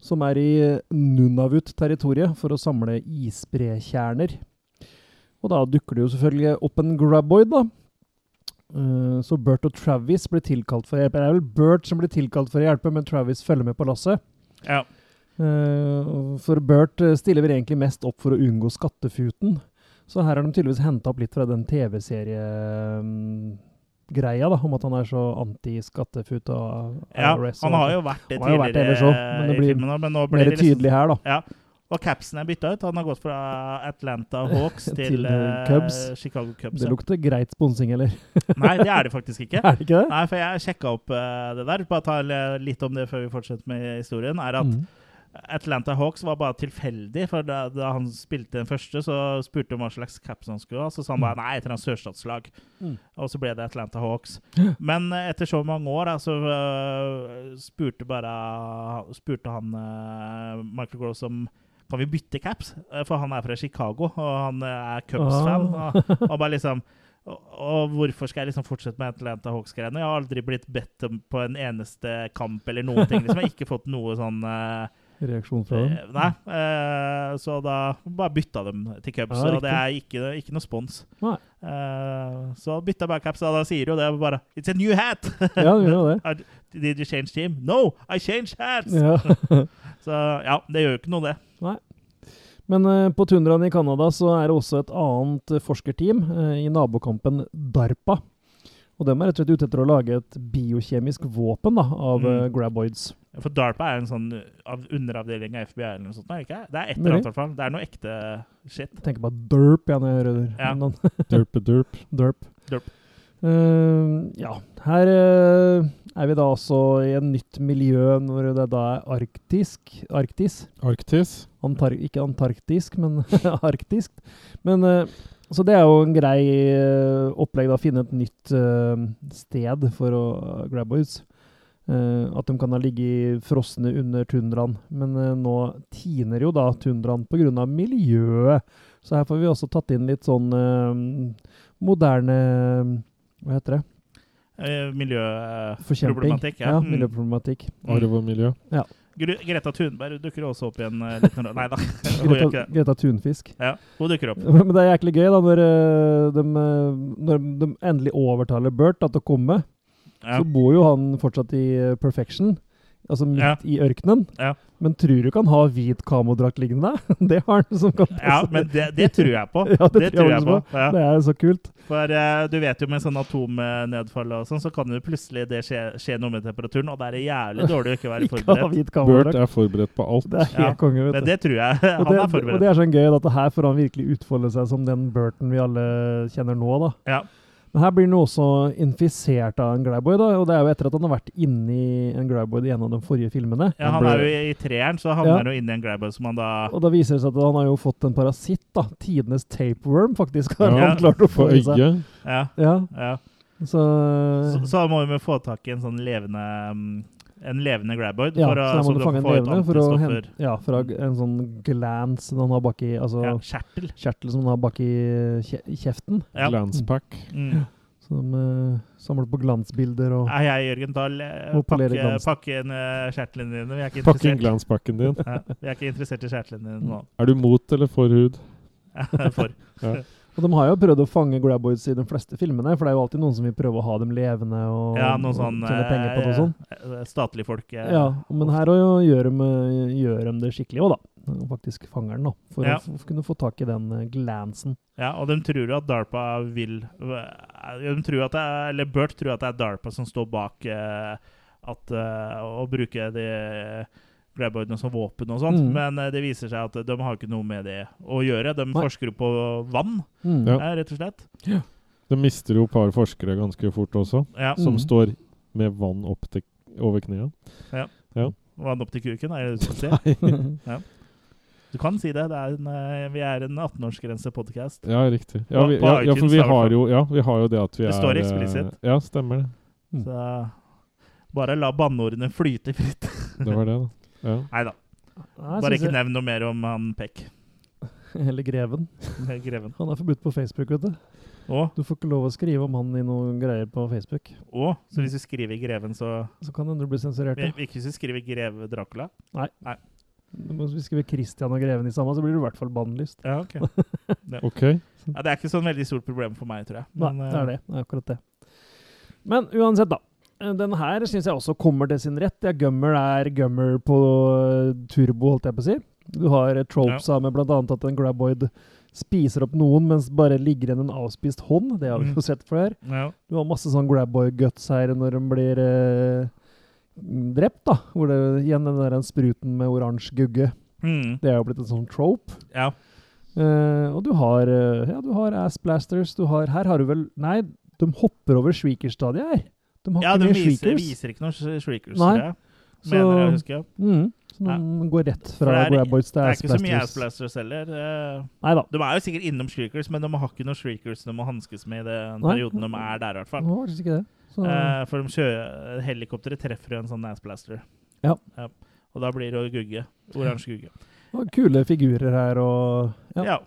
som er i Nunavut-territoriet for å samle isbrekjerner. Og da dukker det jo selvfølgelig opp en graboid, da. Uh, så Bert og Travis blir tilkalt for å hjelpe. Det er vel Bert som blir tilkalt for å hjelpe, men Travis følger med på lasset. Ja. Uh, for Bert uh, stiller vel egentlig mest opp for å unngå skattefuten. Så her har de tydeligvis henta opp litt fra den TV-serie-greia, om at han er så anti-skattefut og ja, han har jo vært det tidligere vært det så, men det i blir filmen. Men nå blir mer det liksom- tydelig her, da. Ja. Og capsen er bytta ut. Han har gått fra Atlanta [laughs] Hawks til, Til, eh, Cubs. Chicago Cubs. Det lukter greit sponsing, eller? [laughs] Nei, det er det faktisk ikke. [laughs] Er det ikke det? Nei, for jeg sjekka opp eh, det der. Bare ta litt om det før vi fortsetter med historien. Er at Mm. Atlanta Hawks var bare tilfeldig. For da, da han spilte den første, så spurte han hva slags caps han skulle ha. Så sa han bare nei, et eller annet sørstatslag. Mm. Og så ble det Atlanta Hawks. [gasps] Men eh, etter så mange år da, så uh, spurte bare Spurte han uh, Michael Gross om kan vi bytte caps? Eh, For han er fra Chicago, og han eh, er Cubs-fan. Ah. Og, og liksom og, og hvorfor skal jeg liksom fortsette med Atlanta Hawks-greiene? Jeg har aldri blitt bedt på en eneste kamp eller noen ting. Liksom. Jeg har ikke fått noe sånn uh, Reaksjon fra dem? Nei. Uh, så da bare bytta dem til Cubs, Ja, og det er ikke, ikke noe spons. Eh, så bytta bare caps, og da sier jo det bare It's a new hat! Ja, det gjør det. [laughs] Did you change team? No, I changed hats! Ja. [laughs] så ja, det gjør jo ikke noe, det. Nei. Men eh, på tundraen i Canada så er det også et annet eh, forskerteam eh, i nabokampen DARPA. Og de er rett og slett ute etter å lage et biokjemisk våpen da, av Mm. eh, graboids. For DARPA er en sånn av underavdeling av FBI eller noe sånt. er ikke? Det er et eller annet, i hvert fall. Det er noe ekte shit. Jeg tenker bare derp ja, når jeg hører Ja. noen. Derp-derp. derp. Derp. Eh, ja, her uh, er vi da også i en nytt miljø når det da er arktisk. Arktis. Arktis. Antar ikke antarktisk, men [laughs] arktisk. Men uh, Så det er jo en grei opplegg da, å finne et nytt sted for å uh. Eh, at de kan ha ligget frosne under tundraen. Men nå tiner jo da tundraen pga. miljøet. Så her får vi også tatt inn litt sånn moderne Hva heter det? Eh, Miljøproblematikk. Ja, ja, miljøproblematikk. Arv og miljø. Ja. Greta Thunberg dukker også opp igjen. eh, litt når- Nei da, [laughs] Greta. Greta Thunfisk. Ja, hun dukker opp. [laughs] Men det er jæklig gøy da, når, eh, de, eh, når de endelig overtaler Bert da, til å komme. Ja. Så bor jo han fortsatt i eh, Perfection, altså midt Ja. i ørkenen. Ja. Men tror du ikke han har hvit kamodrakt liggende der? [laughs] Det har han som kan Ja, men det, det tror jeg på. [laughs] Ja, det, Det tror jeg jeg på, ja. Det er så kult. For uh, du vet jo med sånn atomnedfall og sånn, så kan jo plutselig det skje, skje noe med temperaturen, og det er jævlig dårlig å ikke være [laughs] forberedt. ikke Bert er forberedt på alt. Det er helt konge, vet Men det tror jeg. Han det, er og det er sånn gøy at her får han virkelig utfolde seg som den Burton vi alle kjenner nå, da. Ja. Men her blir han også infisert av en Graboid, da, og det er jo etter at han har vært inni en Graboid i en av de forrige filmene. Ja, han er jo i, treeren, så havner Ja. han jo inni en graboid som han da Og da viser det seg at han har jo fått en parasitt, da. Tidenes tapeworm, faktisk, har Ja. han klart å få i seg. Ja. Ja. ja. Så, Så, så må vi få tak i en sånn levende mm, En levende graboid. ja, for å, så da må så du fange en levende for å hente Ja, fra en sånn glans han har baki Altså Ja, kjertel. kjertel som han har baki i kjeften. Ja. Glanspack. Mm. Som uh, samler på glansbilder og Nei, jeg, Jørgen, da pakker pakke, inn eh, kjertlene dine. Vi er ikke Pakke inn interessert. glanspakken din. Ja, vi er ikke interessert i kjertlene dine nå. Er du mot eller for hud? [laughs] For. Ja. Og de har jo prøvd å fange graboids i de fleste filmene, for det er jo alltid noen som vil prøve å ha dem levende og, Ja, noe og sånn tjene penger på det og sånn. Statlige folk. eh, Ja, men her gjør de, gjør de det skikkelig òg, da. Og Faktisk fanger den, da. For Ja. å kunne få tak i den eh, glansen. Ja, og de tror jo at DARPA vil eh, De tror at det er, Eller Bert tror at det er DARPA som står bak eh, at, eh, å bruke de graboidene som våpen og sånt, Mm. men eh, det viser seg at de har ikke noe med det å gjøre. De Nei. forsker jo på vann, Mm. Ja. eh, rett og slett. Det mister jo et par forskere ganske fort også, Ja. som Mm. står med vann opp til, over knærne. Ja. Ja. Vann opp til kuken, er det det du skal si? [laughs] Nei. [laughs] ja. Du kan si det. det er en, eh, vi er en 18-årsgrense-podkast. Ja, riktig. Ja, vi, ja, ja, for vi har jo, ja, vi har jo det at vi Det er står eh, eksplisitt. Ja, stemmer det. Så bare la banneordene flyte fritt. Det var det, da. [laughs] Ja. Nei da. Bare ikke jeg- nevn noe mer om han Peck. [laughs] Eller Greven. [laughs] Greven. Han er forbudt på Facebook, vet du. Å, Du får ikke lov å skrive om han i noen greier på Facebook. å, så hvis du skriver Greven, så Så kan hende du blir sensurert. Ja. Ikke hvis du skriver Greve Dracula? Nei. Nei. Hvis vi skriver Christian og Greven i samme, så blir du i hvert fall bannlyst. Ja, ok. [laughs] Det. okay. Ja, det er ikke sånn veldig stort problem for meg, tror jeg. Nei, det er eh, det. Det er akkurat det. Men uansett, da. Eh, Den her syns jeg også kommer til sin rett. Ja, Gummer er Gummer på eh, turbo, holdt jeg på å si. Du har eh, tropes av med bl.a. at en graboid spiser opp noen, mens bare ligger igjen en avspist hånd. Det har vi Mm. jo sett før. Ja. Du har masse sånn graboid-guts her når de blir eh, drept, da. Hvor det igjen den der spruten med oransje gugge. Mm. Det er jo blitt en sånn trope. Ja. Eh, og du har Ja, du har ass blasters. Du har Her har du vel Nei, de hopper over shrieker-stadiet her. De har ja, ikke de viser, shriekers. viser ikke noen shriekers, Nei. Så. Mener jeg å huske. Mm, så Ja. de går rett fra til graboids til det er ikke så mye ass blasters. blasters heller. eh. Neida. De er jo sikkert innom shriekers, men de har ikke noen shriekers de må hanskes med i den Nei. perioden de er der, i hvert fall. Faktisk ikke det. Så, Eh, for de kjører, helikopteret treffer jo en sånn ass blaster. Ja. Og da blir det gugge. Oransje gugge. og kule figurer her og Ja. Ja.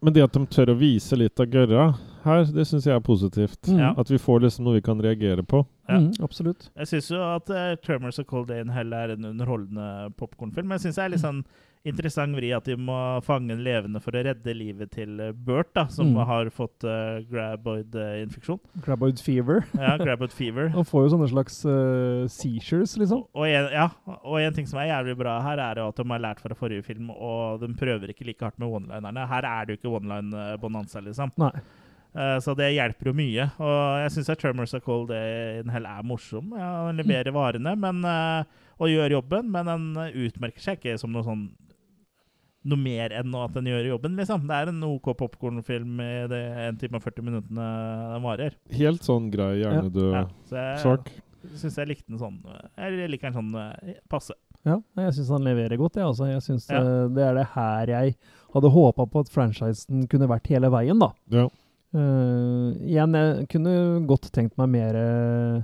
Men det at de tør å vise litt av gørra her, det syns jeg er positivt. Mm. At vi får liksom noe vi kan reagere på. Ja. Mm, absolutt. Jeg syns jo at uh, 'Tremors of Cold Day in Hell' er en underholdende popkornfilm. Men jeg syns det er litt sånn interessant vri at de må fange en levende for å redde livet til eh, Bert, da, som Mm. har fått uh, graboid-infeksjon. Graboid fever. Ja, graboid fever. [laughs] Han får jo sånne slags uh, seizures, liksom. Og en, ja, og en ting som er jævlig bra her, er jo at de har lært fra forrige film, og de prøver ikke like hardt med one-linerne. Her er det jo ikke one-line-bonanza, liksom. Nei. Så det hjelper jo mye. Og jeg syns Tremors of Cold Day in Hell er morsom. Ja, den leverer varene men, og gjør jobben, men den utmerker seg ikke som noe sånn noe mer enn at den gjør jobben, liksom. Det er en OK popkornfilm i det 1 time og 40 minuttene den varer. Helt sånn grei hjernedød Ja, sak. syns jeg likte den sånn Jeg liker den sånn eh, passe. Ja, jeg syns han leverer godt, jeg. Altså. Jeg synes Ja. eh, Det er det her jeg hadde håpa på at franchisen kunne vært hele veien, da. Ja. Uh, igjen, jeg kunne godt tenkt meg mer eh,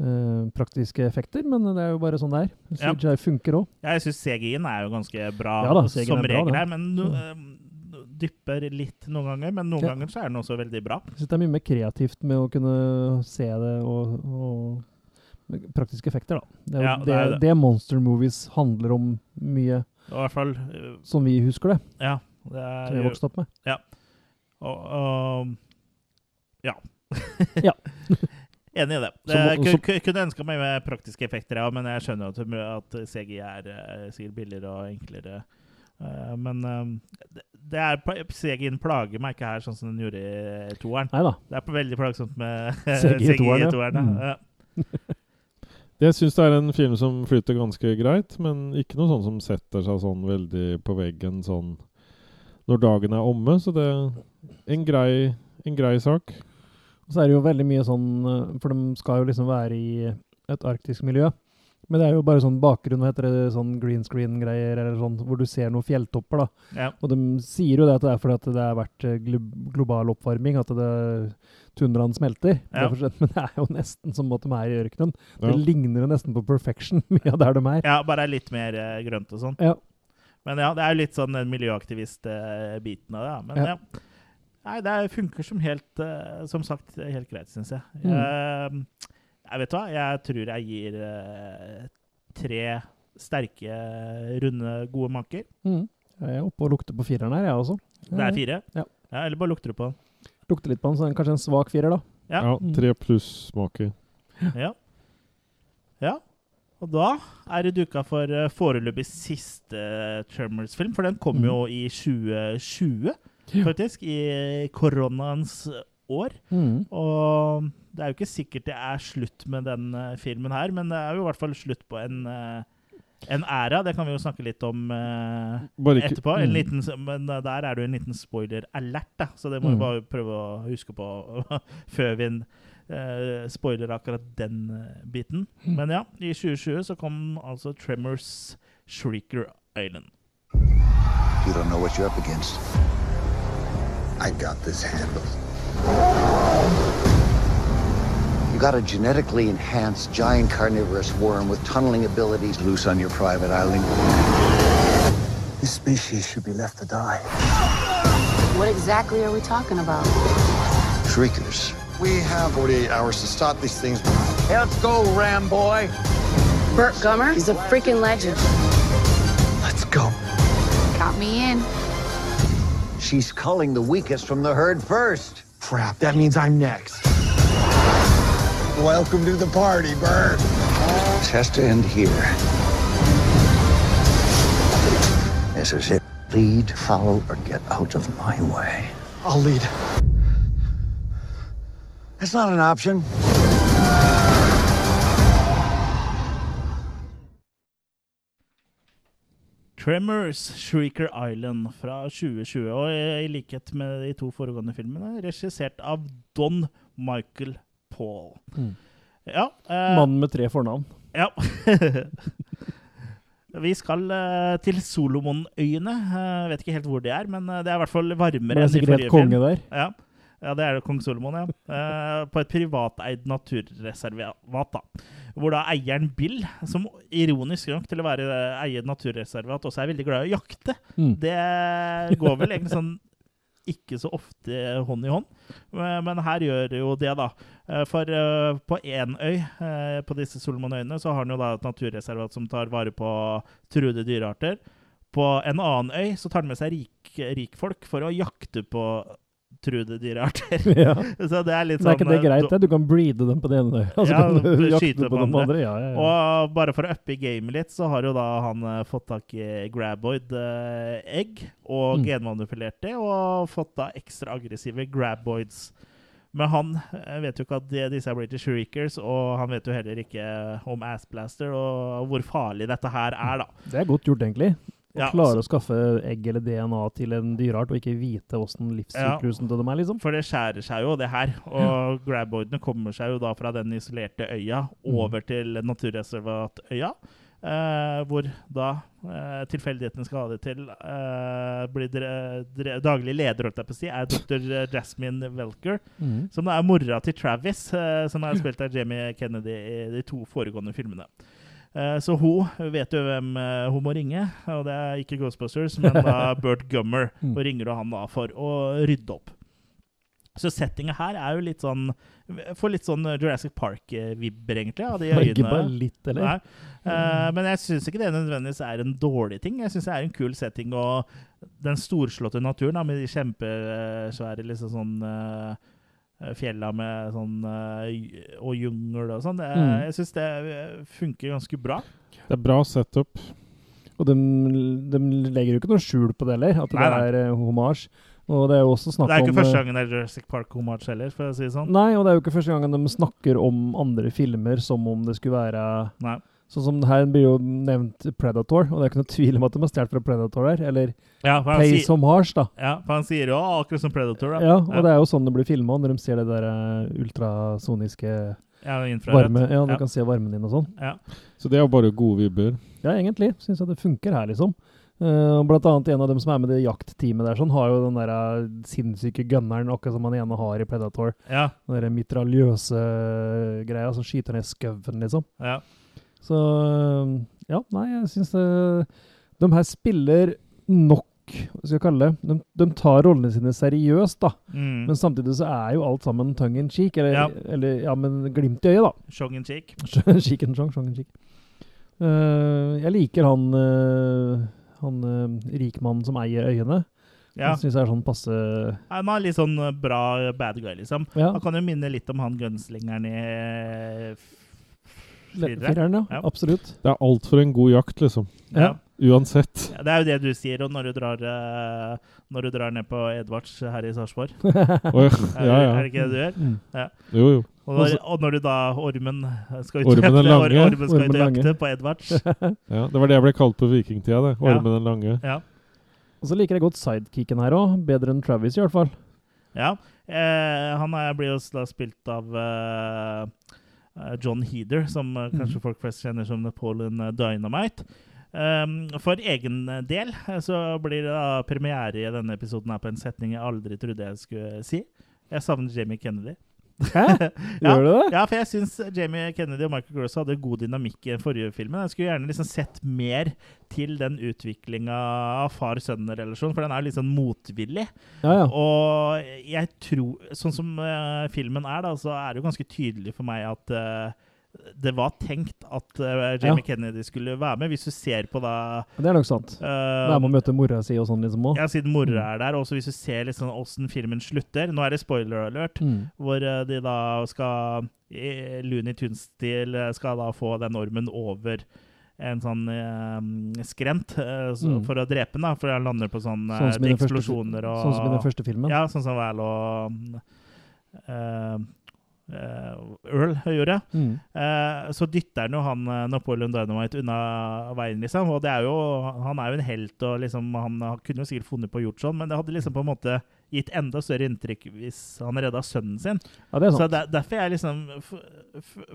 eh, praktiske effekter, men det er jo bare sånn det er. Ja. Funker òg. Jeg syns CGI-en er jo ganske bra Ja da, som bra, regel her, men no, eh, dypper litt noen ganger. Men noen Ja. ganger så er den også veldig bra. Jeg syns det er mye mer kreativt med å kunne se det og, og praktiske effekter, da. Det er jo Ja, det, det, det. monster movies handler om mye, I hvert fall uh, som vi husker det. Ja. Det er, Som vi vokste opp med. Ja. Og, og ja. Ja. [laughs] Enig i det. Jeg så- kunne ønska meg mer praktiske effekter, ja, men jeg skjønner at, at CGI er eh, sikkert billigere og enklere. Eh, men eh, det, er CGI-en plager meg ikke her, sånn som den gjorde i toeren. Neida. Det er på veldig plagsomt med [laughs] CGI [laughs] i toeren, ja. toeren, Mm. ja. [laughs] Jeg syns det er en film som flyter ganske greit, men ikke noe sånn som setter seg sånn veldig på veggen sånn når dagen er omme. Så det er en grei, en grei sak. Så er det jo veldig mye sånn eh, For de skal jo liksom være i et arktisk miljø. Men det er jo bare sånn bakgrunn, hva heter det, sånn green screen-greier, eller sånn, hvor du ser noen fjelltopper, da. Ja. Og de sier jo det at det er fordi at det har vært eh, global oppvarming, at det, tundraen smelter. Ja. [laughs] Men det er jo nesten som at de er i ørkenen. Ja. Det ligner jo nesten på perfection, [laughs] mye av der de er. Ja, bare litt mer eh, grønt og sånn. Ja. Men ja, det er jo litt sånn den miljøaktivist-biten av det. Men ja. Ja. Nei, det er- funker som helt eh, Som sagt, helt greit, syns jeg. Mm. Eh, jeg vet hva, jeg tror jeg gir eh, tre sterke, runde, gode manker. Mm. Jeg er oppe og lukter på fireren her, jeg også. Det er fire? Ja. Ja, eller bare lukter du på den? Lukter litt på den, så er kanskje en svak firer, da. Ja. Ja, tre pluss smaker. Ja. ja. Og da er det duka for foreløpig siste Tremors-film, for den kom Mm. jo i 2020, faktisk. I koronaens år. Mm. Og det er jo ikke sikkert det er slutt med den uh, filmen her, men det er jo i hvert fall slutt på en uh, en æra, det kan vi jo snakke litt om uh, ikke- etterpå. En Mm. liten, men der er det jo en liten spoiler-alert, da. Så det må vi Mm. bare prøve å huske på [laughs] før vi uh, spoiler akkurat den biten. Mm. Men ja, i 2020 så kom altså Tremors Shrieker Island. You don't know what you're up against. I got this handled. You got a genetically enhanced giant carnivorous worm with tunneling abilities loose on your private island. This species should be left to die. What exactly are we talking about? Shriekers. We have 48 hours to stop these things. Hey, let's go, Ram boy. Burt Gummer is a freaking legend. Let's go. Count me in. She's culling the weakest from the herd first. Crap, that means I'm next. Welcome to the party, Bert. This has to end here. This is it. Lead, follow, or get out of my way. I'll lead. That's not an option. Tremors, Shrieker Island fra 2020. Og i likhet med de to foregående filmene, regissert av Don Michael Paul. Mm. Ja. eh, Mannen med tre fornavn. Ja. [laughs] Vi skal uh, til Solomonøyene. Uh, vet ikke helt hvor det er, men eh, det er i hvert fall varmere Det er enn i sikkert helt konge film. der. Ja. Ja, det er det kong Solomon, ja. Eh, på et privateid naturreservat. da. Hvor da eieren Bill, som ironisk nok til å være eier naturreservat, også er veldig glad i å jakte. Mm. Det går vel egentlig sånn ikke så ofte hånd i hånd, Eh, men her gjør jo det, da. Eh, For eh, på én øy eh, på disse Solomonøyene så har han jo da et naturreservat som tar vare på truede dyrearter. På en annen øy så tar han med seg rik, rikfolk for å jakte på truede dyrearter. [laughs] Ja. [laughs] så det er litt Men er ikke sånn det eh, greit, Du, det? Du kan breede dem på det ene øyet, og så ja, kan du jakte på de andre. Ja. Og bare for å uppe gamet litt, så har jo da han eh, fått tak i graboid-egg og Mm. genmanipulert det, og fått da ekstra aggressive graboids. Men han eh, vet jo ikke at de, disse er British Shriekers, og han vet jo heller ikke om Assblaster og hvor farlig dette her er, da. Det er godt gjort, egentlig. Å Ja, klare altså- å skaffe egg eller DNA til en dyreart, og ikke vite åssen livssyklusen til dem er, liksom. For det skjærer seg jo, det her. Og graboidene kommer seg jo da fra den isolerte øya over til naturreservatøya. Eh, hvor da eh, tilfeldighetene skal ha det til eh, blir Daglig leder, holdt jeg på å si, er dr. Jasmine Welker. mm. Som er mora til Travis, eh, som er spilt av Jamie Kennedy i de to foregående filmene. Eh, Så hun vet jo hvem eh, hun må ringe, og det er ikke Ghostbusters, men da [laughs] Bert Gummer. Mm. Og ringer du han da for å rydde opp. Så settinga her er jo litt sånn Får litt sånn Jurassic Park-vibber, egentlig, av de øynene. Ikke bare litt, eller? Nei. Eh, men jeg syns ikke det nødvendigvis er en dårlig ting. Jeg syns det er en kul setting, og den storslåtte naturen da, med de kjempesvære liksom sånn eh, fjella med sånn eh, og jungel og sånn. Det- Mm. Jeg syns det eh, funker ganske bra. Det er bra setup. Og de, de legger jo ikke noe skjul på det heller, at det Nei, nei. er eh, hommage. Og det er jo også snakk Det er ikke om første eh, gangen det er Jurassic Park-homage heller, for å si det sånn. Nei, og det er jo ikke første gangen de snakker om andre filmer som om det skulle være Nei. Sånn som her blir jo nevnt Predator, og det er ikke noe tvil om at de har stjålet fra Predator der. Eller Ja, Pay sier- Some Harsh, da. Ja, for han sier jo akkurat som Predator. Da. Ja, og det er jo sånn det blir filma når de ser det der eh, ultrasoniske Ja, varme. Ja, du Ja. kan se varmen din og sånn. Ja. Så det er jo bare gode vibber. Ja, egentlig. Syns jeg det funker her, liksom. Uh, blant annet en av dem som er med i det jaktteamet der, sånn, har jo den der eh, sinnssyke gunneren, akkurat som han ene har i Predator. Ja. Den der mitraljøse greia som skyter ned skauen, liksom. Ja. Så eh, ja, nei, jeg syns De her spiller nok hva skal jeg kalle det? De, de tar rollene sine seriøst, da. Mm. Men samtidig så er jo alt sammen tongue in cheek. Eller Ja. eller, ja, men glimt i øyet, da. Shong and cheek. [laughs] cheek and chong, chong and cheek. Uh, jeg liker han uh, han uh, rikmannen som eier øyene. Ja. Han syns jeg er sånn passe Han er litt sånn bra bad guy, liksom. Ja. Han kan jo minne litt om han gunslingeren i fireren. ja. Absolutt. Det er alt for en god jakt, liksom. Ja. Uansett. Ja, det er jo det du sier og når du drar, uh, når du drar ned på Edvards her i Sarpsborg. [laughs] Ja, ja. er det ikke det du gjør? Mm. Ja. Jo, jo. Og når, og når du da Ormen skal ut Ormen lange. Or- Ormen skal ut Ormen og jakte på Edvards. [laughs] Ja, det var det jeg ble kalt på vikingtida, det. Ja. Den lange. Ja. Og så liker jeg godt sidekicken her òg. Bedre enn Travis, i hvert fall. Ja. Eh, han er, blir jo da spilt av eh, John Heeder, som eh, kanskje folk flest kjenner som Napoleon Dynamite. Um, for egen del eh, så blir det da premiere i denne episoden her på en setning jeg aldri trodde jeg skulle si. Jeg savner Jamie Kennedy. Hæ? [laughs] ja, Gjør du det? Ja, for jeg syns Jamie Kennedy og Michael Gross hadde god dynamikk i forrige filmen. Jeg skulle gjerne liksom sett mer til den utviklinga av far-sønn-relasjonen, for den er jo litt sånn motvillig. Ja, ja. Og jeg tror Sånn som uh, filmen er, da, så er det jo ganske tydelig for meg at eh, det var tenkt at eh, Jamie Ja. Kennedy skulle være med. Hvis du ser på da Det er nok sant. eh, Være med å møte mora si og sånn, liksom òg. ja, siden mora er der. Også hvis du ser liksom åssen filmen slutter. Nå er det spoiler alert, Mm. hvor eh, de da skal i Looney Tunes-stil skal da få den ormen over en sånn eh, skrent eh, så, Mm. for å drepe den, da. For han lander på sånne Sånn eh, den første eksplosjoner og sånn som i den første filmen. Ja, sånn som Val og eh, Earl gjorde. Mm. Eh, så dytter han jo han eh, Napoleon Dynamite unna veien, liksom. Og det er jo, han er jo en helt, og liksom, han kunne jo sikkert funnet på å gjort sånn, men det hadde liksom på en måte gitt enda større inntrykk hvis han redda sønnen sin. Ja, det er sant. Så der, derfor jeg liksom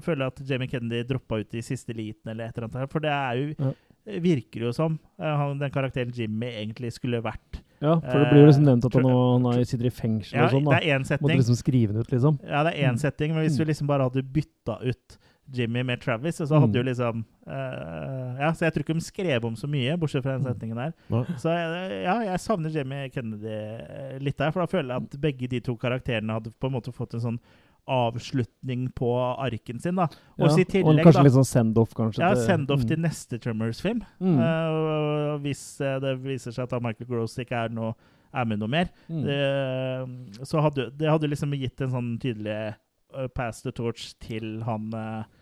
føler at Jamie Kennedy droppa ut i siste liten, eller et eller annet. her, For det er jo Ja. virker jo som eh, han, den karakteren Jimmy egentlig skulle vært. Ja, for det blir jo liksom nevnt at han, Eh, han er- sitter i fengsel Ja, og sånn. da. det er én setting. Måtte liksom skrive den ut, liksom. Ja, det er én Mm. setting, men hvis du Mm. liksom bare hadde bytta ut Jimmy med Travis, så hadde Mm. jo liksom uh, Ja, så jeg tror ikke de skrev om så mye, bortsett fra den Mm. setningen der. Ja. Så ja, jeg savner Jimmy Kennedy eh, litt der, for da føler jeg at begge de to karakterene hadde på en måte fått en sånn avslutning på arken sin, da. Ja, i og kanskje da litt sånn send-off, kanskje. ja, send-off mm. til neste Tremors-film. Mm. Uh, hvis eh, det viser seg at Michael Gross ikke er, noe, er med noe mer. Mm. Det, så hadde, det hadde liksom gitt en sånn tydelig uh, pass the torch til han.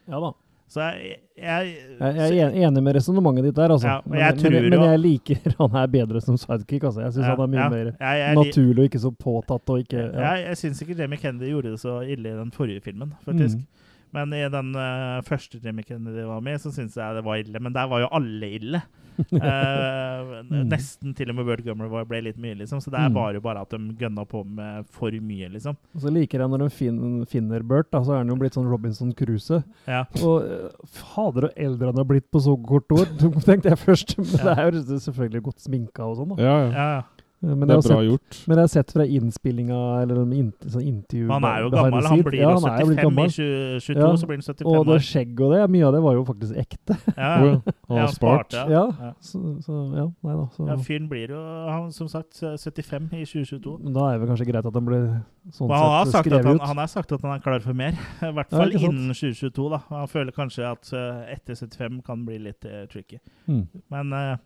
Ja da. Så jeg, jeg, Jeg, jeg er enig med resonnementet ditt der, altså. Ja, men, jeg men, men, men jeg liker [laughs] han her bedre som sidekick. Altså. Jeg syns Ja, han er mye ja. mer Jeg- naturlig og ikke så påtatt. og ikke... Jeg, jeg syns ikke Jamie Kennedy gjorde det så ille i den forrige filmen, faktisk. Mm. Men i den uh, første remaken de var med, så syns jeg det var ille. Men der var jo alle ille. uh, [laughs] Mm. Nesten til og med Word Gummer ble litt mye, liksom. Så det er Mm. bare bare at de gønna på med for mye, liksom. Og så liker jeg når de fin, finner Bert, da, så er han jo blitt sånn Robinson Crusoe. Ja. Og eh, fader, og eldre han har blitt på så kort år, [laughs] tenkte jeg først. Men Ja. det er jo selvfølgelig godt sminka og sånn, da. Ja, ja. Ja, ja. Men Det er jeg har bra sett, gjort. Men jeg har sett fra innspillinga eller int- sånn intervju Han er jo gammel. Han blir Ja, jo blitt 75 i gammel. 2022, Ja, så blir han 75 Og det skjegget skjegg og det, mye av det var jo faktisk ekte. Ja, ja. ja. Han har spart. Ja, Ja. så, så ja, nei da. Så. Ja, fyren blir jo, han, som sagt, 75 i 2022. Men da er det kanskje greit at han blir sånn han sett skrevet han, ut. han har sagt at han er klar for mer. [laughs] I hvert fall ja, innen 2022. da. Han føler kanskje at eh, etter 75 kan bli litt uh, tricky. Mm. Men eh,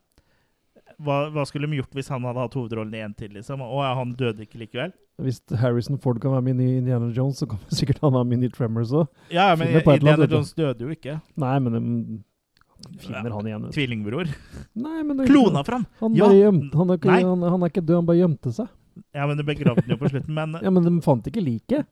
hva, hva skulle de gjort hvis han hadde hatt hovedrollen i en til? liksom? Og ja, han døde ikke likevel? Hvis Harrison Ford kan være med i Indiana Jones, så kan [laughs] sikkert han være med i Tremors òg. Ja, men Indiana Jones døde jo ikke. Nei, men um, finner han igjen. vet. Tvillingbror. Nei, men det- Klona fra han! Han, Ja. gjemt, han, er ikke, han, han er ikke død, han bare gjemte seg. Ja, men du begravde den jo på slutten. Men Ja, Men de fant ikke liket.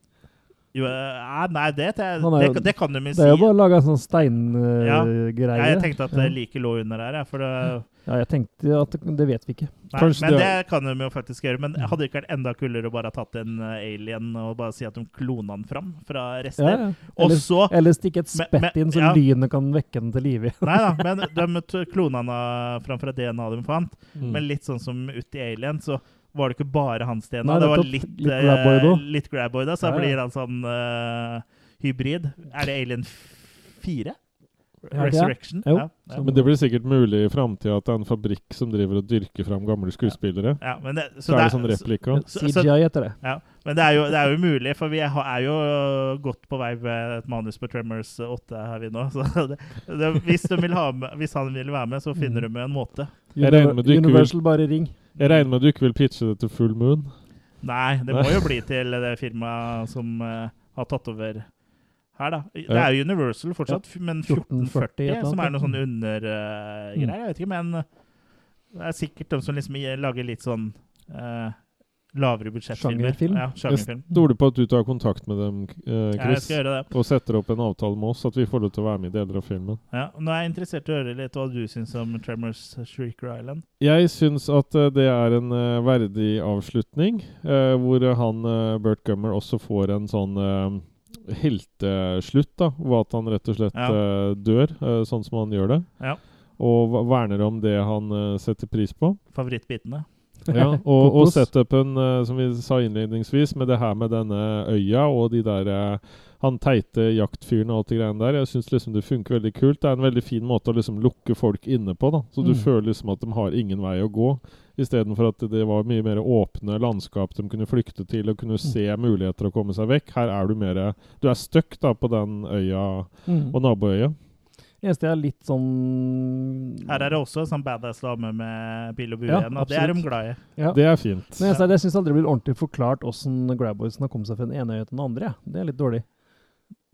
Jo, eh, nei, det, det, Han er jo- det, det kan de jo Det si. er jo bare å lage en sånn Ja. steingreie. Ja, jeg tenkte at Ja. det like lå under her, jeg, for det Ja, jeg tenkte at det, det vet vi ikke. Nei, Kanskje men det det, kan de jo faktisk gjøre. Men hadde det ikke vært enda kulere å bare ha tatt en eh, alien og bare si at de klona den fram fra rester? Ja, ja. Og Eller, så eller stikke et Men- spett men- inn, så ja. lynet kan vekke den til live. Nei da, [laughs] men de t- klona den fram fra DNA de fant. Mm. Men litt sånn som uti Alien, så var det ikke bare hans DNA. Nei, det var litt, Litt eh, da. også. litt da, så ja. blir han sånn eh, hybrid. Er det Alien 4? Ja, Resurrection? Ja, ja. Men det blir sikkert mulig i framtida at det er en fabrikk som driver og dyrker fram gamle skuespillere. Ja, men det, Så er det sånn replika. så- så- CGI heter det. Ja, men det er, jo, det er jo mulig, for vi er, er jo godt på vei med et manus på Tremors 8 her vi nå. [laughs] Så det, det, hvis, de vil ha med, hvis han vil være med, så finner de en måte. Med du vil- Universal, bare ring. Jeg regner med du ikke vil pitche det til Full Moon? Nei, det må jo bli til det firmaet som uh, har tatt over her, da. Det er jo Universal fortsatt, ja. men 1440 et 1440, som er noe sånn undergreier. jeg vet ikke, men det er sikkert de som liksom lager litt sånn uh, lavere budsjettfilmer. Sjangerfilm. Ja, sjangerfilm. Jeg stoler på at du tar kontakt med dem, eh, Ja, Chris, det. og setter opp en avtale med oss, at vi får lov til å være med i deler av filmen. Ja, nå er jeg interessert i å høre litt hva du syns om Tremors Shrieker Island. Jeg syns at eh, det er en uh, verdig avslutning, uh, hvor eh, han eh, Bert Gummer også får en sånn eh, helteslutt, da, var at han rett og slett Ja. eh, dør, eh, sånn som han gjør det. Ja. Og verner om det han eh, setter pris på. Favorittbitene. [laughs] Ja, og, og setupen, som vi sa innledningsvis, med det her med denne øya og de der eh, Han teite jaktfyren og alt det greiene der. Jeg syns liksom det funker veldig kult. Det er en veldig fin måte å liksom lukke folk inne på. da Så du Mm. føler liksom at de har ingen vei å gå. Istedenfor at det var mye mer åpne landskap de kunne flykte til og kunne se muligheter å komme seg vekk. Her er du mer Du er stuck da på den øya Mm. og naboøya. Eneste jeg er litt sånn Her er det også sånn badass dame med pil og bue Ja, igjen, og det er de glad i. Ja. Det er fint. Men jeg, jeg syns aldri det blir ordentlig forklart åssen Grabboysen har kommet seg fra den ene øya til den andre. Ja. Det er litt dårlig.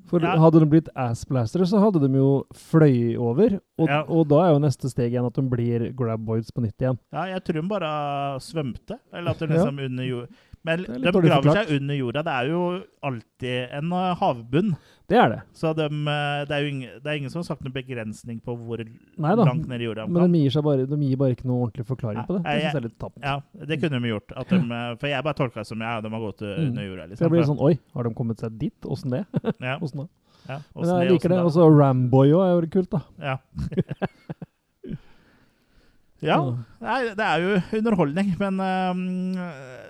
For Ja. Hadde de blitt assblastere, så hadde de jo fløy over. Og, Ja. og da er jo neste steg igjen at de blir grabboids på nytt igjen. Ja, jeg tror de bare svømte. Eller at de liksom under jord... Men de graver seg under jorda. Det er jo alltid en eh, havbunn. Det er det. Så de, eh, det, er jo ingen, det er ingen som har sagt noen begrensning på hvor Neida, langt ned i jorda Men de gir, bare, de gir bare ikke noe ordentlig forklaring på det. Det synes syns jeg er litt tapt. Ja, det kunne de gjort. De, [laughs] eh, for jeg bare tolka det som ja, de har gått Mm. under jorda. Liksom. jeg blir sånn Oi, har de kommet seg dit? Åssen det? Ja. [laughs] Åssen da? Ja, Men jeg liker det. Og så Ramboy òg er jo kult, da. Ja. [laughs] ja. Nei, det er jo underholdning, men ehm,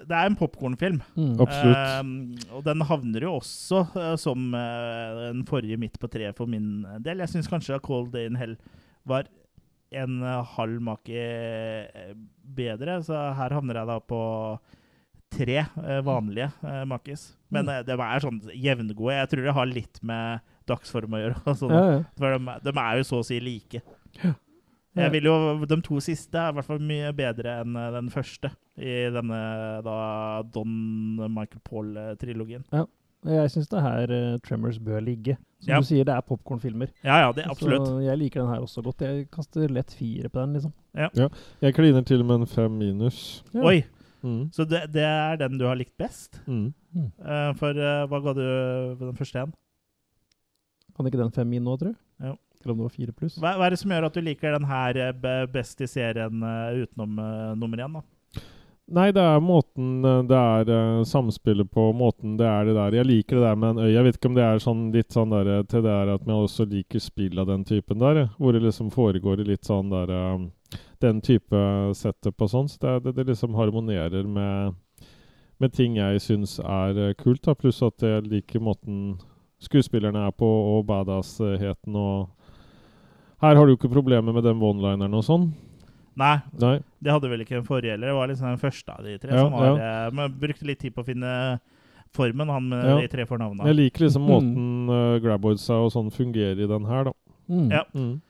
det er en popkornfilm. Mm. Absolutt. Ehm, og den havner jo også uh, som eh, den forrige midt på treet for min del. Jeg syns kanskje A Cold Day in Hell var en eh, halv make eh, bedre, så her havner jeg da på tre eh, vanlige uh, makis. Men Mm. eh, de er sånn jevngode. Jeg tror det har litt med dagsform å gjøre. [laughs] sånn. Ja, ja. For de, de er jo så å si like. Ja. Jeg vil jo, De to siste er i hvert fall mye bedre enn eh, den første i denne da Don Michael Paul-trilogien. Ja. Jeg syns det her uh, Tremors bør ligge. Som Ja. du sier, det er popkornfilmer. Ja, ja, det absolutt. Så jeg liker den her også godt. Jeg kaster lett fire på den, liksom. Ja. Ja. Jeg kliner til med en fem minus. Ja. Oi! Mm. Så det, det er den du har likt best? Mm. Eh, for uh, hva ga du på den første en? Kan ikke den fem min nå, tror du? Ja. Eller om det var fire pluss? Hva, hva er det som gjør at du liker den her eh, best i serien eh, utenom uh, nummer én? da? Nei, det er måten det er uh, samspillet på, måten det er det der. Jeg liker det der med en øy. Jeg vet ikke om det er sånn litt sånn der til det er at jeg også liker spill av den typen der, hvor det liksom foregår i litt sånn der uh, Den type setup og sånn. Så det, det, det liksom harmonerer med, med ting jeg syns er uh, kult, da. Pluss at jeg liker måten skuespillerne er på, og badass-heten og Her har du ikke problemer med den one-lineren og sånn. Nei, Nei. det hadde vel ikke den forrige heller. Det var liksom den første av de tre. Ja, som var, ja. eh, Men brukte litt tid på å finne formen, han med Ja. de tre fornavnene. Jeg liker liksom Mm. måten uh, Graboidsa og sånn fungerer i den her, da. Mm. Ja. Mm.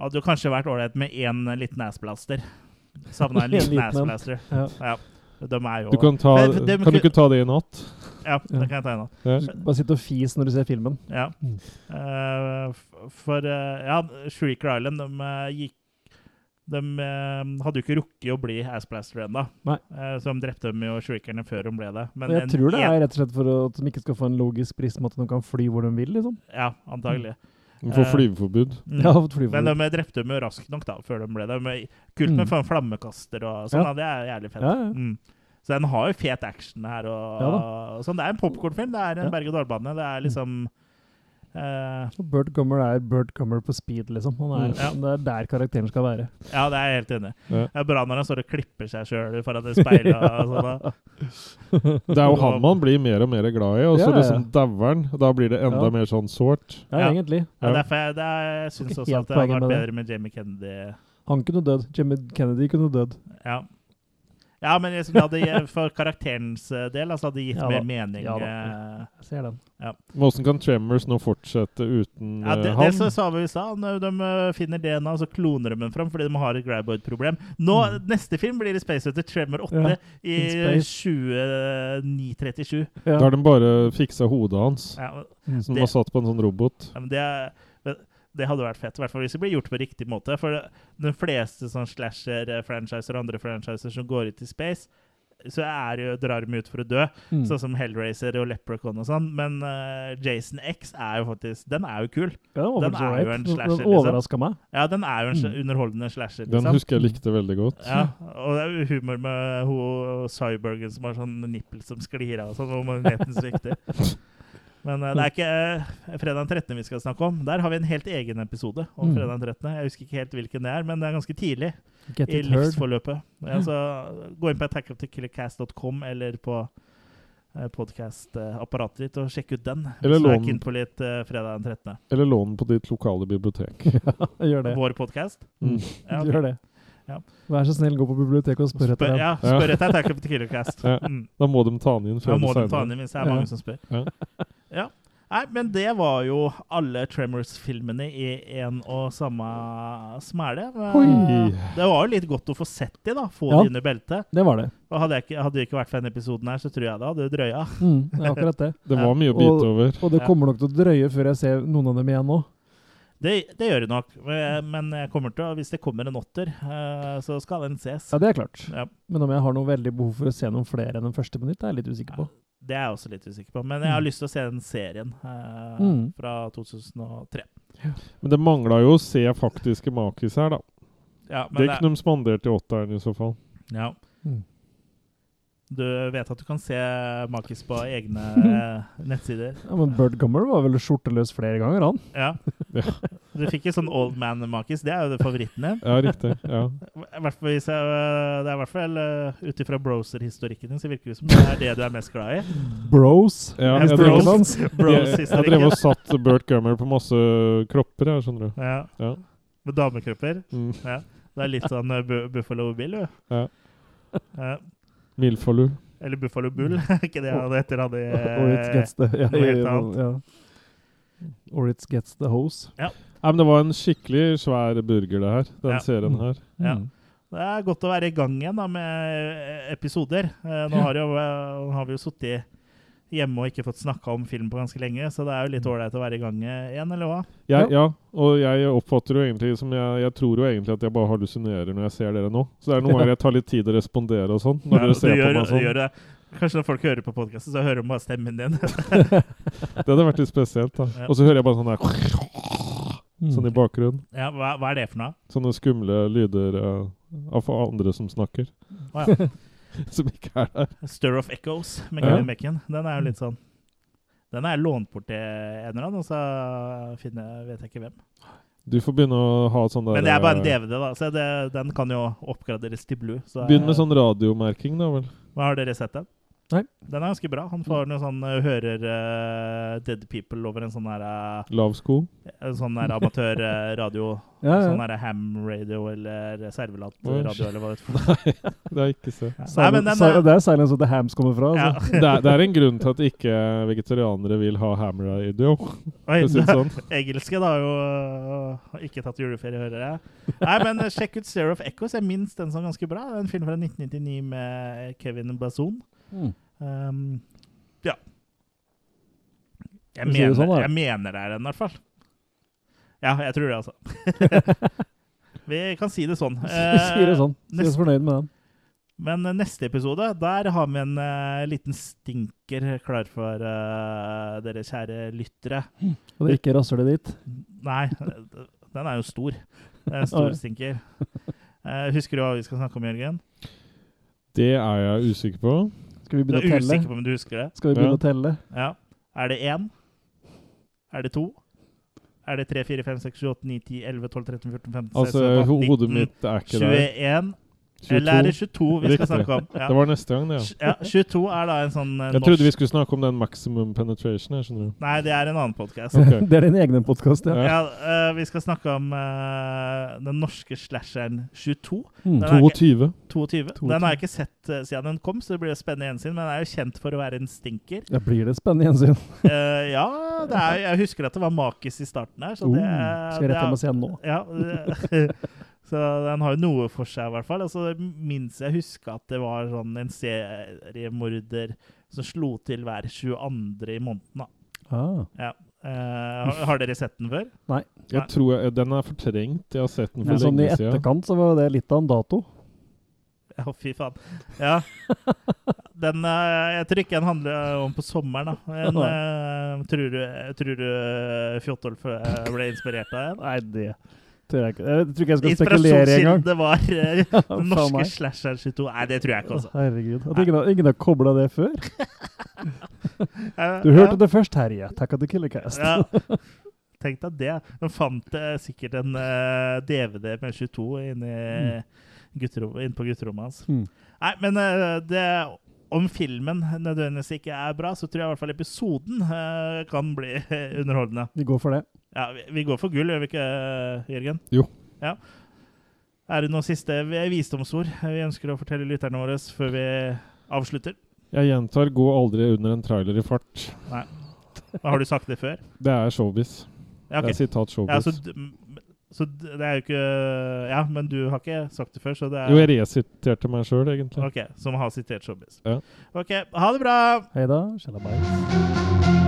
Hadde jo kanskje vært ålreit med én liten assblaster. Savna en [laughs] En liten liten assblaster. Ja. Ja. De er jo Du kan ta Men de- Kan du ikke ta det i natt? Ja, det kan jeg ta ennå. Ja. Bare sitte og fis når du ser filmen. Ja. Eh, for eh, ja, Shrieker Island de, eh, gikk De hadde jo ikke rukket å bli Assblaster ennå, eh, så de drepte dem jo shriekerne før de ble det. Men jeg en- tror det er rett og slett for at de ikke skal få en logisk prisme at de kan fly hvor de vil, liksom. Ja, antagelig. De får flyveforbud. mm. Ja, fått flyveforbud. Men de drepte dem jo raskt nok da, før de ble det. Kult med Mm. flammekaster og sånn, Ja. det er jævlig fett. Ja, ja. Mm. Så den har jo fet action her. Og, Ja og sånn. Det er en popkornfilm. Det er en Ja. berg-og-dal-bane. Det er liksom uh, Og Bert Gummer er Bert Gummer på speed, liksom. Han er, ja. Det er der karakteren skal være. Ja, det er jeg helt enig i. Det er bra når han står og klipper seg sjøl foran det speilet. og [laughs] sånn. Det er jo han man blir mer og mer glad i, og så Ja, ja. liksom dauer han. Da blir det enda Ja. mer sånn sårt. Ja, egentlig. Ja, derfor jeg, det er, jeg syns også at det hadde vært bedre med Jamie Kennedy. Han kunne dødd. Jimmy Kennedy kunne dødd. Ja. Ja, men liksom, det hadde, for karakterens eh, del altså, hadde det gitt Ja mer mening. Ja da. eh, Jeg ser den. Ja. Hvordan kan Tremors nå fortsette uten Ja, det, han? det sa vi i stad. De, de eh, finner DNA, og så kloner de den fram fordi de har et graboid-problem. Nå, Neste film blir i Space Hunter Tremor 8 Ja, i in 2937. Da har de bare fiksa hodet hans, Ja, som var satt på en sånn robot. Ja, men det, er- det hadde vært fett, i hvert fall hvis det blir gjort på riktig måte. For de fleste sånn slasher-franchiser og andre franchiser som går ut i space, så er jo, drar de ut for å dø, Mm. sånn som Hellraiser og Leprechaun og sånn. Men uh, Jason X er jo faktisk Den er jo kul. Ja, den den er jo en slasher. den overraska meg. Ja, den er jo en Mm. underholdende slasher. Den liksom. husker jeg likte veldig godt. Ja, og det er jo humor med hun Cyborgen som har sånn nippel som sklir av, og sånn, og magneten svikter. [laughs] Men eh, det er ikke eh, fredag den 13. vi skal snakke om. Der har vi en helt egen episode om Mm. fredag den 13. Jeg husker ikke helt hvilken det er, men det er ganske tidlig i livsforløpet. Så gå inn på attackofthekillercast.com eller på eh, podkast-apparatet ditt og sjekk ut den. Eller er lån- inn på litt uh, fredag den 13. Eller lån på ditt lokale bibliotek. [laughs] Gjør det. Vår podkast? Mm. Ja, okay. Gjør det. Ja. Vær så snill, gå på biblioteket og spør etter den. ja, spør etter Attack of the Killer [laughs] Ja. Mm. Da må de ta den inn Da før må de ta den inn hvis det er mange som spør. Ja. Nei, men det var jo alle Tremors-filmene i én og samme smæle. Det var jo litt godt å få sett de, da. Få Ja, de under beltet. det var det. Og hadde, jeg ikke, hadde det ikke vært for denne episoden her, så tror jeg det hadde drøya. Mm, det er akkurat det. [laughs] Det var mye å bite over. Og, og det kommer nok til å drøye før jeg ser noen av dem igjen nå. Det, det gjør det nok. Men jeg kommer til hvis det kommer en åtter, eh, så skal den ses. Ja, det er klart. Ja. Men om jeg har noe veldig behov for å se noen flere enn den første minutt, er jeg litt usikker på. Det er jeg også litt usikker på. Men jeg har Mm. lyst til å se den serien eh, Mm. fra 2003. Men det mangla jo å se faktiske makis her, da. Ja, men det det- kunne de spandert i åtteren i så fall. Ja. Mm. Du vet at du kan se Makis på egne eh, [laughs] nettsider. Ja, Men Bird Gummer var vel skjorteløs flere ganger, han. Ja. [laughs] Du fikk jo sånn old man Makis. Det er jo det favoritten din. Ja, riktig. Ja. Jeg, øh, det er i hvert fall uh, ut ifra broser-historikken din, så virker det som det er det du er mest glad i. Bros. Ja, jeg drev og- [laughs] bros- jeg, jeg drev og satt Bert Gummer på masse kropper, jeg, skjønner du. Ja. Ja. Med damekropper. Mm. Ja. Det er litt sånn uh, Buffalo Bill, jo. Ja. Ja. Milfalu. Eller Buffalo Bull, [laughs] er ikke det han heter? Han [laughs] Or it gets the ja, ja, ja. Or it gets the hose. Ja. Ja, men det var en skikkelig svær burger, det her. Den serien her. Ja. Mm. Det er godt å være i gang igjen da, med eh, episoder. Eh, Nå har, jo, eh, nå har vi jo sittet hjemme og ikke fått snakka om film på ganske lenge, så det er jo litt ålreit å være i gang eh, igjen, eller hva? Jeg, ja, og jeg oppfatter jo egentlig som jeg, jeg tror jo egentlig at jeg bare hallusinerer når jeg ser dere nå. Så det er noen [laughs] ganger jeg tar litt tid å respondere og sånn. Når Ja, dere ser gjør, på meg du sånn. gjør det. Kanskje når folk hører på podkasten, så hører de bare stemmen din. [laughs] Det hadde vært litt spesielt, da. Og så hører jeg bare sånn der Sånn i bakgrunnen. ja, hva, hva er det for noe? Sånne skumle lyder uh, av andre som snakker. Oh, ja. [laughs] som ikke er der. Stir of Echoes med Ja. Mekken Bacon. Den er jo litt sånn Den er lånt bort til en eller annen, og så finner, vet jeg ikke hvem. Du får begynne å ha sånn der Men det er bare en eh, DVD, da, så det, den kan jo oppgraderes til blue. Begynn med sånn radiomerking, da vel. Hva Har dere sett den? Nei. Den er ganske bra. Han får noe sånn uh, hører uh, Dead People over en sånn her uh, Lavsko? En sånn her amatørradio. [laughs] Ja, ja. Sånn her ham radio eller servelat-radio eller hva vet du. [laughs] Nei, det er ikke ikke Ja. Nei, den er- det er Silence of the Hams kommer fra. Ja. Altså. [laughs] det, er, det er en grunn til at ikke vegetarianere vil ha ham radio. Oi, For å sånn. Engelske da har jo uh, ikke tatt juleferie, hører jeg. Nei, men uh, sjekk ut Zero of Echoes. Jeg minst den som er ganske bra. Det er en film fra 1999 med Kevin Bazon. Mm. Um, ja. Jeg mener, sånn, jeg mener det er den, i hvert fall. Ja, jeg tror det, altså. [laughs] Vi kan si det sånn. Sier det sånn. Si oss fornøyd med den. Men eh, neste episode, der har vi en uh, liten stinker klar for uh, dere kjære lyttere. Og det ikke rasser det dit. Nei, den er jo stor. Det er en stor stinker. Uh, husker du hva vi skal snakke om, Jørgen? Det er jeg usikker på. Skal vi begynne er å telle? usikker på om du husker det? Skal vi begynne Ja. å telle? Ja. Er det én? Er det to? Er det 3, 4, 5, 6, 7, 8, 9, 10, 11, 12, 13, 14, 15, 16, Altså, 17, 18, hodet 19, mitt er ikke der. 21 Eller er det 22 vi skal Riktig. snakke om? Ja. Det var neste gang, det. Ja, 22 er da en sånn eh, Jeg trodde vi skulle snakke om den maximum penetration. Jeg skjønner du. Nei, det er en annen podkast. Okay. [laughs] Det er din egen podkast, ja. Ja, uh, vi skal snakke om uh, den norske slasheren 22. Mm. Den er ikke- 22. 22. Den har jeg ikke sett uh, siden den kom, så det blir jo spennende gjensyn. Men den er jo kjent for å være en stinker. Ja, blir det spennende gjensyn. [laughs] Eh, ja, det er, jeg husker at det var makis i starten her. Så Oh, det, skal jeg rette er- og se den nå? Ja, [laughs] så den har jo noe for seg, i hvert fall. Og så minst jeg husker at det var sånn en seriemorder som slo til hver 22. i måneden. da. Ah. Ja. Eh, har, har dere sett den før? Nei. Jeg tror jeg, Den er fortrengt. Jeg har sett den for Men sånn i etterkant siden. så var det litt av en dato. Ja, fy faen. Ja. Den, eh, jeg tror ikke den handler om på sommeren, da. En, eh, tror du, tror du Fjotolf eh, ble inspirert av den? Nei, det jeg ikke. Jeg tror ikke jeg skal spekulere engang. Inspirasjonskilden var [laughs] eh, Ja, norske slasher 22. Nei, det tror jeg ikke, altså. Herregud. At ingen, ingen har kobla det før. [laughs] Du hørte det først her i at du Killercast. Ja. [laughs] Tenk deg det. De fant eh, sikkert en uh, DVD med 22 inni mm. inne på gutterommet hans. Mm. Nei, men uh, det, om filmen nødvendigvis ikke er bra, så tror jeg i hvert fall episoden uh, kan bli underholdende. Vi går for det. Ja, vi, vi går for gull, gjør vi ikke, Jørgen? Jo. Ja. Er det noen siste visdomsord vi ønsker å fortelle lytterne våre før vi avslutter? Jeg gjentar 'gå aldri under en trailer i fart'. Nei. Har du sagt det før? Det er showbiz. Ja, okay. Det er sitat showbiz. Ja, så, så det er jo ikke Ja, men du har ikke sagt det før, så det er Jo, jeg resiterte meg sjøl, egentlig. Ok, som har sitert showbiz. Ja. Ok, ha det bra! Hei da. Shalabais.